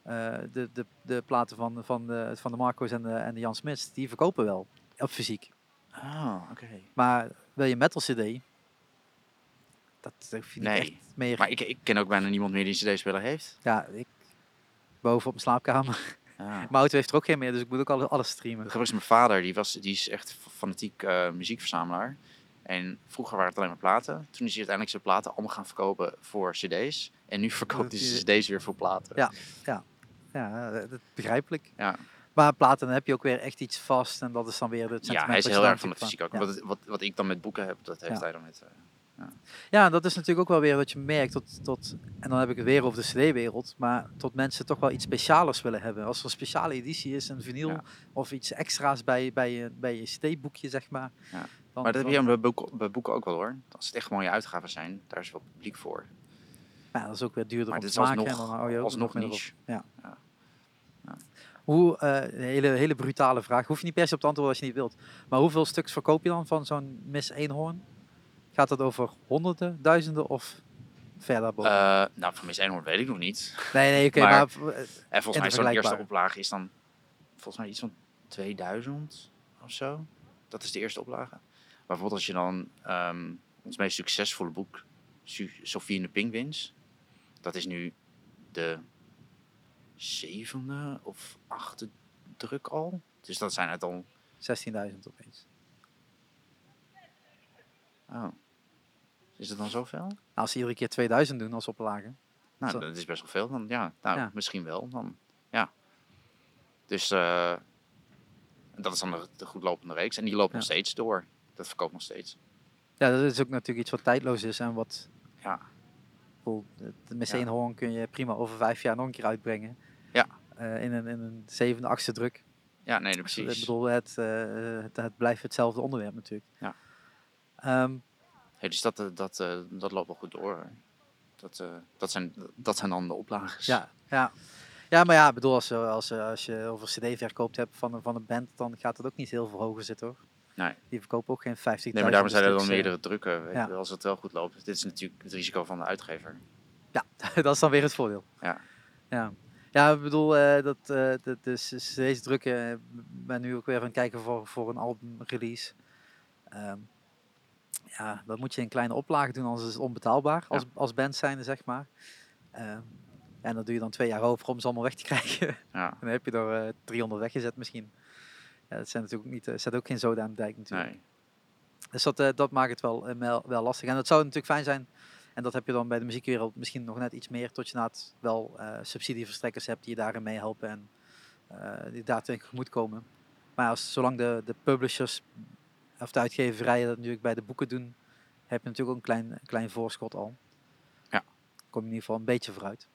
A: eh, de, de, de platen van, van, de, van de Marco's en de, en de Jan Smits, die verkopen wel op fysiek.
B: Oh, oké.
A: Maar wil je metal CD, dat hoef je niet
B: Nee,
A: echt meer.
B: Maar ik, ik ken ook bijna niemand meer die een cd-speler heeft.
A: Ja, ik boven op mijn slaapkamer.
B: Ja.
A: Mijn auto heeft er ook geen meer, dus ik moet ook alles, alles streamen.
B: Dat is mijn vader, die, was, die is echt fanatiek eh, muziekverzamelaar. En vroeger waren het alleen maar platen. Toen is hij uiteindelijk zijn platen allemaal gaan verkopen voor cd's. En nu verkoopt hij zijn cd's weer voor platen.
A: Ja. Ja, eh, dat begrijpelijk.
B: Ja.
A: Maar platen, dan heb je ook weer echt iets vast. En dat is dan weer het
B: Ja, hij is heel erg van de fysiek ook.
A: ja.
B: Wat, wat, wat ik dan met boeken heb, dat heeft
A: Ja.
B: hij dan met... eh,
A: Ja, dat is natuurlijk ook wel weer wat je merkt. Tot, tot, en dan heb ik het weer over de CD-wereld. Maar tot mensen toch wel iets specialers willen hebben. Als er een speciale editie is, een vinyl
B: Ja.
A: of iets extra's bij, bij, je, bij je CD-boekje, zeg maar. Dan,
B: maar dat heb
A: dan-
B: je bij boeken, bij boeken ook wel hoor. Als het echt mooie uitgaven zijn, daar is wel publiek voor.
A: ja, dat is ook weer duurder
B: Maar
A: om
B: dit
A: te
B: is
A: maken.
B: alsnog,
A: en dan hou je ook
B: alsnog
A: nog minder
B: niche.
A: Ja.
B: Ja. Ja.
A: Hoe, eh, een hele, hele brutale vraag. Hoef je niet per se op te antwoorden als je niet wilt. Maar hoeveel stuks verkoop je dan van zo'n Miss Eenhoorn? Gaat het over honderden, duizenden of verder boven?
B: Eh, nou, van Miss Eenhoorn weet ik nog niet.
A: nee, nee, oké.
B: maar-
A: maar, eh,
B: En volgens
A: En
B: mij zo'n eerste oplage is dan volgens mij iets van 2000 of zo. Dat is de eerste oplage. Maar bijvoorbeeld als je dan ehm, ons meest succesvolle boek, Sophie en de Penguins, dat is nu de zevende of achtste druk al. Dus dat zijn het al.
A: 16.000 opeens.
B: Oh. Is het dan zoveel?
A: Nou, als ze iedere keer 2000 doen als oplage.
B: Nou, dat is best wel veel. Dan, ja, nou,
A: Ja.
B: misschien wel. Dan, ja. Dus eh, dat is dan de, de goedlopende reeks. En die loopt nog steeds door. Dat verkoopt nog steeds.
A: Ja, dat is ook natuurlijk iets wat tijdloos is en wat...
B: Ja.
A: De
B: Ja.
A: Kun je prima over vijf jaar nog een keer uitbrengen.
B: Ja.
A: Eh, in, een, in een zevende, achtste druk.
B: Ja, nee,
A: Ik
B: precies.
A: bedoel, het, eh, het, het blijft hetzelfde onderwerp natuurlijk.
B: Ja.
A: Ehm,
B: Hey, dus dat, eh, dat, dat loopt wel goed door. Dat, dat, zijn, dat zijn dan de oplages.
A: ja, ja. ja, maar ja, ik bedoel, als, als, je- als je over cd-verkoopt hebt van, een- van een band, dan gaat het ook niet heel veel hoger zitten hoor.
B: Nee.
A: Die verkopen ook geen 50.000
B: Nee, maar daarom zijn er dan
A: stuks, eh.
B: meerdere drukken. Weet
A: ja.
B: als het wel goed loopt. Dit is natuurlijk het risico van de uitgever.
A: Ja, dat is dan weer het voordeel.
B: Ja.
A: Ja, ja ik bedoel, eh, dat, eh dat, dus deze drukken, eh, ben nu ook weer aan het kijken voor, voor een albumrelease. Ehm ja, dat moet je in kleine oplagen doen, anders is het onbetaalbaar als, als band zijnde, zeg maar. Ehm en dan doe je dan twee jaar over om ze allemaal weg te krijgen.
B: Ja,
A: dan heb je er eh 300 weggezet misschien. Ja, dat zijn natuurlijk niet, eh, zet ook geen zoden aan de dijk natuurlijk.
B: nee.
A: Dus dat, eh, dat maakt het wel, eh, wel, wel lastig. En het zou natuurlijk fijn zijn, en dat heb je dan bij de muziekwereld misschien nog net iets meer, tot je inderdaad wel subsidieverstrekkers hebt die je daarin meehelpen en eh, die daar tegen moet komen. Maar als, zolang de, de publishers of de uitgeverijen dat natuurlijk bij de boeken doen, heb je natuurlijk ook een klein, een klein voorschot al.
B: Ja.
A: Kom je in ieder geval een beetje vooruit.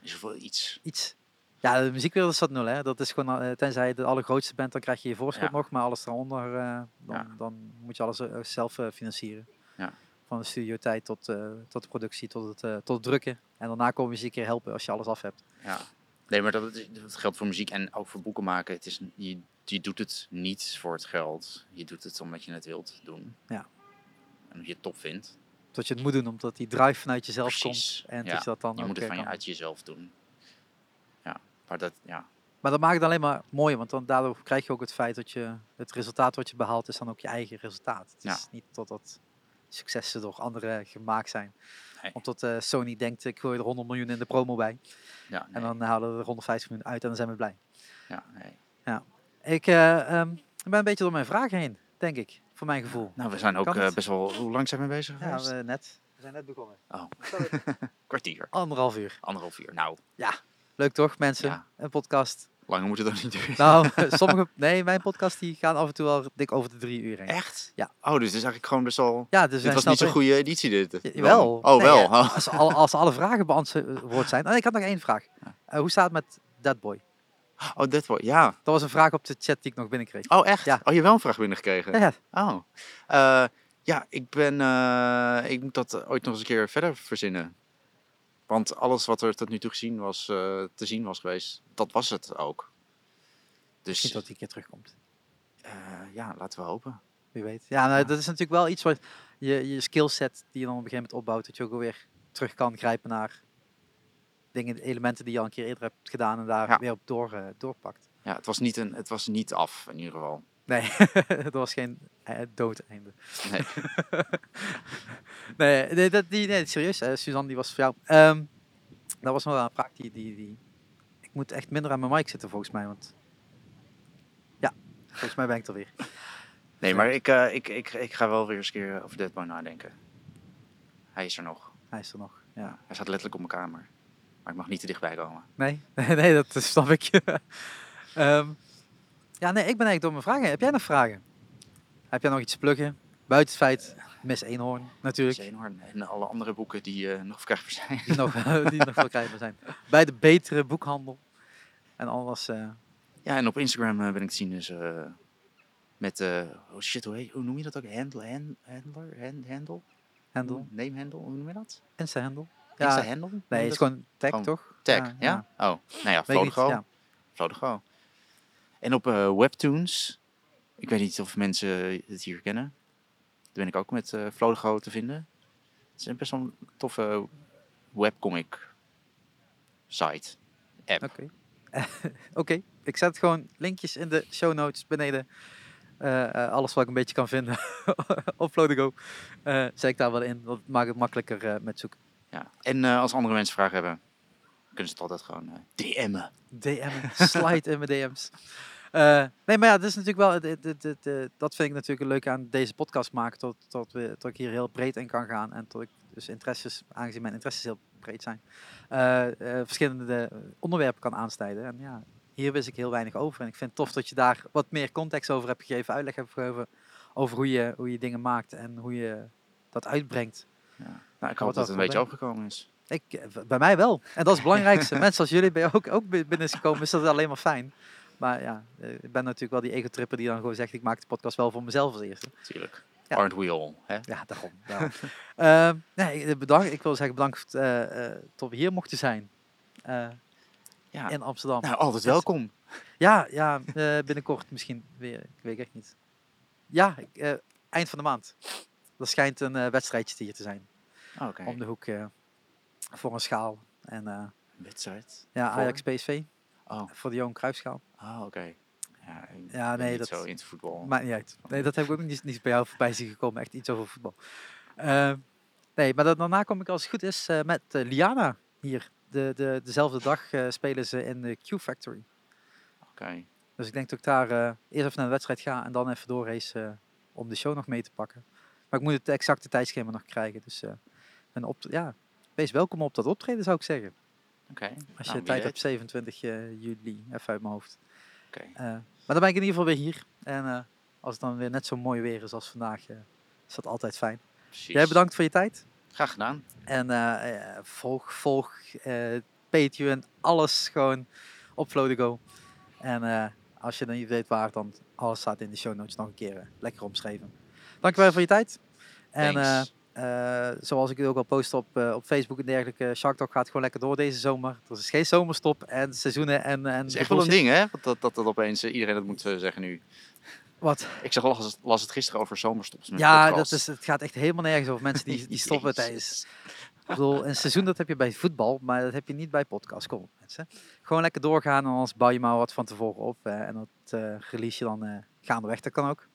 B: Is er wel iets.
A: Iets. Ja, de muziekwereld is dat nul, hè. Dat is gewoon, eh, tenzij je de allergrootste bent, dan krijg je je voorschot
B: Ja.
A: nog. Maar alles daaronder, eh, dan,
B: Ja.
A: dan moet je alles eh, zelf financieren.
B: Ja.
A: Van de studiotijd tot, tot de productie, tot het, tot het drukken. En daarna kom je ze een keer helpen als je alles af hebt.
B: Ja. Nee, maar dat, dat geldt voor muziek en ook voor boeken maken. Het is, je, je doet het niet voor het geld. Je doet het omdat je het wilt doen.
A: Ja.
B: En omdat je het top vindt.
A: Tot je het moet doen, omdat die drive vanuit jezelf
B: Precies.
A: komt. En
B: Ja,
A: dat je dat dan
B: Je
A: ook
B: moet het van je uit jezelf doen. Ja, maar dat, ja.
A: Maar dat maakt het alleen maar mooier, want dan, daardoor krijg je ook het feit dat je het resultaat wat je behaalt is dan ook je eigen resultaat. Het
B: Ja.
A: is niet totdat successen door anderen gemaakt zijn.
B: Nee.
A: Omdat eh, Sony denkt, ik gooi er 100 miljoen in de promo bij.
B: Ja, nee.
A: En dan halen we er 150 miljoen uit en dan zijn we blij.
B: ja, nee.
A: Ik eh, ehm, ik ben een beetje door mijn vragen heen, denk ik, voor mijn gevoel.
B: Nou, we zijn ook eh, best wel... Hoe lang zijn we bezig
A: Ja,
B: geweest?
A: we, net. We zijn net begonnen.
B: Oh, kwartier.
A: Anderhalf uur.
B: Anderhalf uur. Nou,
A: Leuk toch, mensen?
B: Ja.
A: Een podcast.
B: langer moet het ook niet duren.
A: Nou, sommige... Nee, mijn podcast die gaan af en toe al dik over de drie uur heen.
B: Echt?
A: Ja.
B: Oh, dus het is eigenlijk gewoon best al...
A: Ja, dus
B: dit was niet zo'n goede editie dit.
A: Ja,
B: dan.
A: Jawel.
B: Oh,
A: Nee,
B: wel. Oh.
A: Als, al- als alle vragen beantwoord zijn. Oh, ik had nog één vraag. Eh, hoe staat het met Dead Boy?
B: Oh, dat was... Ja.
A: Dat was een vraag op de chat die ik nog binnenkreeg.
B: Oh, echt?
A: Ja.
B: Oh, je hebt wel een vraag binnengekregen?
A: Ja, ja.
B: Oh. Eh, ja, ik ben... eh, ik moet dat ooit nog eens een keer verder verzinnen. Want alles wat er tot nu toe gezien was, eh, te zien was geweest, dat was het ook.
A: Misschien
B: Dus
A: dat die een keer terugkomt.
B: eh, ja, laten we hopen.
A: Wie weet. Ja, nou, dat is natuurlijk wel iets wat je, je skillset die je dan op een gegeven moment opbouwt. Dat je ook alweer terug kan grijpen naar dingen, elementen die je al een keer eerder hebt gedaan. En daar
B: Ja.
A: weer op door, eh, doorpakt.
B: Ja, het was, niet een, het was niet af, in ieder geval.
A: Nee, dat was geen eh, doodeinde.
B: Nee.
A: nee, nee, dat, die, nee, serieus. eh, Suzanne, die was voor jou. Ehm, dat was nog wel een vraag die, die, die... Ik moet echt minder aan mijn mic zitten volgens mij, want... Ja, volgens mij ben ik er weer.
B: Nee, maar ik, eh, ik, ik, ik ga wel weer eens een keer over Dead Boy nadenken. Hij is er nog.
A: Hij is er nog, ja.
B: Hij staat letterlijk op mijn kamer. Maar ik mag niet te dichtbij komen.
A: Nee, nee, dat snap ik. Ehm, Ja, nee, ik ben eigenlijk door mijn vragen. Heb jij nog vragen? Heb jij nog iets te pluggen? Buiten het feit, Miss Eenhoorn natuurlijk.
B: Eenhoorn en alle andere boeken die eh, nog verkrijgbaar zijn.
A: Die nog, die nog verkrijgbaar zijn. Bij de betere boekhandel. En alles. eh,
B: Ja, en op Instagram eh, ben ik te zien dus met, oh shit, hoe, heet- hoe noem je dat ook? Handle, hand, handler, hand, handle?
A: handle.
B: Name handle, hoe noem je dat?
A: Insta handle.
B: Insta
A: Ja,
B: handle?
A: nee, het is gewoon tag
B: Gewoon
A: toch?
B: Tag, ja? Oh, nou ja, Flodego.
A: ja.
B: En op eh, Webtoons, ik weet niet of mensen het hier kennen. Daar ben ik ook met Flodego te vinden. Het is een best wel een toffe webcomic site. App.
A: Oké. Oké, ik zet gewoon linkjes in de show notes beneden. Eh, alles wat ik een beetje kan vinden op Flowdigo. eh zet ik daar wel in. Dat maakt het makkelijker met zoeken.
B: Ja. En als andere mensen vragen hebben, kunnen ze het altijd gewoon DM'en.
A: DM'en, slide in mijn DM's. Eh, nee, maar ja, dat is natuurlijk wel, eh, dat vind ik natuurlijk leuk aan deze podcast maken, tot, tot, we, tot ik hier heel breed in kan gaan en tot ik dus interesses, aangezien mijn interesses heel breed zijn, eh, verschillende onderwerpen kan aansnijden. En ja, hier wist ik heel weinig over en ik vind het tof dat je daar wat meer context over hebt gegeven, uitleg hebt gegeven over hoe je, hoe je dingen maakt en hoe je dat uitbrengt.
B: Ja. Nou, ik hoop dat het een beetje opgekomen is.
A: Ik, bij mij wel. En dat is het belangrijkste. Mensen als jullie bij ook, ook bi- binnen is gekomen, is dat alleen maar fijn. Maar ja, eh, ik ben natuurlijk wel die ego-tripper die dan gewoon zegt, ik maak de podcast wel voor mezelf als eerste.
B: Natuurlijk.
A: Ja.
B: Aren't we all? Hè?
A: Ja, daarom. daarom. Ehm, nee, eh, bedankt. Ik wil zeggen bedankt eh tot we hier mochten zijn.
B: Ja.
A: in Amsterdam.
B: Nou, altijd welkom.
A: Ja, ja binnenkort misschien weer. Ik weet echt niet. Ja, ik, eind van de maand. Er schijnt een wedstrijdje hier te zijn. Om de hoek voor een schaal. En
B: Wedstrijd.
A: ja? Ajax PSV.
B: Oh,
A: Voor de Johan Cruijffschaal.
B: oh oké. Ja,
A: Ja, nee,
B: niet
A: dat-
B: zo into voetbal.
A: Maakt niet uit. Nee, dat heb ik ook niet, niet bij jou voorbij zien gekomen. Echt iets over voetbal. Eh, nee, maar dat, daarna kom ik als het goed is eh, met eh, Liana hier. De, de, dezelfde dag eh, spelen ze in de Q Factory.
B: Oké.
A: Dus ik denk dat ik daar eerst even naar de wedstrijd ga en dan even doorrace om de show nog mee te pakken. Maar ik moet het exacte tijdschema nog krijgen. Dus een op, ja, wees welkom op dat optreden zou ik zeggen.
B: Oké.
A: Als
B: Nou,
A: je
B: wie
A: tijd hebt, 27 eh, juli, even uit mijn hoofd.
B: Oké.
A: Eh, maar dan ben ik in ieder geval weer hier. En eh, als het dan weer net zo mooi weer is als vandaag, is dat altijd fijn.
B: Precies.
A: Jij bedankt voor je tijd.
B: Graag gedaan.
A: En volg, volg Patreon, alles gewoon op Flowdigo. En eh, als je dan niet weet waar, dan alles staat in de show notes nog een keer lekker omschreven. Dankjewel voor je tijd. En eh, zoals ik het ook al post op, eh, op Facebook en dergelijke, Shark Talk gaat gewoon lekker door deze zomer. Er is geen zomerstop en seizoenen en... en
B: Het is echt wel een ding, hè? Dat, dat, dat opeens eh, iedereen dat moet zeggen nu.
A: Wat?
B: Ik zag, las, het- las het gisteren over zomerstops.
A: Ja,
B: podcast.
A: dat is, het gaat echt helemaal nergens over mensen die, die stoppen tijdens... Ik bedoel, een seizoen dat heb je bij voetbal, maar dat heb je niet bij podcast. Kom op, mensen. Gewoon lekker doorgaan en anders bouw je maar wat van tevoren op. en dat release je dan gaandeweg, dat kan ook.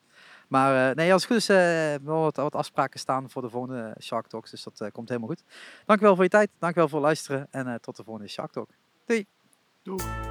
A: Maar eh, nee, als het goed is, eh wel wat, wat afspraken staan voor de volgende Shark Talks. Dus dat eh, komt helemaal goed. Dankjewel voor je tijd, dankjewel voor het luisteren en tot de volgende Shark Talk. Doei!
B: Doei.